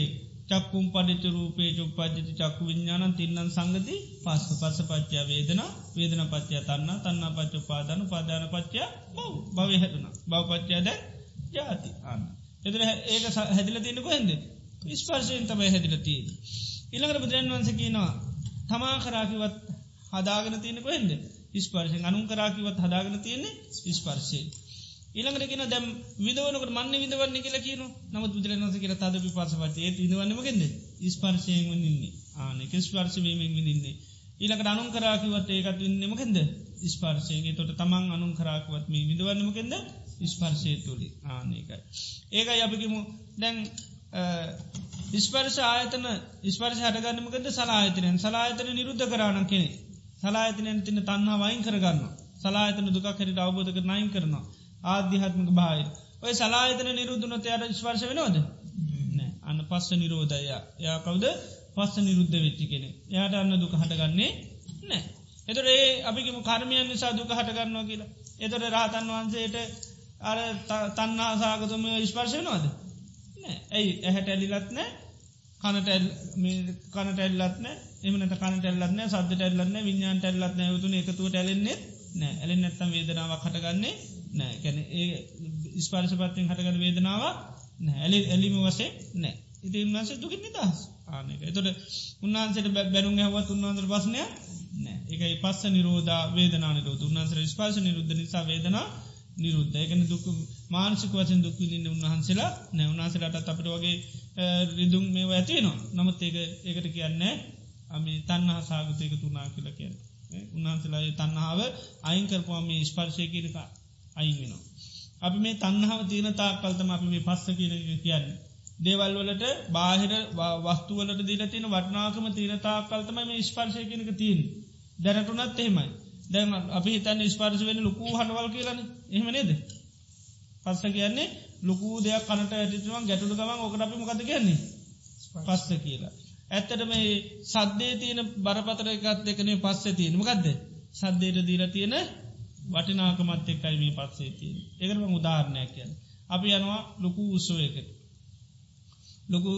චක්කුම් පඩිච රූපේ චුප්පජ්ජති චක්කු විඤ්ඥානන් තින්නන් සංගති පස්ස පස්ස පච්චා වේදන වේදන පච්චා තන්න තන්න පච්ච පාදන පාදාන පච්චා බව භව හැතුන බවපච්චාද ජාති. අන්න. එතර ඒක හැදිල තියන කොහෙන්ද? ස්පර්ශයෙන් තමයි හැදිල තිීද ඉළඟට බුදුරන් වන්ස කියනවා තමා කරාකිවත් හදාගෙන තියෙන කොහෙන්ද? ස්පර්ශයෙන් අනුන් කරාකිවත් හදාගෙන තියෙන්නේ ස්පර්ශය ඊළඟටගෙන දැම් විදවනකට මන්න විදවන්න කියල කියන නමුත් බුදුරන්ස කියල තද පිපසපට ඒ විදවන්නමගෙන්ද ස්පර්ශයෙන් ඉන්නේ ආනෙක ස්පර්ශ වීමෙන් විදින්නේ ඊලකට අනුන් කරාකිවත් ඒකත් ඉන්නමකෙන්ද ස්පර්ශයගේ තොට තමන් අනුන් කරාකුවත් මේ විදවන්නමකෙන්ද ස්පර්ශය තුළි ආනකයි ඒකයි අපිකිමු දැන් ස්පර්ශ ආයතන ස්පර්ශ හටගන්නමකද සලාහිතනයෙන් සලාහිතන නිරුද්ධ කරාණ කෙනෙ සලාහිතනයෙන් තින තන්හා වයින් කරගන්න සලාහිතන දුක කරට අවබෝධ කර නයින් කරනවා. ආධ්‍යාත්මක භාය ඔය සලාහිතන නිරුද්ධනොත යට ස්පර්ශ වෙනෝද නෑ. අන්න පස්ස නිරෝධය. යා කවුද? පස්ස නිරුද්ධ වෙච්චි කෙනෙ යායට අන්න දුක හටගන්නේ නෑ. එතර ඒ අපිම කර්මයන් නිසා දුක හටගන්නවා කියලා. එතොට රහතන් වහන්සේට අර තන්නා සාගතුම ස්පර්ශ වෙනවාද? ඇයි? ඇහැට ඇලිලත්න කනට කනට ඇල්ලත්න එමනට කනට ඇල්ලත්න සද්ද ඇල්ලන්න විඤ්ඥාන්ට ඇල්ලත්න යුතුන එකතුවට ඇලෙන්නේ නෑ. ඇලෙන් නැත්තම් වේදනාවක් හටගන්නේ නෑ. කැන ඒ ස්පාර්ශපත්තියෙන් හටගන්න වේදනාවක් නෑඇලි ඇලිම වසේ නෑ. ඉති උන්වන්සේ දුකින් නිදහස්. ආනක එතොට උන්වන්සට බැරුම් ඇවත් උන්වන්සර පසනය නෑ. එකයි පස්ස නිරෝධ වේදනා නිරෝධ. උන්වන්සර ස්පාශ නිරුද්ධ නිසා වේදනා නිරුද්ධ. එකන දුක මානසික වසෙන් දුක් විඳන්න උන්වහන්සේලා නෑ. උන්වහන්සේලාට අපට වගේ රිදුම් මේ ඇතිනවා නමුත් ඒක ඒකට කියන්නේ අමි තන්නා සාගතයක තුනා කියල කියන්න. උන්වහන්සේලා තන්නාව අයිංකරපුවාම ස්පර්ශය කියනක අයින් වෙනවා. අපි මේ තන්නාව තියෙන තාක්කල්තම අපි මේ පස්ස කියල කියන්න. දේවල් වලට බාහිර වස්තුවලට දීලතින වටනාකම තියෙන තාක්කල්තම මේ ස්පර්ශය කියනක තිීන් දැනටුනත් එහෙමයි. දැම අපි තන් ස්පාර්ශ වෙන ලොකූ හඩවල් කියලන. එහෙම නේද? පස්ස කියන්නේ ලොකූ දෙයක් කනට ඇතිතුවන් ගැටුළු ගමන් ඕකට අපි මොකද කියන්නේ? පස්ස කියලා. ඇත්තට මේ සද්දේ තියෙන බරපතර එකත් දෙකනේ පස්ස තියෙන මකක්ද සද්දයට දීල තියෙන වටිනාකමත් එක්කයි මේ පත්සේ තියෙන ඒකරම උදාහරණයක් කියන්න. අපි යනවා ලොකු උත්සව එකට ලොකු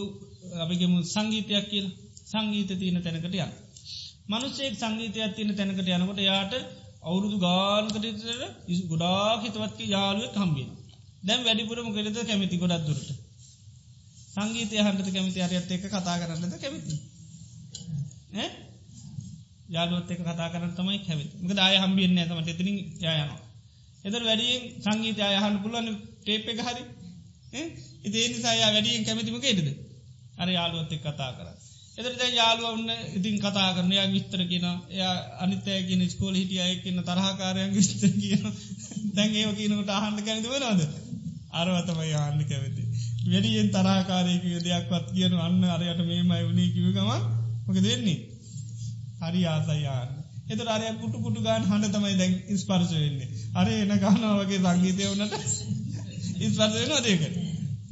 අපිගේම සංගීතයක් කියල්. සංගීත තියෙන තැනකට යන්න. මනුස්සෙක් සංගීතයක් තියෙන තැනකට යනකොට යාට අවුරුදු ගානකට ගොඩා හිතවත්ක යාලුවක් කම්බින් දැම් වැඩිපුරම කෙරෙද කැමති ගොඩත් දුරට? සංගීතය හන්ට කැමති? අරයත් එක කතා කරන්නද කැමති? යාලුවත් එක කතා කරන්න තමයි කැමති. මක දාය හම්බියන්න ඇතමට එතින යයනවා එතර වැඩියෙන් සංගීතය අයහන්න පුළුවන් ටේප් එක හරි. ඉතිේ නිසාය වැඩියෙන් කැමතිම කෙටද අර යාලුවත් එක් කතා කරන්න එතරද යාලුව ඔන්න ඉතින් කතා කරනයා විස්තර කියෙන එය අනිතයගෙන ස්කෝල හිටියය කියන්න තරහකාරයන් විස්තර කියන දැන් ඒව කියනකට අහන්ඩ කැමති වනද අරවතමයි ආන්න කැමති. වැඩියෙන් තරහකාරයක දෙයක්වත් කියන අන්න අරයට මේමයි වුණේ කිවගම මොක දෙන්නේ හරි ආසයියාන්න එත අරය කුටු කුටු ගාන් හඬ තමයි දැන් ඉස්පර්ශ වෙන්නේ. අර එන ගානාවගේ සංගීතය වනට ඉස්පර්ශ වෙන අදේකට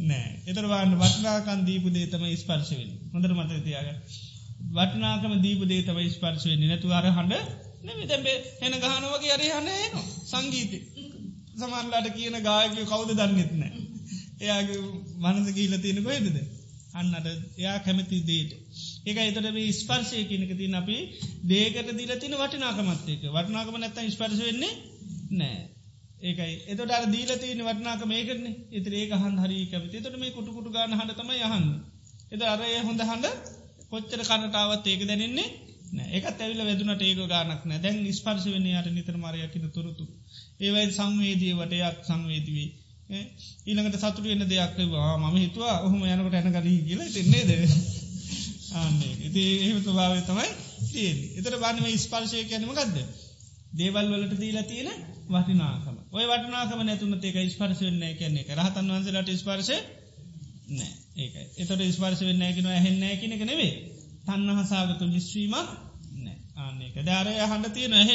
නෑ. එතරවාන්න වටනාකන් දීපු දේ තම ස්පර්ශවෙන් හොඳර මත තියාග වටනාකම දීපු දේ තම ස්පර්ශවෙන් නැතු අර හඬ නෙම තැබේ හෙන ගහනවගේ අරය හන්න න සංගීතය සමන්ලාට කියන ගායක කවුද දන්නෙත්නෑ එයාගේ මනස ගීල තියෙන කොයිදද අන්නට එයා කැමති දේට ඒක එතට මේ ස්පර්ශය කියනක තින් අපි දේකට දිල තින වටිනාකමත්තේක වටනාකම නැත්තන් ස්පර්ශ වෙන්නේ නෑ ඒකයි. එතට අර දීල තියෙන වටනාක මේකරන එතර ඒක හන් හරි කැමති. තොට මේ කුටු ගාන හට තම යහන්න එත අරය හොඳ හඬ කොච්චර කනටාවත් ඒක දැනෙන්නේ ඒකත් ඇවිල වැදුනට ඒක ගානක් නෑ දැන් ස්පර්ශ වන්නේ යට නිතර මරයකින තුරතු ඒවයි සංවේදී වටයක් සංවේදවී ඊළඟට සතුට එන්න දෙයක් වා මම හිතුවා ඔහොම යනකට ඇන ගලී කියල තින්නේ ද ආන්න ඉති එහෙම ස්වභාවය තමයි තියෙන් එතර බානම ස්පර්ශය කැනීම ගදද දේවල් වලට දීලා තියෙන වටිනාකම. ඔය වටනාකම නැතුන ඒක ස්පර්ශ වෙන්න කියන්නේ එක රහතන් වන්සලට ස්පර්ශ නෑ ඒක එතට ස්පර්ශ වෙන්න ැකින ඇහෙන්න කියෙනෙක නෙවේ තන්නහසාගත විශ්වීමක් නෑ ආන්නේක ධාරය හන්ඩ තියෙන ඇහ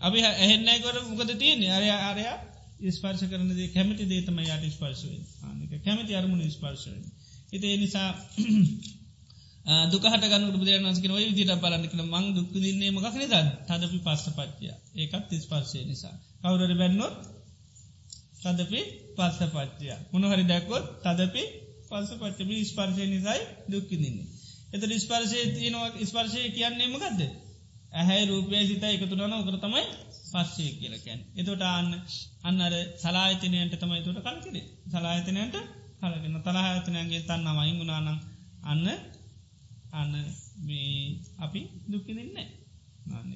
අපි ඇහෙන්නෑකොට මොකද තියන්නේ? අරය ආරයා ස්පර්ශ කරනදේ කැමති දේතම යට ස්පර්ශවෙන් ආනක කැමති අරමුණ ස්පර්ශවෙන් එති නිසා [CLEARS THROAT] දුකට ගන්න බුදුරජාණන්සේගෙන ඔය විදිහට බලන්න කියන මං දුක් විඳින්නේ මොකක් නේද? තදපි පස්සපච්චය. ඒකත් ස්පර්ශය නිසා. කවුරු හරි බැන්නොත් තදපි පස්සපච්චය. මොන හරි දැක්කොත් තදපි පස්සපච්චය. මේ ස්පර්ශය නිසායි දුක් විඳින්නේ. එතකොට ස්පර්ශයේ තියෙනවා ස්පර්ශය කියන්නේ මොකද්ද? ඇහැයි රූපයයි සිතයි එකතු වෙනවා උකර තමයි පස්සේ කියලා කියන්නේ. එතකොට අන්න අන්න අර සලායතනයන්ට තමයි එතකොට කලකිරේ. සලායතනයන්ට කලකිරෙන. තලහයතනයන්ගේ තන්නම අයින් වුණා නම් අන්න අන්න මේ අපි දුක්කිදින්නේ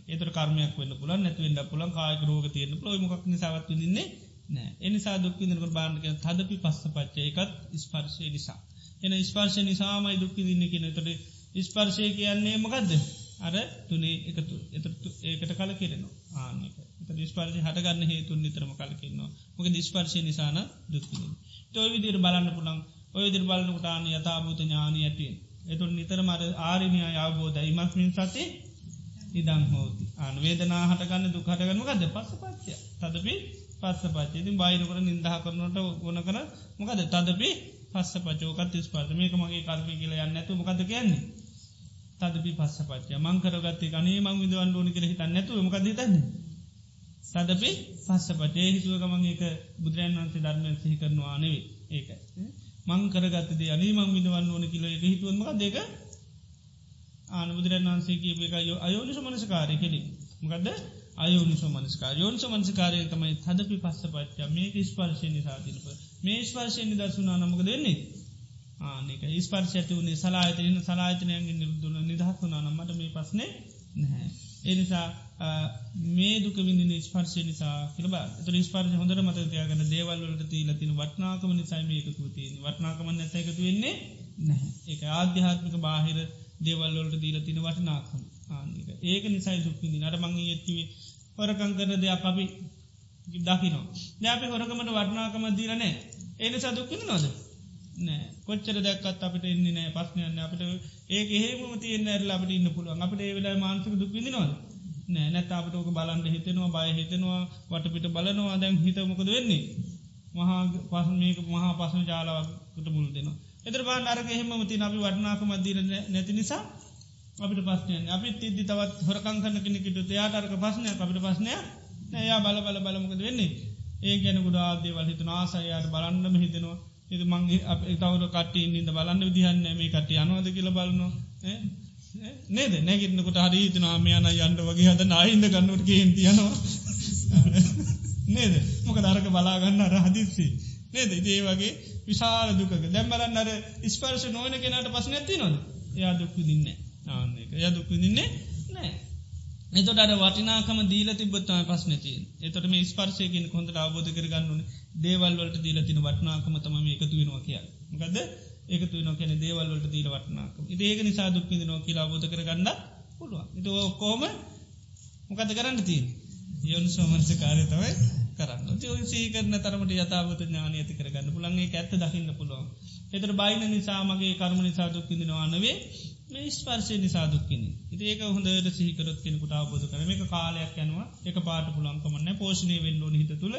ඒතර කර්මයක් වන්න පුල නැතිවෙන්න පුලන් කායක රෝග තියන්න පොයි මොක් නිසාවත් විදින්නේ නෑ එනිසා දුක්කිදිනකට බාන්නක තදපි පස්ස පච්චය එකත් ස්පර්ශය නිසා. එන ස්පර්ශය නිසාමයි දුක්කි දින්න කියෙන තොට ස්පර්ශය කියන්නේ මකක්ද අර තුනේ එකතු එතරතු ඒකට කල කිරෙනවා ආනක එත ස්පර්ශය හටගන්න හේතුන් නිතරම කලකින්නවා මොක දිස්පර්ශය නිසාන දුක්කිදින් තොයි විදිර බලන්න පුළන් ඔය දිර බලන්නකටාන යථභූත ඥානී ඇතියෙන් එතුන් නිතර මර ආරිණය අවබෝධ ඉමක්මින් සති ඉදං හෝති. ආන වේදනා හටගන්න දුකටගන්නකද පස්ස පච්චය තදපි පස්ස පච්චේති බාහිනකට නින්දහ කරනට ගොන කර මොකද තදපි පස්ස පචෝකත් ස්පාත මේක මගේ කල්පය කියල යන්න ඇතු මොකද කියන්නේ? තදපි පස්ස පච්චය මංකරගත්ත ගනේ මං විදවන් ඕනි කර හිතන්න නැතු මකද හිතන්නේ? සදපි පස්ස පචේ හිතුවකමං ඒක බුදුරන් වන්සේ ධර්මය සිහි කරනවා නෙවේ ඒක මං කරගත්තද අනේ මං විදවන්න ඕන කියල එක හිතුවන්ම දෙක ආන බුදුරන් වන්සේ කියප එක අයෝනිස මනසකාරය කෙළි මකද අයෝනිස මනස්කා යෝනිස මනසකාරය තමයි හදපි පස්ස පච්චා මේක ස්පර්ශය නිසාතිනප මේ ස්පර්ශය නිදර්ශනා නමක දෙන්නේ ආනක ස්පර්ශ ඇති වුණේ සලාහිතන සලාහිතනයන්ගේ නිරුදුන නිදහස්වනා නම්මට මේ පස්නේ නැහැ. එනිසා මේ දුක විඳින ස්පර්ශය නිසා කියලබ තර ස්පර්ශ හොඳට මත තියාගන්න දේවල්වලට තිීල තින වටනාකම නිසයි මේකතු තිය වටනාකම නැත එකතු වෙන්නේ නැහැ. ඒක ආධ්‍යාත්මික බාහිර දේවල්වලට දීල තින වටනාකම. ආක ඒක නිසයි දුක්විදි නට මංගේ ඇතිවේ හොරකං කරන දෙයක් අපි දකිනෝ දැපි හොරකමට වටනාකම දීරනෑ ඒ නිසා දුක්කින නොද නෑ කොච්චර දැක්කත් අපට එන්නේ නෑ පස්්නයන්න අපට ඒ ඒහෙම තියන්න ඇරල අපට ඉන්න පුළුවන්. අපට ඒ වෙලා මාන්සික දුක්විදි නොද නෑ. නැත් අපට ඕක බලන්ට හිතෙනවා බය හිතෙනවා වටපිට බලනවා. දැන් හිතමකද වෙන්නේ? මහා පස මේක මහා පසන ජාලාවකට මුල් දෙනවා. එතර බා අරක එහෙම ති අපි වටනාකම දීර නැති නිසා අපිට පස්නය අපි තිද්දි තවත් හොරකං කන්න කෙනෙකිට යාට අරක පස්නය අපිට පස්නය නෑ. බල බල බලමකද වෙන්නේ? ඒ ගැන ගුඩාදේවල් හිතන ආසයයාට බලන්නම හිතෙනවා. එ මංගේ අප තවර කට ඉන්න බලන්න විදිහන්න මේ කට අනුවද කියල බලනවා. නේද? නැගිටනකොට හරිත නාමයන යන්ට වගේ හද නාහින්ද ගන්නට කියෙන් තියනවා නේද? මොක දරක බලාගන්න අර හදිස්සි. නේද? ඉදේ වගේ විශාල දුක දැම්බලන්න අර ස්පර්ශ නොවන කෙනට පස් නැති නොද එයා දුක්කු දින්න ආන්නක එය දුක්කු දින්නේ නෑ එතොට අර වටිනාකම දීල තිබත්තම පස් නැති එතොට මේ ස්පර්ශයකින් කොඳට අවබෝධ කරගන්නුන දේවල්වලට දීල තින වටනාකම තම එකතු වෙනවා කිය ගද ඒකතු නො කියන දේවල්වලට දීල වටනාකම. ඒක නිසා දුක්කිද නො කියලා අවබෝධ කරගන්න පුළුවන්. එතු කෝම මොකද කරන්න තිය යොනු සෝමනස කාරය තමයි කරන්න. සීකරන තරමට යතාවත ඥාන ඇති කරගන්න පුළන්ගේ ඇත්ත දකින්න පුළුවන්. එතර බයින නිසාමගේ කර්ම නිසා දුක්කිදිනවා නෙවේ මේ ස්පර්ශය නිසා දුක්කින ඒක හොඳට සිහිකරත් කෙනෙකුට අවබෝධ කරන එක කාලයක් යනවා. එක පාට පුළන්කමන්න පෝෂණය වෙන්ඩෝන හිත තුළ.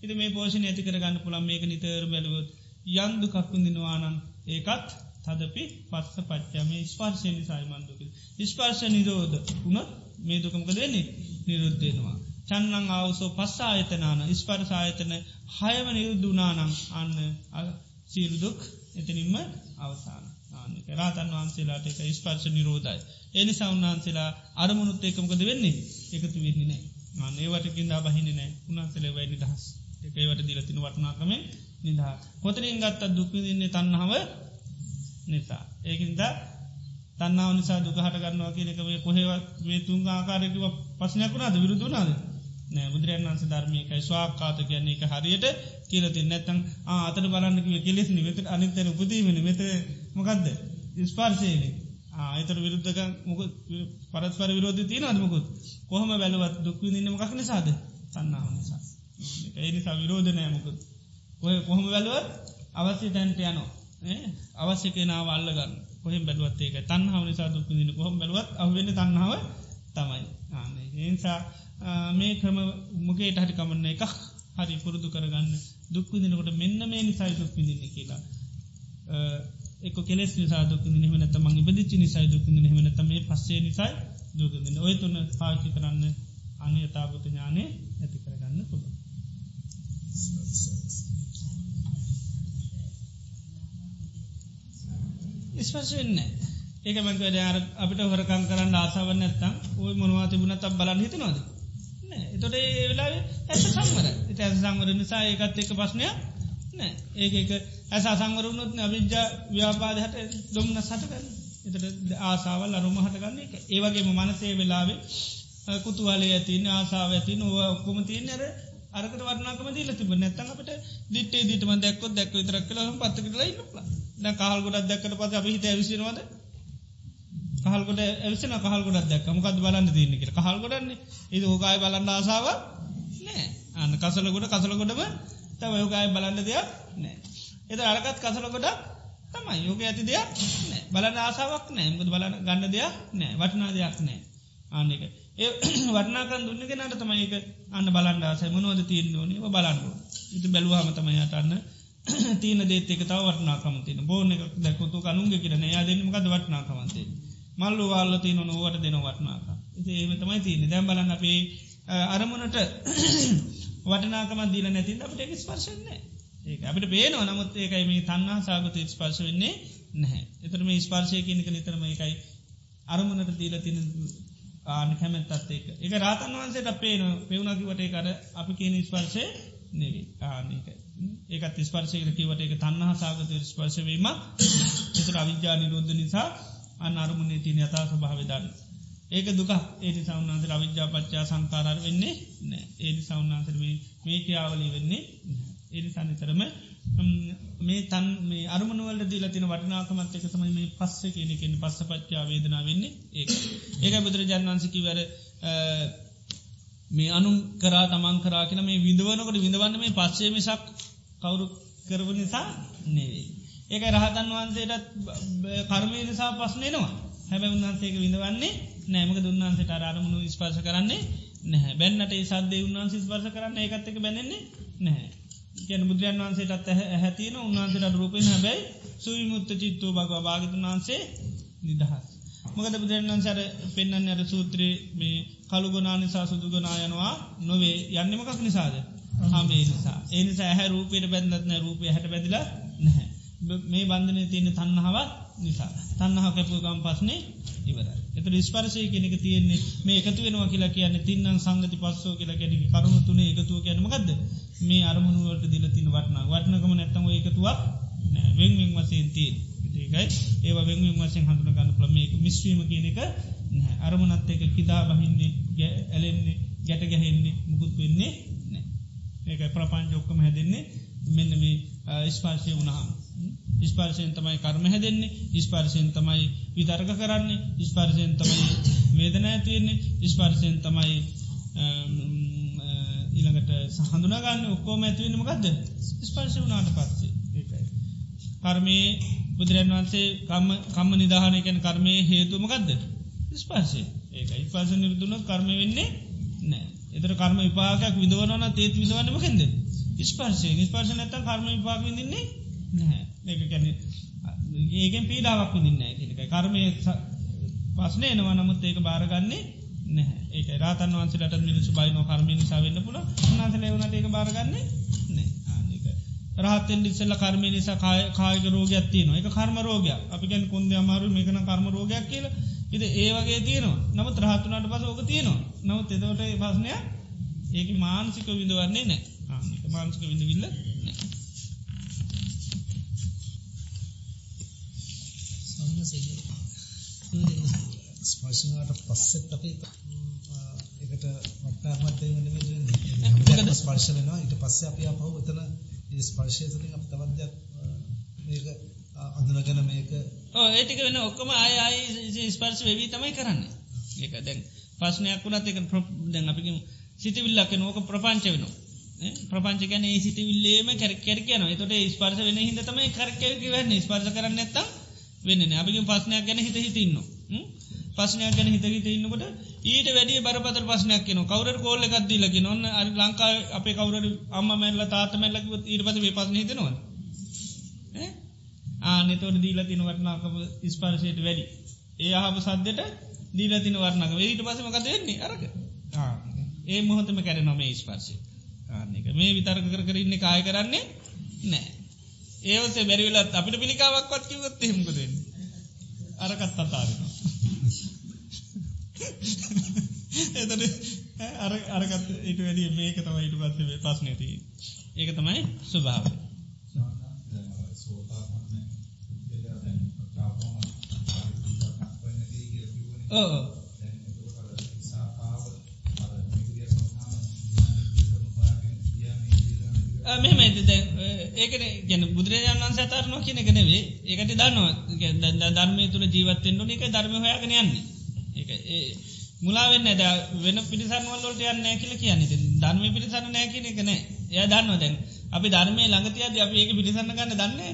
ඉති මේ පෝෂණ ඇති කරගන්න පුළන් මේක නිතර බැලුවොත් යන්දු කක්කුන්දිනවානන් ඒකත් තදපි පස්ස පච්චම ස්පර්ශය නිසායිමන්දුක ස්පර්ශ නිරෝධ වුණොත් මේ දුකමක දෙන්නේ නිරුද්ධෙනවා චන්නං අවසෝ පස්සා ආයතනාන ස්පර්ශ ආයතන හයම නිරුද්ධනානම් අන්න සීරුදුක් එතනින්ම අවසාන. ආනක රාතන් වහන්සේලාට එක ස්පර්ශ නිරෝධයි. එනිසා උන්වහන්සේලා අරමුණුත් ඒකමකද වෙන්නේ? එකතු වෙන්නේ නෑ ආන ඒවටකින්දා බහින්නේ නෑ උන්හන්සේලේ වයි නිදහස්. එකයිවට දීලතින වටනාකම නිදා. කොතරින් ගත්ත දුක්විදින්නේ තන්නහව නිසා. ඒකින්ද තන්නාව නිසා දුකහට ගන්නවා කියලකවේ කොහෙවත් මේ තුන් ආකාරයකව පස්සනයකුණාද විරුදුනාද නෑ. බුදුරන් වන්ස ධර්මිකයි ස්වාකාත කියන්නේ එක හරියට කියලති නැත්තං අතර බලන්නක කෙලෙස් නිවෙත අනිතර උපදීමෙන මෙත මොකක්ද ස්පාර්ශයන ආතර විරුද්ධක මොක පරස්පර විරෝධ තියන අදමකුත් කොහම බැලවත් දුක්විදින්න මොකක් නිසාද? සන්නාව නිසා. ඒ නිසා විරෝධ නෑමකුත් ඔය කොහොම බැලුවත් අවස්්‍ය තැන්ට යනවා. අවශ්‍ය කෙනාව අල්ලගන්න කොහෙම බැලුවත් ඒක? තන්හාව නිසා දුක්විදින කොහොම බැලුවත් අවෙන්න තන්නාව තමයි. ආන්නේ. ඒනිසා මේ ක්‍රම මුගේ හටි කමන්න එකක් හරි පුරුදු කරගන්න. දුක්විදිනකොට මෙන්න මේ නිසයි දුක්විදින්න කියලා. එක කෙස් නිසා දුක නිහමනත මං ඉපදිච්චි නිසයි දුක නිහමනත මේ පස්සේ නිසයි දුකදින ඔය තුන්න පාචි කරන්න අනයතාපත ඥානය ඇති කරගන්න පුළුව ස්පර්ශ වෙන්න ඒක මැක යාර අපිට හොරකං කරන්න ආසාවන්න ඇත්තම් ඔය මොනවා තිබුණ තක් බලන්න හිතනවාද? එතොට ඒ වෙලා ඇස සංවර එත ඇස සංවර නිසා ඒකත් එක ප්‍රශ්නයක් නෑ ඒක එක ඇස අසංවරුණොත් අවිද්‍යා ව්‍යාපාදහට දොම්න්න සටකන්න එතට ආසාවල් අරුම හටගන්න එක ඒවගේ මනසේ වෙලාවේ කුතුවාලේ ඇතින් ආසාාව ඇති නොව ඔක්කොම තියන ඇර අරකට වරනාකම දීල තිබ නැත්තන් අපට දිටේ දිටම දැක්කො දැක්ව තරක් කල පත්තකටලයි න කාල් ගොඩක් දැක්කට පස අපිහිත ඇවිසිනවාද කහල්කොට එවිසන කහල්ගොඩක් දැක් මොකද බලන්න තියනෙ කිය කහල් ගොඩන්නේ? ඒ ඕකාය බලන්න ආසාාව නෑ අන්න කසලකොට කසලකොටම තව යෝගය බලන්න දෙයක් නෑ එත අරකත් කසලකොට තමයි. යෝග ඇති දෙයක් නෑ බලන්න ආසාාවක් නෑ මුද බලන්න ගන්න දෙයක් නෑ වටනා දෙයක් නෑ ආනෙක ඒ [CLEARS THROAT] වටනාකන් දුන්න කෙනට තමයික අන්න බලන්න ආසය මනෝද තිීන් ඕනි? බලන්න ඉති බැලුවහම තමයිටන්න [COUGHS] තියන දේතක තව වටනාකම තින බෝන එක දැකොතු කනුන්ග කියරන යාදමකද වටනාකමන්තේ මල්ලු වාල්ල තියන නොවට දෙන වටනාක ඉති ඒම තමයි තියන්නේ. දැම් බලන්න අපේ අරමුණට [COUGHS] වටනාකම දීල නැතින් අපට එක ස්පර්ශන්නේ ඒ අපට පේනවා. නමුත් ඒකයි මේ තන්නා සාගත ස්පර්ශ වෙන්නේ නැහැ. එතර මේ ස්පර්ශය කියනක නිතරම එකයි අරමුණට දීල තින ආන කැමැත්තත් ඒක එක රාතන් වන්සේට පේන පෙවුණකිවට කර අපි කියන ස්පර්ශය නෙවී ආනක ඒකත් ස්පර්ශයක කිවට එක තන්නා සාගත ස්පර්ශවීම එතර අවිද්‍යා නිරෝධ නිසා අන්න අරමුණේ තින යතා ස්භාවදන්න ඒක දුක. ඒනි සවන්නාන්සර අවිද්‍යාපච්චා සංකාරර වෙන්නේ නෑ ඒනි සවන්නාන්සර මේ ක්‍රියාවලී වෙන්නේ ඒනි සනිතරම මේ තන් මේ අරමනුවල දී ලතින වටනාකමත් එක තමයි මේ පස්ස කියනකෙන් පස්ස පච්චා වේදනා වෙන්නේ ඒ ඒක බුදුරජාන් වන්සිකි වැර මේ අනු කරා තමන් කරා කියන මේ විඳවනකට විඳවන්න මේ පස්සේ මිසක් කවුරු කරව නිසා නෙවේ. ඒක රහතන් වහන්සේටත් කර්මය නිසා පස්නේනවා හැබැ උන්හන්සේක විඳවන්නේ නෑමක දුන්නාන්සට අරමුණු ස්පර්ශ කරන්නේ නැහැ බැන්නට සද්‍ය උන්වන්ස ස්පර්ශ කරන්න ඒකත්තක බැනෙන්නේ නැහැ. කියන බුදුරන් වන්සේටත් හැතින උන්වන්සට රූපෙන් හැබැයි සුවිමුත්ත චිත්තෝ භගව භාගතුන් වහන්සේ නිදහස්. මොකද බුදුරන් වන්සර පෙන්න්න අර සූත්‍රී මේ කළුගනා නිසා සුදුගනායනවා නොවේ යන්නමකක් නිසාද. හමේ නිසා ඒනිසා ඇහැ රූපයට බැඳත්න රූපය හැට බැදිලා නැහැ. මේ බන්ධනය තියෙන තන්නහාවත් නිසා. තන්නහ කැපුගම් පස්නේ ඉවර එත ස්පර්ශය කෙනෙක තියෙන්නේ මේ එකතු වෙනවා කියලා කියන්න තින්නන් සංගති පස්සෝ කියලා ගැන කරුණු තුනේ එකතුව කියනමකක්ද මේ අරමුණුවට දිල තින වටන. වටනකම නැත්තම එකතුවක් වෙන්වෙන් වසයෙන් තිීන් ඒකයි. ඒ වෙන්වෙන් වසෙන් හඳුන ගන්න ප්‍රමේක මිස්්‍රීම කියන එක අරමුණත් එක කිදා බහින්නේ ඇලෙන්නේ ගැට ගැහෙන්නේ මුකුත් වෙන්නේ ඒක ප්‍රපංච ඔක්කම හැදෙන්නේ. මෙන්න මේ ස්පාර්ශය වුණහම් ස්පාර්ශයෙන් තමයි කර්ම හැදෙන්නේ. ස්පාර්ශයෙන් තමයි විතර්ක කරන්නේ. ස්පාර්ශයෙන් තමයි වේදන ඇතියෙන්නේ ස්පාර්ශයෙන් තමයි ඊළඟට සහඳුනගන්න ඔක්කෝම ඇතිවෙන මකක්ද ස්පර්ශ වනාට පස්සේ. ඒකයි. කර්මය බුදුරන් වන්සේ කම්ම නිදාහනයකැන කර්මය හේතුමකක්ද ස්පර්ශය. ඒක ඉස්පාස නිර්දුන කර්ම වෙන්නේ නෑ එතර කර්ම විපාකයක් විදවනන තේත් විදවන්නමකෙන්ද ස්පර්ශය නිස්පර්ශ නැතන් කර්ම විපාක් විදින්නේ නැහැ. ඒක ගැන ඒකෙන් පීඩාවක් විදින්න එක කර්මය පස්නේ එනවා නමුත් ඒක බාරගන්නේ නැහැ. ඒක රාතන් වන්සලට මිනිසු බයිනෝ කර්මය නිසාවෙන්න පුළ උන්නාසල වනට ඒක බාරගන්නේ රහතෙන් ඉස්සල්ල කර්මය නිසා කායක රෝගයක් තියනවා. එක කර්ම රෝගයක්. අපි ගැන කොන්ද අමාරු මේකන කර්ම රෝගයක් කියල. ඉද ඒ වගේ තියනවා. නමුත් රහත්තුනට පස ඕක තියනවා. නවත් එදවට පස්නය ඒක මාන්සික විඳවන්නේ නෑ මාන්සික විඳවිල්ල ස්පර්ශනාට පස්සෙත් අපි එකට වටාර්මත්ය වන ස්පර්ශ වෙනවා. ඊට පස්සේ අපි අපහු එතන ස්පර්ශය තුළින් අප තවත්යක් මේක අඳුනගන මේක ඒටික වෙන ඔක්කම ආයයි ස්පර්ශ වෙවී තමයි කරන්න. ඒක දැන් පස්නයක් වුණත් එක දැන් අපි සිතිවිල්ලක් නෝක ප්‍රපංච වෙනවා. ප්‍රපංච ගැන ඒ සිට විල්ලේම කැරකැරකයන තොට ස්පර්ස වෙන හිද තමයි කරකැක වන්න ස්පර්ස කරන්න ඇත්ත වෙන්න අපිකින් පස්නයක් ගැන හිත හිතින්න පස්නයක් ගැන හිත හිත ඉන්නකොට ඊට වැඩි බරපතර පස්නයක් කියන කවර කෝල්ල එකක්දීලක නොන්න අරි ලංකා අපේ කවර අම්ම මැල්ල තාත මැල්ලක ඊට පස පස්න හිතනවා ආනෙතොට දීලා තින වටනාකම ස්පර්ශයට වැඩි. ඒ අහප සද්දට දීලා තින වර්ණක ඊට පසමක දෙන්නේ අරක. ඒ මොහොතම කැර නොම ස්පර්ශය. ආන්නක මේ විතර්ක කර කරන්න කාය කරන්නේ නෑ ඒවසේ බැරිවෙලත් අපිට පිළිකාවක්වත් කිවත් එහෙමකදන්න අරකත් අතාරෙනවා. එතන අර අරගත් ඉට වැඩිය මේක තමයි ඉට පස්සේ පස්නති ඒක තමයි ස්වභාවය ඕ මෙම ඒකන ගැන බුදුරජාණන් වන්ස අතරන කියන කනෙවේ ඒකට දන්නවා ධර්මය තුළ ජීවත්තෙන්න්නු එක ධර්ම හොයාගෙන යන්නේ. ඒ මුලාවෙන්න ද වෙන පිරිසන්වල්ලට යන්න කියල කියන්නේ. ධර්ම පිරිසන්න නෑ කියන එක නෑ එය දන්නවා දැන් අපි ධර්මය ළඟතියද අප ඒක පිරිසන්න ගන්න දන්නේ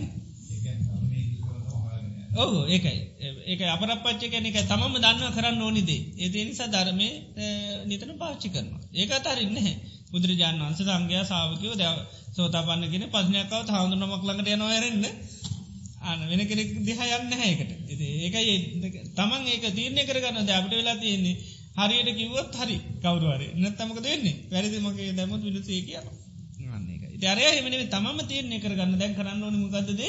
ඔහු ඒකයි. ඒක අපරපච්ච කැන එක තමම දන්න කරන්න ඕනිදේ ඒ නිසා ධර්මය නිතන පාච්චි කරනවා. ඒක අතරන්න බුදුරජාණන් වන්ස සංඝයා සාාවකයෝ දැව සෝතාපන්න කියෙන පස්නයක්කාව හාමුදුනමක් ළඟට යනවරන්න අන වෙන කෙනෙක් දිහ යන්න හැකට ඒකයි තමන් ඒක තීරණය කරගන්න දැපට වෙලා තියෙන්නේ හරියට කිව්වොත් හරි කවරුවරේ නැත්තමක දෙන්නේ වැරදිමගේ දැමුත් විලසේ කියන තරය එමන තමම තීරණය කරගන්න. දැන් කරන්න ඕන මොකක්දද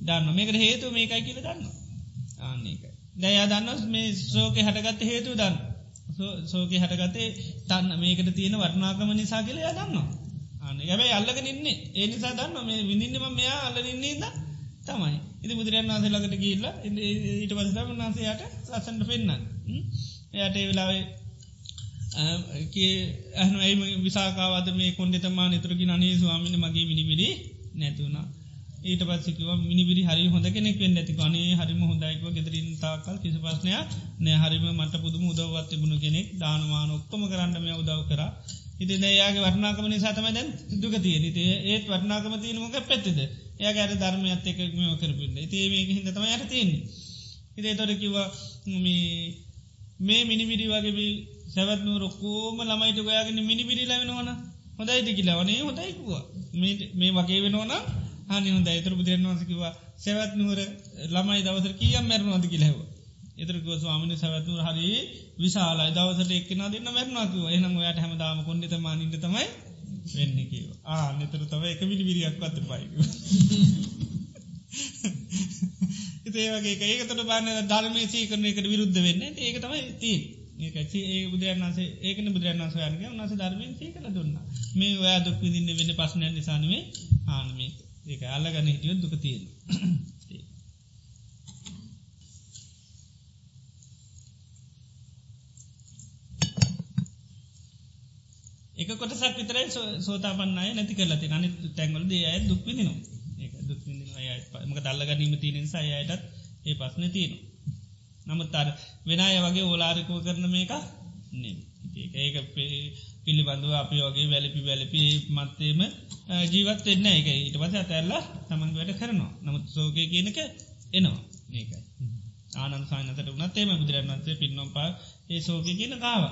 දන්න මේකට හේතු මේකයි කියල දන්න ආන්නේක දැයා දන්න මේ සෝක හටගත්ත හේතු දන්න සෝක හටගතේ තන්න මේකට තියෙන වටනාකම නිසා කියල දන්නවා. අන්න ගැබයි අල්ලගෙන ඉන්නේ. ඒ නිසා දන්න මේ විඳින්නම මෙයා අල්ලනින්නේ ද තමයි. ඉති බුදුරන් වන්සේ ලකට කියල්ල ඊට පසම වන්සේයට සසන්ට පෙන්න්න එයට ඒ වෙලාවේ ඇහනයි විසාකාවද මේ කොන්ඩෙතමා නිතරකි අනේ ස්වාමින මගේ මිනිවිරි නැතුුණා ඊට පස්සකිව මිනිවිරි හරි හොඳ කෙනෙක් වෙන්න ඇති ගනේ හරිම හොඳයිකව ගෙදරින් තාකල් කිසි පස්නය නෑ. හරිම මට පුදුම උදව්වත් තිබුණු කෙනෙක් දානමාන ඔක්කොම කරන්නම උදව් කර. ඉති දයාගේ වර්නාකම නිසාතම දැන් දුක තියෙන ඒත් වර්නාකම තියනමක පැත්තිද? ඒ ගැර ධර්මයත් එකක් මෙම කරපින්න. ඒඒ හිදතම යට තියන්නේ. ඉදේ තොර කිවා මේ මිනිවිරි වගේ සැවත්නු රොක්කෝම ළමයිට ගයාගෙන මිනිවිරි ලැවෙනවන හොඳයි දෙකිලවනේ හොඳයිකුවා මේ වගේ වෙනවන හනි හොඳ ඇතර බුදුරන් වන්සකිවා සැවත්නුවර ළමයි දවසර කියම් මැරණවාද කිලෙව එතරක ස්වාමිනි සැවත්නුර හරි විශාලා දවසට එක්කන දෙන්න මැරණවාකිව එහනම් ඔයාට හැමදාම කොන්ඩිත මානින්ට තමයි වෙන්න කිව ආ නතර තව එක මිලි විරියක් පත්ත පයි [LAUGHS] ඒවගේ ඒකතට බාන ධර්මය සීකරන එකට විරුද්ධ වෙන්න. ඒක තමයි තිී ඒක ඒ බුදුරන්සේ ඒකන බුදුරන්ස යනගේ නස ධර්මයෙන් සීකල දුන්න. මේ ඔයා දුක් විදින්න වෙන්න පස්සනය නිසානුවේ ආනමේ ඒක අල්ලගන්න හිටියොත් දුක තියෙන එක [CLEARS THROAT] කොටසක් විතරයි සෝතාපන්නය නැති කරලති අනි තැන්වල දේ අය දුක් විදිනවා ඒ දුක් මක දල්ල ගැනීම තියනෙ සයයටත් ඒ පස්න තියෙනවා. නමුත් අර වෙනය වගේ ඕලාරිකෝ කරන මේක ඒක පිළිබඳව අපි වගේ වැලිපි වැලිපි මත්තේම ජීවත් එන්න එක ඊට පස ඇතැල්ලා තමන් වැඩ කරනවා. නමුත් සෝකය කියනක එනවා. ඒකයි. ආනන් සානතට වනත්තේම බුදුරන්වන්සේ පින්නම් පා ඒ සෝක කියන කාව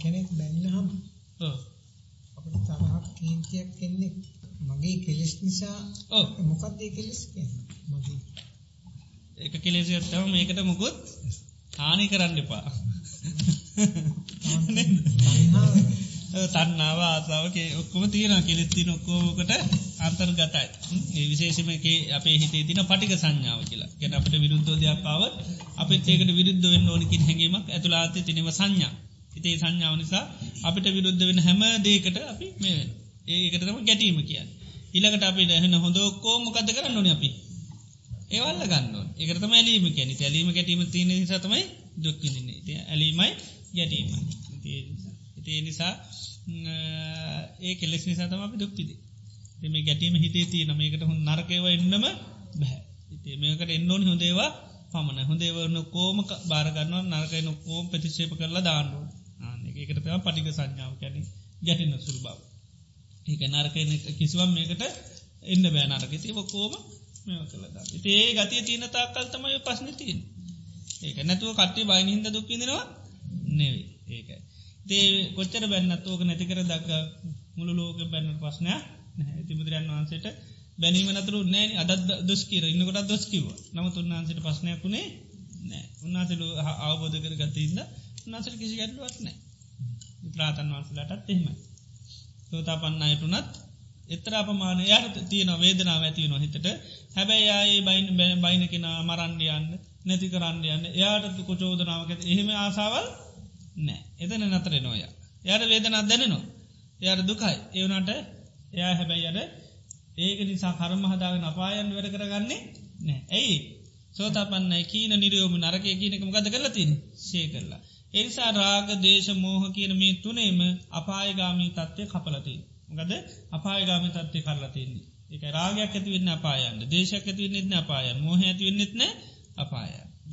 කෙනෙක් බැන්නහම් අපට තරහක් කීන්තියක් කෙන්නෙක් මගේ කෙලෙස් නිසා. මොකක්දේ කෙලෙස් මගේ එක කෙලෙසි ඇත්තම මේකට මුකුත් හානි කරන්න එපා. තන්නාව ආසාාවගේ ඔක්කොම තියෙන කෙලෙත්ති නොක්කෝකට අන්තර්ගතයි ඒ විශේෂමගේ අපේ හිතේ තින පටික සංඥාව කියලා. ගැන අපට විරුද්ධෝ දෙයක්කාව අපත් ඒකට විරුද්ධ වෙන්න ඕනකින් හැඟීමක් ඇතුලාත තිනව සංඥා. හිතේ සංඥාව නිසා අපිට විරුද්ධ වෙන හැම දේකට අපි මේ ඒකටම ගැටීම කියන්න. ඉළඟට අපි දැහෙන හොඳ කෝමකද කරන්න ඕන අපි ඒවල්ල ගන්න ඒකරතම ඇලීම කැනි ඇලීම ගැටීම තියන නිසාතමයි දුක්කින්නේ ඇලීමයි ගැටීමයි. ඒ නිසා. ඒ කෙලෙස් නිසාතම අපි දුක්තිදේ එම ගැටීම හිතේ තිය නමකට හො නරකව එන්නම බැහැ ඉතිේ මේකට එන්නօනි හොඳේවා පමණ. හොඳේවරන කෝම බාරගන්න නරකයි නොකෝම ප්‍රතිශේප කරලා දාන්නුව ඒකට තම පටික සංඥාව කැන ගැටින්න සුරු බව. ඒක නරක කිසිවම් මේකට එන්න බෑ නරක. ති කෝම මෙ කළ. ඒ ගතිය තියන තාකල් තමයි පස්නතින් ඒක නැතුව කට්ටේ බයිහින්ද දුක්කිදෙනවා නෙවේ ඒකයි. දේ කොච්චර බැන්නත් ඕක නැතිකර දක්ක මුළු ලෝක බැන්න පස්නය තිබුදුරන් වහන්සේට බැනීම නතුරු නෑ. අදත් දොස්කීර ඉන්නකොට දොස්කිව නමුත් උන්වහන්සේට පස්නයක්ුණේ නෑ උන්නාසලු අවබෝධ කර ගතඉන්න උන්නාසට කිසි ගැටලුවත් නෑ ප්‍රාතන් වන්සලටත් එහෙමයි. සෝතා පන්නයටුනත් එතර අපමාන යට තියන වේදනාව ඇතිවන හිතට. හැබැයි අයි බයින් බැ බයින කෙන මරන්ඩියන්න නැති කරන්න යන්න එයාට කොචෝදනාවක එහෙම ආසාවල් නෑ. එතන නතර නොය යට වේදනත් දැනනවා. එයට දුකයි. ඒවනට එයා හැබැයි අඩ ඒක නිසා කරම හදාගෙන අපායන් වැඩ කරගන්නේ නෑ. ඇයි? සෝතාපන්න කීන නිරයෝම නරක කියනකම ගද කරලා තින් සේ කරලා. එනිසා රාග දේශ මෝහ කියන මේ තුනේම අපායගාමී තත්වය කපලති. ගද අපායගාමි තත්වය කරලතින්නේ. එක රාගයක් ඇතිවෙන්න අපායන්න දේශක් ඇතිවෙන්න එත්න අපායන් මෝහ ඇතිවෙන්නෙත්න අපාය.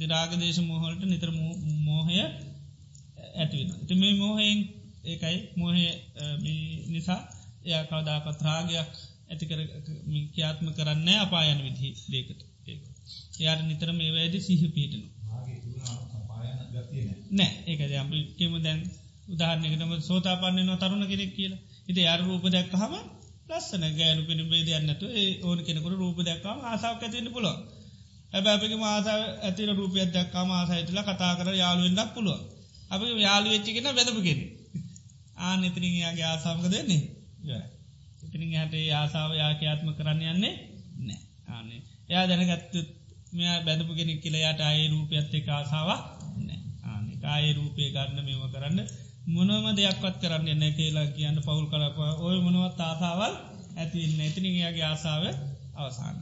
රාග දේශ මෝහලට නිතර මෝහය ඇතිවෙන. ති මේ මෝහයෙන් ඒකයි මෝහය නිසා එය කවදාකත් රාගයක් ඇතිකර ක්‍යාත්ම කරන්න අපායන විදිහි දේකට ඒක. යාර නිතර මේ වැෑද සිහ පීටනු. නෑ ඒක අපි කෙම දැන් උදාහරනකටම සෝතාපන්නේ නො තරුණ කෙනෙක් කියලා ඉති අර රූප දැක්කහම ලස්සන ගෑනු පිණි බේදයන්නතු ඒ ඕන කෙනෙකුට රූප දැක්කම ආසාාවක් ඇතින්න පුලො ඇබ අපික මාසා ඇතින රූපියත් දක්කම ආසහිතල කතා කර යාලුවෙන්ඩක් පුළුව අපි යාලු වෙච්චිගෙන වැදපුගෙන ආන ඉතිරියාගේ ආසාමක දෙන්නේ ඉතිරින් හට ආසාාව යාකයාත්ම කරන්න යන්නේ නෑ ආනේ එයා දැනගත්තු මෙයා බැඳපු කෙනෙක් කියලයාට අය රූපයත්ත ආසාාවක් නෑ ආනෙ ආය රූපය ගන්න මෙම කරන්න මොනම දෙයක්වත් කරන්න එන්න කියලා කියන්න පවුල් කරප ඔය මොනවත් ආසාවල් ඇතින්න ඇතිනියාගේ ආසාාව අවසාන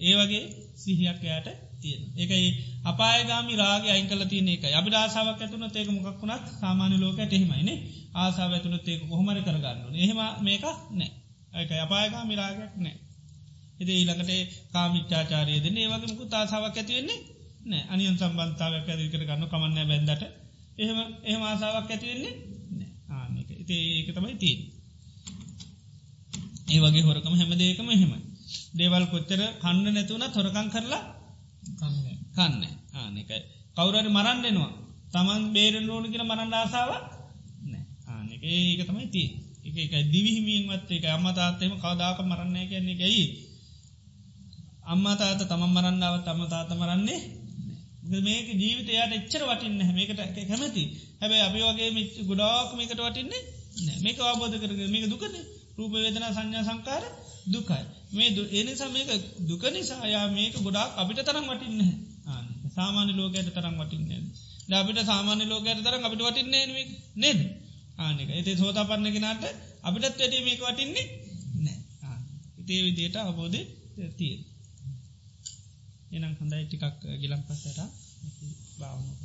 ඒ වගේ සිහියක් යට තියෙන එකයි අපායගාමි රාග අයිකල තියන එක අපි ආසාාවක් ඇතුන ඒක මොකක් වුණත් සාමාන්‍ය ලෝකට එහෙමයිනේ ආසාාව ඇතුනත් ඒක කොහොමර කරගන්න එහෙම මේක නෑ ඒක අපායගාමි රාගයක් නෑ එති ඊළඟට කාමිච්චාචාරය දෙන ඒවගේ මුකු තාසාාවක් ඇතිවෙන්නේ නෑ අනියන් සම්බන්ධාවක් ඇදිකර ගන්න කමන්න බැන්දට එහෙම එහෙම ආසාාවක් ඇතිවෙන්නේ ආනක ඉති ඒක තමයි තිීන් ඒ වගේ හොරකම හැම දේකම එහෙමයි. දේවල් කොච්චර කන්න නැතුවන තොරකං කරලා කන්න. ආනකයි කවුරට මරන්නෙනවා තමන් බේරෙන් ඕන කියල මරන්න ආසාාව නෑ ආනක ඒක තමයි තිී එක එක දිවිහිමීන්වත් එක අම්ම තාත්තෙම කවදාක මරන්න කියන්නේ ගැයි අම්මා තාත තමන් මරන්නාව තම තාත මරන්නේ මේක ජීවිතයට එච්චර වටින්න මේකට කැමති. හැබැයි අපි වගේ මිච් ගොඩාක් මේකට වටින්නේ මේක ආබෝධ කරග මේක දුකන. රූප වේදනා සංඥා සංකාර දුකයි. මේ එනිසා මේක දුක නිසායා මේක ගොඩාක් අපිට තරම් වටින්න සාමාන්‍ය ලෝකයට තරම් වටින්නේ අපිට සාමාන්‍ය ලෝකයට තරම් අපිට වටින්නේ නේද? ආනක ඒතේ සෝතා පන්නගෙනට අපිටත් වැඩ මේක වටින්නේ නෑ ඉතේ විදියට අවබෝධ තියෙන් එනම් හොඳයි ටිකක් ගිලම් පස්සට. භාවනකට